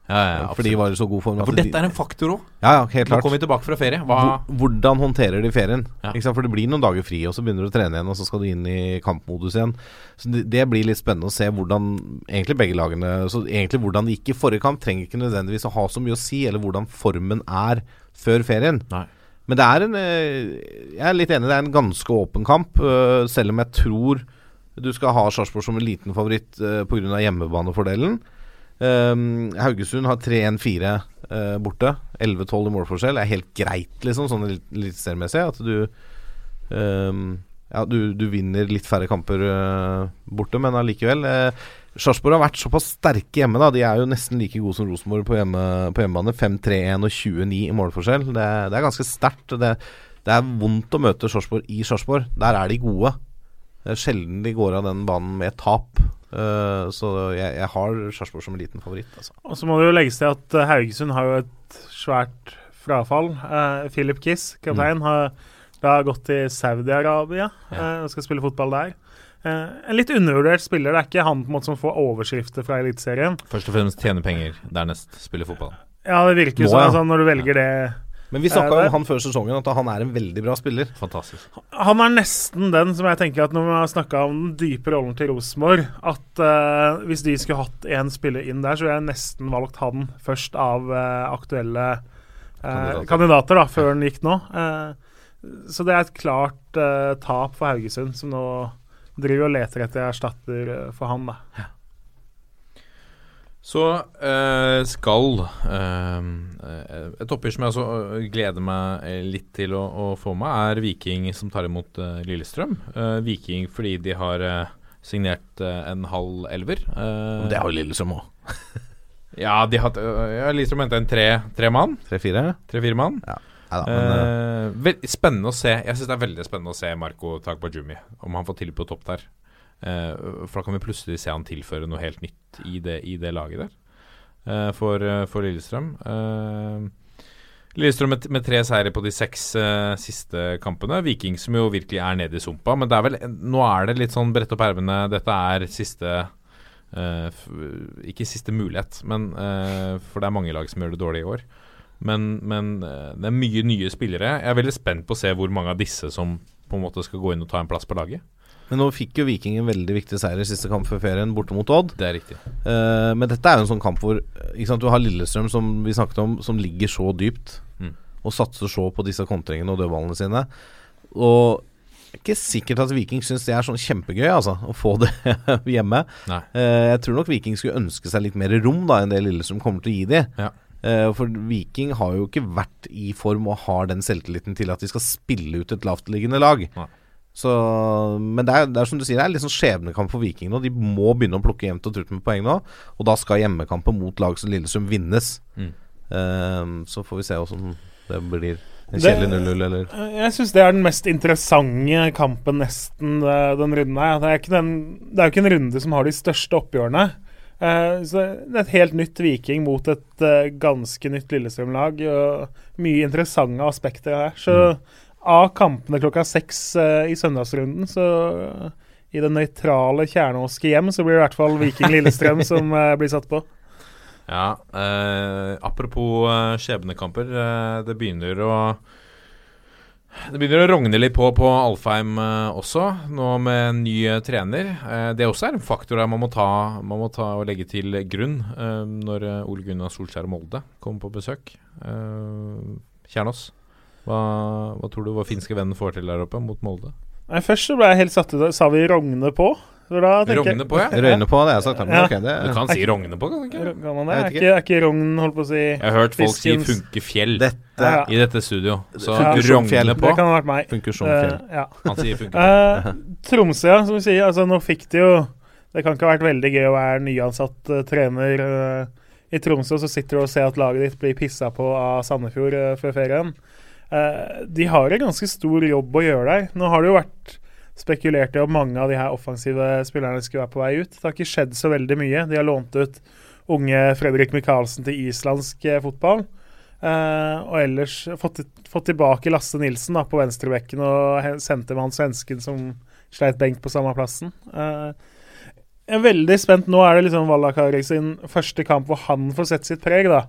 Ja, ja, ja for de var i så god form. ja, For dette er en faktor òg. Ja, ja, helt Nå klart. kommer vi tilbake fra ferie. Hva Hvordan håndterer de ferien? Ja. Ikke sant? For det blir noen dager fri, og så begynner du å trene igjen, og så skal du inn i kampmodus igjen. Så det, det blir litt spennende å se hvordan egentlig begge lagene Så egentlig hvordan det gikk i forrige kamp, trenger ikke nødvendigvis å ha så mye å si, eller hvordan formen er før ferien. Nei. Men det er en eh, Jeg er litt enig, det er en ganske åpen kamp, eh, selv om jeg tror du skal ha Sarpsborg som en liten favoritt uh, pga. hjemmebanefordelen. Haugesund har 3-1-4 uh, borte. 11-12 i målforskjell. Det er helt greit, liksom, sånn eliteseriemessig. At du Ja, du, du vinner litt færre kamper borte, men allikevel. Uh, Sarpsborg har vært såpass sterke hjemme. da De er jo nesten like gode som Rosenborg på, hjemme, på hjemmebane. 5-3-1 og 29 i målforskjell. Det, det er ganske sterkt. Det, det er vondt å møte Sarpsborg i Sarpsborg. Der er de gode. Det er sjelden de går av den banen med tap. Uh, så jeg, jeg har Sarpsborg som en liten favoritt. Altså. Og så må det jo legges til at eh, Haugesund har jo et svært frafall. Uh, Philip Kiss, kaptein, har da gått til Saudi-Arabia eh, og skal spille fotball der. Eh, en litt undervurdert spiller. Det er ikke han på en måte som får overskrifter fra Eliteserien. Først og fremst tjene penger, dernest spille fotball. Ja, det virker sånn altså, når du velger det Men vi snakka om han før sesongen, at han er en veldig bra spiller. Fantastisk. Han er nesten den som jeg tenker at når vi har snakka om den dype rollen til Rosenborg, at uh, hvis de skulle hatt én spiller inn der, så ville jeg nesten valgt han først av uh, aktuelle uh, Kandidater. kandidater. da, før han gikk nå. Så det er et klart tap for Haugesund, som nå driver og leter etter erstatter eh, for han. da. Så eh, skal eh, Et oppgjør som jeg også gleder meg litt til å, å få med, er Viking som tar imot eh, Lillestrøm. Eh, Viking fordi de har eh, signert eh, en halv elver. Eh, Det har jo Lillestrøm òg. Ja, de har øh, ja, Lillestrøm henta en tre, tre mann. Tre-fire? Mann. Neida, men, vel, spennende å se. Jeg syns det er veldig spennende å se Marco Tagbajumi, om han får til på topp der. Uh, for da kan vi plutselig se han tilføre noe helt nytt i det, i det laget der. uh, for, for Lillestrøm. Lillestrøm med, med tre seire på de seks siste kampene. Viking som jo virkelig er nede i sumpa. Men det er vel, nå er det litt sånn brett opp ermene. Dette er siste Ikke siste mulighet, men, for det er mange lag som gjør det dårlig i år. Men, men eh, det er mye nye spillere. Jeg er veldig spent på å se hvor mange av disse som på en måte skal gå inn og ta en plass på laget. Men nå fikk jo Viking en veldig viktig seier i siste kamp før ferien, borte mot Odd. Det er riktig. Uh, men dette er jo en sånn kamp hvor sant, du har Lillestrøm, som vi snakket om, som ligger så dypt. Mm. Og satser så på disse kontringene og dødballene sine. Og det er ikke sikkert at Viking syns det er sånn kjempegøy, altså, å få det hjemme. Eh, jeg tror nok Viking skulle ønske seg litt mer rom da enn det Lillestrøm kommer til å gi de. Ja. Eh, for Viking har jo ikke vært i form og har den selvtilliten til at de skal spille ut et lavtliggende lag. Nei. Så, men det er, det er som du sier, det er litt sånn skjebnekamp for Viking nå. De må begynne å plukke jevnt og trutt med poeng nå. Og da skal hjemmekampen mot lag som Lillesund vinnes. Mm. Eh, så får vi se hvordan det blir. En kjedelig 0-0, eller Jeg syns det er den mest interessante kampen nesten eh, den runden her. Det er, ikke den, det er jo ikke en runde som har de største oppgjørene. Eh, så et helt nytt Viking mot et eh, ganske nytt Lillestrøm-lag. Mye interessante aspekter her. Så av kampene klokka seks eh, i søndagsrunden, så i det nøytrale Kjernåske hjem, så blir det i hvert fall Viking Lillestrøm som blir satt på. Ja, eh, apropos skjebnekamper. Det begynner å Det begynner å rogne litt på på Alfheim eh, også, nå med en ny eh, trener. Eh, det også er en faktor man må ta, man må ta og legge til grunn når Ole Gunnar Solskjær og Molde kommer på besøk. Kjernås, hva, hva tror du vår finske venn får til der oppe mot Molde? Nei, først så ble jeg helt satt ut av Sa vi rogne på? Rogne på, ja? Røyne på, det har jeg sagt. Men Ja. ok, det, Du kan si rogne på, kan du ikke? Kan man det? Jeg Er ikke, er ikke rogn, holdt på å si Jeg har hørt folk si Fiskens- funke fjell Dette i dette studio. Så Ja. rogne på. Det kan ha vært meg. Eh, ja. Han sier funke. Uh, Tromsø, ja, som vi sier. Altså, nå fikk de jo Det kan ikke ha vært veldig gøy å være nyansatt uh, trener eh, i Tromsø, så sitter du og ser at laget ditt blir pissa på av Sandefjord eh, før ferien. Eh, de har en ganske stor jobb å gjøre der. Nå har det jo vært spekulert i om mange av de her offensive spillerne skulle være på vei ut. Det har ikke skjedd så veldig mye. De har lånt ut unge Fredrik Michaelsen til islandsk eh, fotball. Eh, og ellers fått, fått tilbake Lasse Nilsen da, på venstrebekken og sendte med han svensken som sleit benk på samme plassen. Eh, jeg er veldig spent. Nå er det liksom Vallakarik sin første kamp hvor han får sett sitt preg da,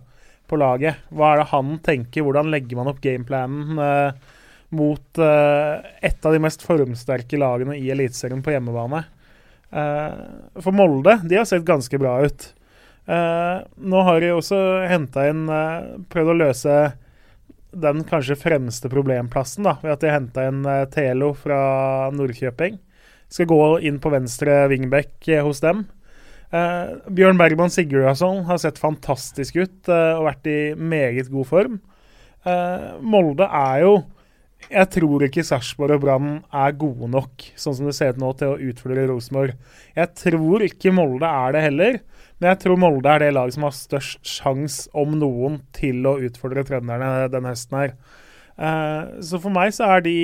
på laget. Hva er det han tenker? Hvordan legger man opp gameplanen eh, mot uh, et av de mest formsterke lagene i Eliteserien på hjemmebane? Uh, for Molde, de har sett ganske bra ut. Uh, nå har de også henta inn Prøvd å løse den kanskje fremste problemplassen da, ved at de henta inn Telo fra Nordkjøping. Skal gå inn på venstre wingback hos dem. Bjørn Bergman Sigurdasson har sett fantastisk ut og vært i meget god form. Molde er jo Jeg tror ikke Sarpsborg og Brann er gode nok, sånn som det ser ut nå, til å utfordre Rosenborg. Jeg tror ikke Molde er det heller, men jeg tror Molde er det laget som har størst sjanse, om noen, til å utfordre trønderne denne høsten her. Eh, så for meg så er de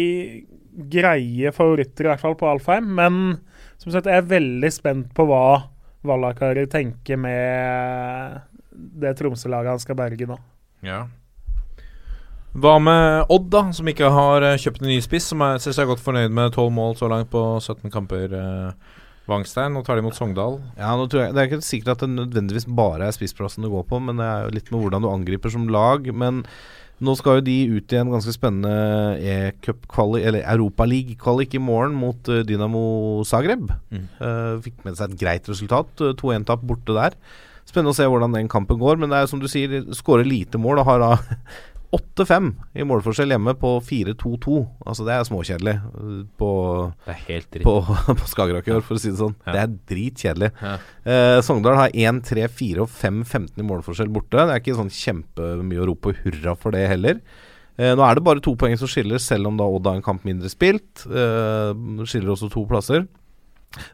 greie favoritter, i hvert fall på Alfheim. Men som sagt, jeg er veldig spent på hva Vallakari tenker med det Tromsø-laget han skal berge nå. Ja. Hva med Odd, da, som ikke har eh, kjøpt en ny spiss? Som er, synes jeg er godt fornøyd med 12 mål så langt på 17 kamper. Eh, Vangstein, nå tar de mot Sogndal. Ja, nå tror jeg, Det er ikke sikkert at det nødvendigvis bare er spissplassen du går på, men det er jo litt med hvordan du angriper som lag. Men Nå skal jo de ut i en ganske spennende e-cup-kvalik, eller Europaliga-kvalik i morgen mot eh, Dynamo Zagreb. Mm. Uh, fikk med seg et greit resultat. eh, 2-1-tap borte der. Spennende å se hvordan den kampen går. Men det er som du sier, skårer lite mål og har da 8-5 i målforskjell hjemme på 4-2-2. Altså Det er småkjedelig eh, på, Det er helt dritt. på, på Skagerrak i år, for å si det sånn. Ja. Det er dritkjedelig. Ja. Eh, Sogndal har 1, 3, 4 og 5 15 i målforskjell borte. Det er ikke sånn kjempemye å rope hurra for det heller. Eh, nå er det bare to poeng som skiller, selv om da Odd har en kamp mindre spilt. Eh, skiller også to plasser.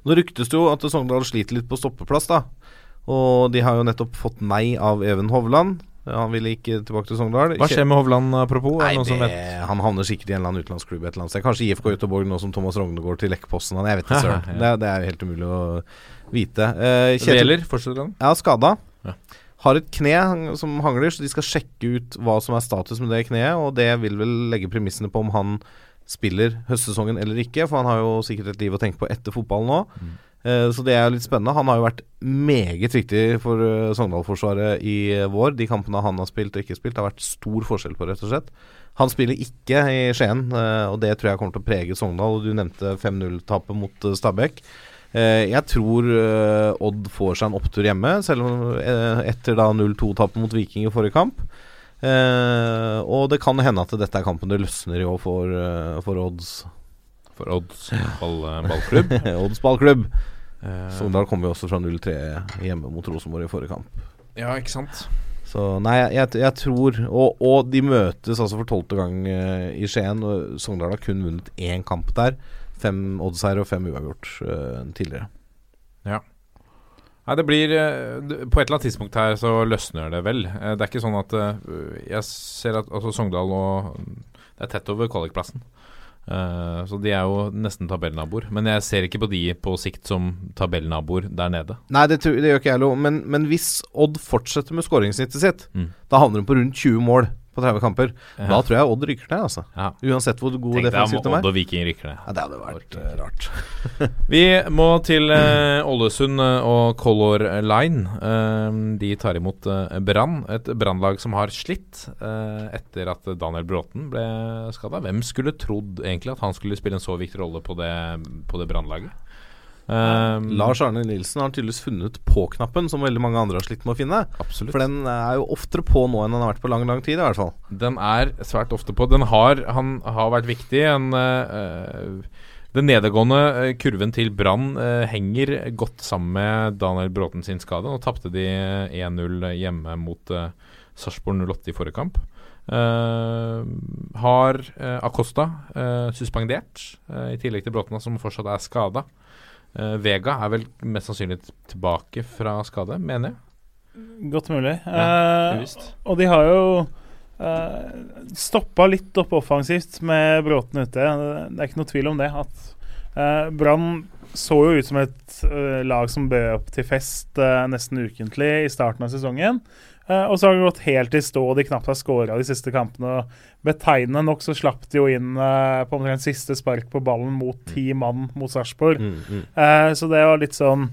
Nå ryktes det jo at Sogndal sliter litt på stoppeplass, da. Og de har jo nettopp fått nei av Even Hovland. Han ville ikke tilbake til Sogndal. Hva skjer med Hovland, apropos? Nei, det han havner sikkert i en eller annen utenlandsklubb et eller annet sted. Kanskje IFK Göteborg nå som Thomas Rogne går til Lekkposten. Jeg vet ikke, søren. Ja. det, det er jo helt umulig å vite. Eh, Kjetil- Veler, fortsetter han? ja, skada. Ja. Har et kne som hangler, så de skal sjekke ut hva som er status med det kneet. Og det vil vel legge premissene på om han spiller høstsesongen eller ikke. For han har jo sikkert et liv å tenke på etter fotballen nå. Eh, så det er litt spennende. Han har jo vært meget viktig for uh, Sogndal-forsvaret i eh, vår. De kampene han har spilt og ikke spilt, har vært stor forskjell på, rett og slett. Han spiller ikke i Skien, eh, og det tror jeg kommer til å prege Sogndal. Du nevnte 5-0-tapet mot Stabæk. Eh, jeg tror eh, Odd får seg en opptur hjemme, selv om eh, etter 0-2-tapet mot Viking i forrige kamp. Eh, og det kan hende at dette er kampen det løsner i år for, eh, for Odds For Odds ball, ballklubb. Odds ballklubb. Eh, Sogndal kom jo også fra 0-3 hjemme mot Rosenborg i forrige kamp. ja, ikke sant. Så nei, jeg, jeg, tror og, og de møtes altså for tolvte gang uh, i Skien. Og Sogndal har kun vunnet én kamp der. Fem Odd-seiere og fem uavgjort uh, tidligere. Ja. Nei, det blir På et eller annet tidspunkt her så løsner det vel. Det er ikke sånn at Jeg ser at altså Sogndal og Det er tett over kvalikplassen. Eh, så de er jo nesten tabellnaboer. Men jeg ser ikke på de på sikt som tabellnaboer der nede. Nei, det, det gjør ikke jeg heller. Men, men hvis Odd fortsetter med skåringssnittet sitt, Mm. da havner de på rundt 20 mål på 30 kamper. Ja. Da tror jeg Odd rykker ned, altså. Ja. Uansett hvor god defensivt de Odd er. og Viking rykker ned. Ja, det hadde vært uh, rart. Vi må til uh, Ålesund eh, og Color Line. Uh, de tar imot Brann, et brannlag som har slitt etter at Daniel Bråten ble skada. Hvem skulle trodd egentlig at han skulle spille en så viktig rolle på det, på det brannlaget? Eh, Lars Arne Nilsen har tydeligvis funnet på-knappen, som veldig mange andre har slitt med å finne. Absolutt. For den er jo oftere på nå enn den har vært på lang, lang tid, i hvert fall. Den er svært ofte på. Den har, han har vært viktig. En, eh, den nedadgående eh, kurven til Brann eh, henger godt sammen med Daniel Bråten sin skade. Nå tapte de 1-0 hjemme mot uh, Sarpsborg 08 i forrige kamp. Uh, har eh, Acosta eh, suspendert, eh, i tillegg til Bråten, som fortsatt er skada. Vega er vel mest sannsynlig tilbake fra skade, mener jeg. Godt mulig. Ja, uh, og de har jo uh, stoppa litt opp offensivt med Bråten ute. Det er ikke noe tvil om det. At uh, Brann så jo ut som et uh, lag som bød opp til fest eh, nesten ukentlig i starten av sesongen. Eh, og så har det gått helt i stå, og de knapt har skåra de siste kampene. Og Betegnende nok så slapp de jo inn uh, på omtrent siste spark på ballen mot ti mann mot Sarpsborg. Eh, så det var litt sånn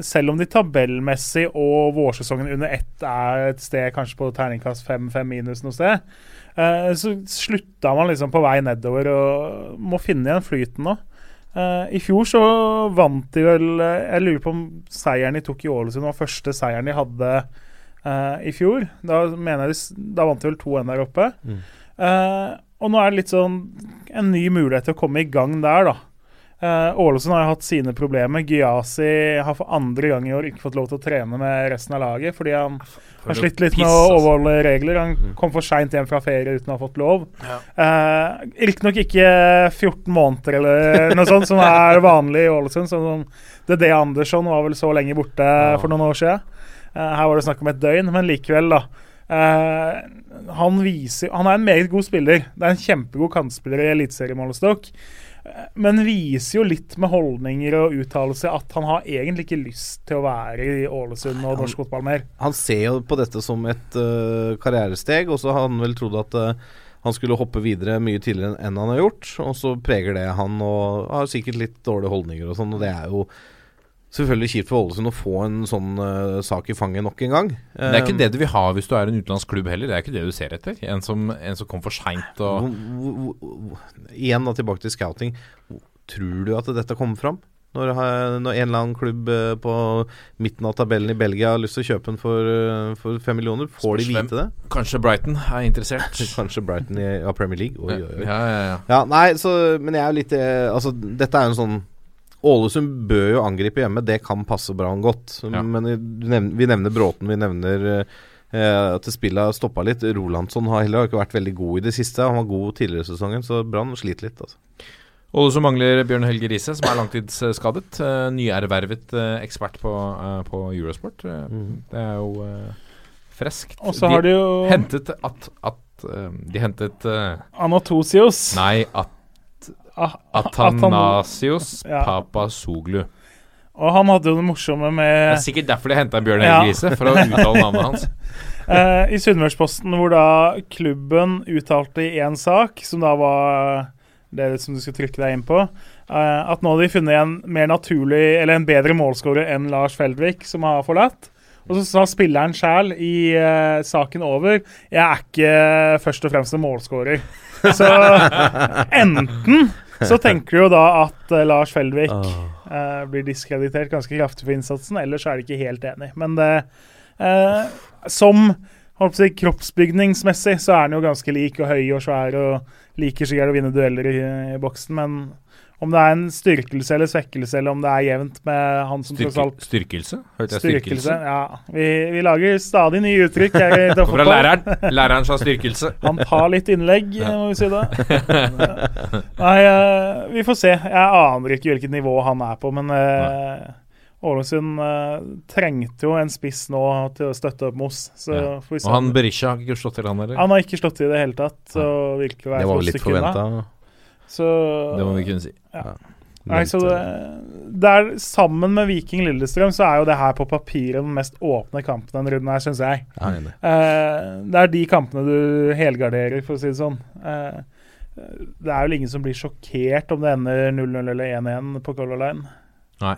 Selv om de tabellmessig og vårsesongen under ett er et sted kanskje på terningkast 5-5 minus noe sted, så slutta man liksom på vei nedover og må finne igjen flyten nå. Uh, I fjor så vant de vel Jeg lurer på om seieren de tok i Ålesund var første seieren de hadde eh, i fjor. Da mener jeg Da vant de vel 2-1 der oppe. Mm. Uh, og nå er det litt sånn en ny mulighet til å komme i gang der, da. Ålesund uh, har jo hatt sine problemer. Gyasi har for andre gang i år ikke fått lov til å trene med resten av laget fordi han har slitt litt med å altså. overholde regler. Han kom for seint hjem fra ferie uten å ha fått lov. Eh, Riktignok ikke 14 måneder eller noe sånt, som er vanlig i Ålesund. Sånn som DD Andersson var vel så lenge borte for noen år siden. Eh, her var det snakk om et døgn, men likevel, da. Uh, han viser Han er en meget god spiller. Det er en kjempegod kantspiller i eliteseriemålestokk. Uh, Men viser jo litt med holdninger og uttalelser at han har egentlig ikke lyst til å være i Ålesund og norsk fotball mer. Han ser jo på dette som et uh, karrieresteg, og så har han vel trodd at han skulle hoppe videre mye tidligere enn han har gjort. Og så preger det han, og har sikkert litt dårlige holdninger og sånn, og det er jo Selvfølgelig kjipt for Ålesund å få en sånn uh, sak i fanget nok en gang. Det er ikke Eh, det du vil ha hvis du er en utenlandsk klubb heller. Det er ikke det du ser etter. En som, en som kom for seint og Igjen da tilbake til scouting. Tror du at dette kommer fram? Når, når en eller annen klubb eh, på midten av tabellen i Belgia har lyst til å kjøpe den for, eh, for fem millioner, får de vite det? Kanskje Brighton er interessert. Kanskje Brighton i ja, Premier League? Oi, oi, oi. Ja, ja, ja. Ja, nei, så, men jeg er jo litt eh, Altså, dette er jo en sånn Ålesund bør jo angripe hjemme, det kan passe bra og godt. Ja. Men vi nevner, vi nevner Bråten, vi nevner eh, at spillet har stoppa litt. Rolandsson har heller ikke vært veldig god i det siste. Han var god tidligere i sesongen, så Brann sliter litt. Altså. Ålesund mangler Bjørn Helge Riise, som er langtidsskadet. Uh, nyervervet eh, ekspert på, på Eurosport. Mm. Det er jo uh, freskt. Og så har de jo hentet at, at eh, De hentet Anatosios. Nei, at Ah, Athanasios Ja. Papasoglu. Og han hadde jo det morsomme med Det er sikkert derfor de henta Bjørn. Helge Riise, for å uttale navnet hans. uh, I Sunnmørsposten, hvor da klubben uttalte i én sak, som da var det som du skal trykke deg inn på, uh, at nå hadde de funnet en mer naturlig, eller en bedre målskårer enn Lars Feldvik, som har forlatt. Og så sa spilleren sjæl i uh, saken over Jeg er ikke først og fremst en målskårer. Så enten så tenker du jo da at uh, Lars Feldvik uh, blir diskreditert ganske kraftig for innsatsen, ellers er de ikke helt enig. Men det uh, Som jeg, kroppsbygningsmessig så er han jo ganske lik og høy og svær og liker sikkert å vinne dueller i, i boksen, men om det er en styrkelse eller svekkelse, eller om det er jevnt med han som tross alt styrkelse? Hørte jeg Styrkelse. styrkelse? Ja. Vi, vi lager stadig nye uttrykk her i Fra læreren. Læreren sa styrkelse. Han tar litt innlegg, må vi si det. Nei, eh, vi får se. Jeg aner ikke hvilket nivå han er på, men eh, Ålesund eh, trengte jo en spiss nå til å støtte opp Moss. Så Ja. får vi se. Og han Berisha har ikke slått til, han heller? Han har ikke slått i det hele tatt. Det var vel litt forventa. Så Det må vi kunne si. Nei, så det, det er Sammen med Viking Lillestrøm så er jo det her på papiret den mest åpne kampen denne runden her, syns jeg. Jeg er. Eh, det er de kampene du helgarderer, for å si det sånn. Eh, det er vel ingen som blir sjokkert om det ender 0-0 eller 1-1 på Color Line. Nei.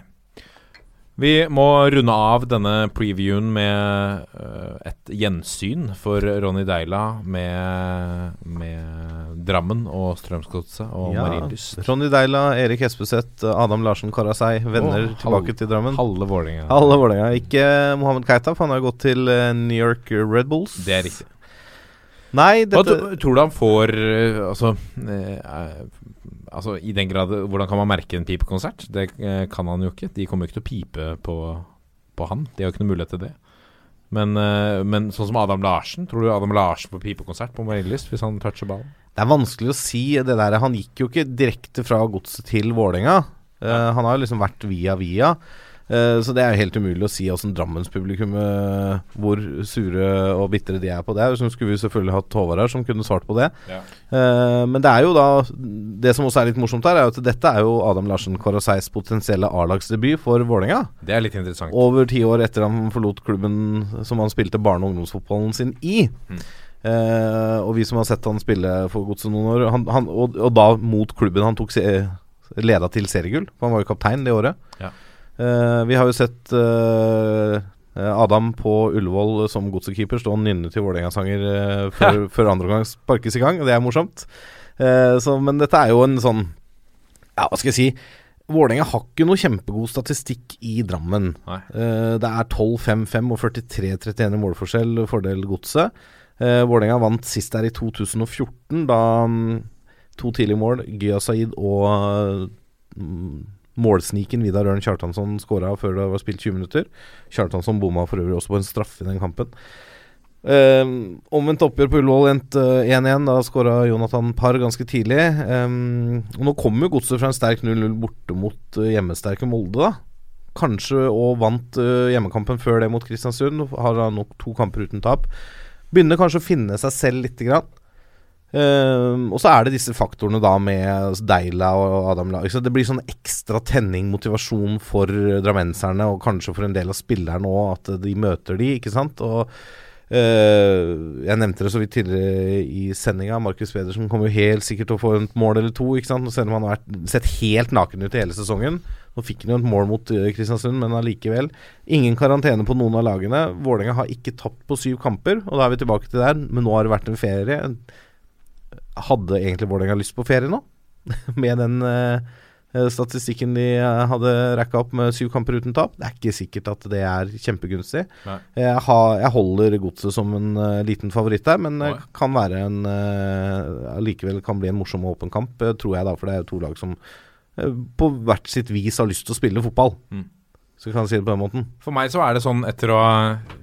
Vi må runde av denne previewen med øh, et gjensyn for Ronny Deila med, med Drammen og Strømsgodset og Ja. Marienlyst. Ronny Deila, Erik Espeseth, Adam Larsen Karasei. Venner Åh, tilbake halv- til Drammen. Halve Vålerenga. Halve Vålerenga. Ikke Mohammed Keita, for han har gått til eh, New York Red Bulls. Det er riktig. Nei, dette Hva tror du han får øh, Altså, altså i den grad Hvordan kan man merke en pipekonsert? Det øh, kan han jo ikke. De kommer jo ikke til å pipe på, på han. De har jo ikke noe mulighet til det. Men, øh, men sånn som Adam Larsen, tror du Adam Larsen får pipekonsert på Marienlyst hvis han toucher ballen? Det er vanskelig å si det der. Han gikk jo ikke direkte fra godset til Vålerenga. Uh, han har jo liksom vært via via. Eh, så det er jo helt umulig å si åssen Drammenspublikum uh, Hvor sure og bitre de er på det. Så skulle vi selvfølgelig hatt Håvard her som kunne svart på det. Ja. Eh, men det er jo da Det som også er litt morsomt her, er at dette er jo Adam Larsen Karaseis potensielle A-lagsdebut for Vålerenga. Det er litt interessant. Over ti år etter han forlot klubben som han spilte barne- og ungdomsfotballen sin i. Mm. Uh, og vi som har sett han spille for Godset noen år, han, han, og, og da mot klubben han tok se, leda til seriegull, for han var jo kaptein det året. Ja. Eh, vi har jo sett eh, Adam på Ullevål som godsekeeper stå og nynne til Vålerenga-sanger eh, før, før andre omgang sparkes i gang. Det er morsomt. Eh, så, men dette er jo en sånn Ja, hva skal jeg si? Vålerenga har ikke noe kjempegod statistikk i Drammen. Eh, det er 12-5-5 og 43-31 i målforskjell, fordel Godset. Uh, Vålerenga vant sist der i 2014, da um, to tidlige mål, Gya Saeed og mm, målsniken Vidar Ørn Kjartansson skåra før det var spilt 20 minutter. Kjartansson bomma for øvrig også på en straffe i den kampen. Um, omvendt oppgjør på Ullevål endte eh, 1-1. Da skåra Jonathan Parr ganske tidlig. Um, og nå kommer jo Godset fra en sterk 0-0 borte mot eh, hjemmesterke Molde, da. Kanskje og vant uh, hjemmekampen før det mot Kristiansund. Har da nok to kamper uten tap. Begynner kanskje å finne seg selv lite grann. Eh, og så er det disse faktorene da med Deila og Adam La. Det blir sånn ekstra tenning, motivasjon for drammenserne, og kanskje for en del av spillerne òg, at de møter de, ikke sant. Og uh, jeg nevnte det så vidt tidligere i sendinga. Markus Pedersen kommer jo helt sikkert til å få et mål eller to. Ikke sant? Selv om han har sett helt naken ut i hele sesongen. Nå fikk han jo et mål mot eh, Kristiansund, men allikevel. Ingen karantene på noen av lagene. Vålerenga har ikke tapt på syv kamper, og da er vi tilbake til der. Men nå har det vært en ferie. Hadde egentlig Vålerenga lyst på ferie nå? Med den eh, statistikken de eh, hadde racka opp med syv kamper uten tap. Det er ikke sikkert at det er kjempegunstig. Jeg, har, jeg holder godset som en uh, liten favoritt der, men det kan være en eh, Allikevel kan bli en morsom og åpen kamp, uh, tror jeg da, for det er to lag som på hvert sitt vis har lyst til å spille fotball. Mm. Så kan jeg si det på den måten. For meg så er det sånn etter å eh,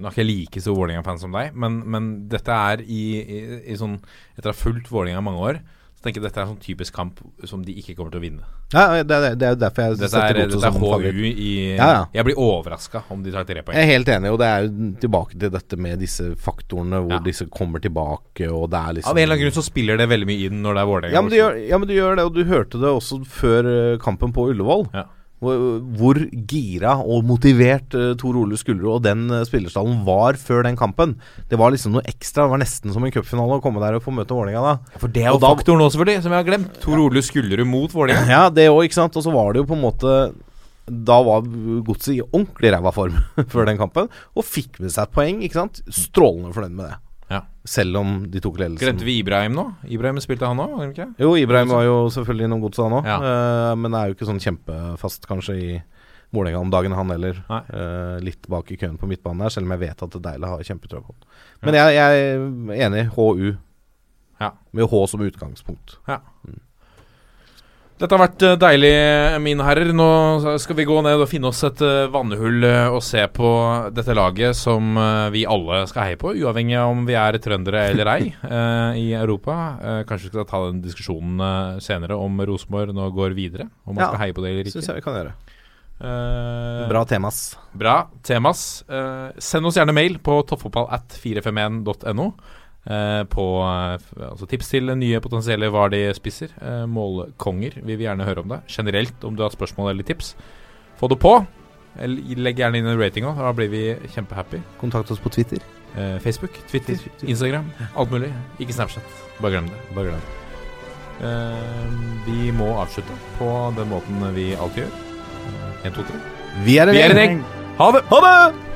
Nå er ikke jeg like stor Vålerenga-fan som deg, men, men dette er i, i, i sånn Etter å ha fulgt Vålerenga i mange år, så tenker jeg dette er en sånn typisk kamp som de ikke kommer til å vinne. Ja, det, er- det er jo derfor jeg Dette setter er, godset dette er som favoritt. HU i Ja, ja. Jeg blir overraska om de tar tre poeng. Jeg er helt enig, og det er jo tilbake til dette med disse faktorene hvor Ja. disse kommer tilbake, og det er liksom Av en eller annen grunn så spiller det veldig mye inn når det er Vålerenga. Ja, men, du gjør, ja, men det gjør det, og du hørte det også før eh, kampen på Ullevål. Ja. Hvor, gira og motivert uh, Tor Ole Skullerud og den uh, spillerstallen var før den kampen. Det var liksom noe ekstra. Det var nesten som en cupfinale å komme der og få møte Vålerenga da. For det er jo Og faktoren også, selvfølgelig, som jeg har glemt. Tor Ole Skullerud mot Vålerenga. Ja, det òg, ikke sant. Og så var det jo på en måte Da var godset i ordentlig ræva form før den kampen, og fikk med seg et poeng, ikke sant. Strålende fornøyd med det. Ja. Selv om de tok ledelsen. Glemte vi Ibrahim nå? Ibrahim spilte han òg. Jo, Ibrahim var jo selvfølgelig innom godset han òg, Ja. Uh, men er jo ikke sånn kjempefast kanskje i Vålerenga om dagen, han heller. Eh, litt bak i køen på midtbanen der, selv om jeg vet at Deila har kjempetrua på han. Men jeg, jeg er enig. HU. Ja. Med H som utgangspunkt. Dette har vært eh, deilig, mine herrer. Nå skal vi gå ned og finne oss et eh, vannhull eh, og se på dette laget som vi alle skal heie på, uavhengig av om vi er trøndere eller ei i Europa. Kanskje vi skal ta den diskusjonen senere om Rosenborg nå går videre. Om man Ja, skal heie på det eller Syns ikke. jeg vi kan gjøre. Uh, Bra temas. Bra temas. Uh, send oss gjerne mail på toppfotball at 451.no. Eh, på eh, altså tips til nye potensielle Vardi-spisser. Eh, målkonger. Vi vil gjerne høre om det. Generelt, om du har spørsmål eller tips. Få det på. Legg gjerne inn en rating òg. Da blir vi kjempehappy. Kontakt oss på Twitter. Eh, Facebook, Twitter, Instagram. Alt mulig. Ikke Snapchat. Bare glem det. Bare glem det. Eh, vi må avslutte på den måten vi alltid gjør. Én, to, tre. Vi er en gjeng. Ha det! Ha det!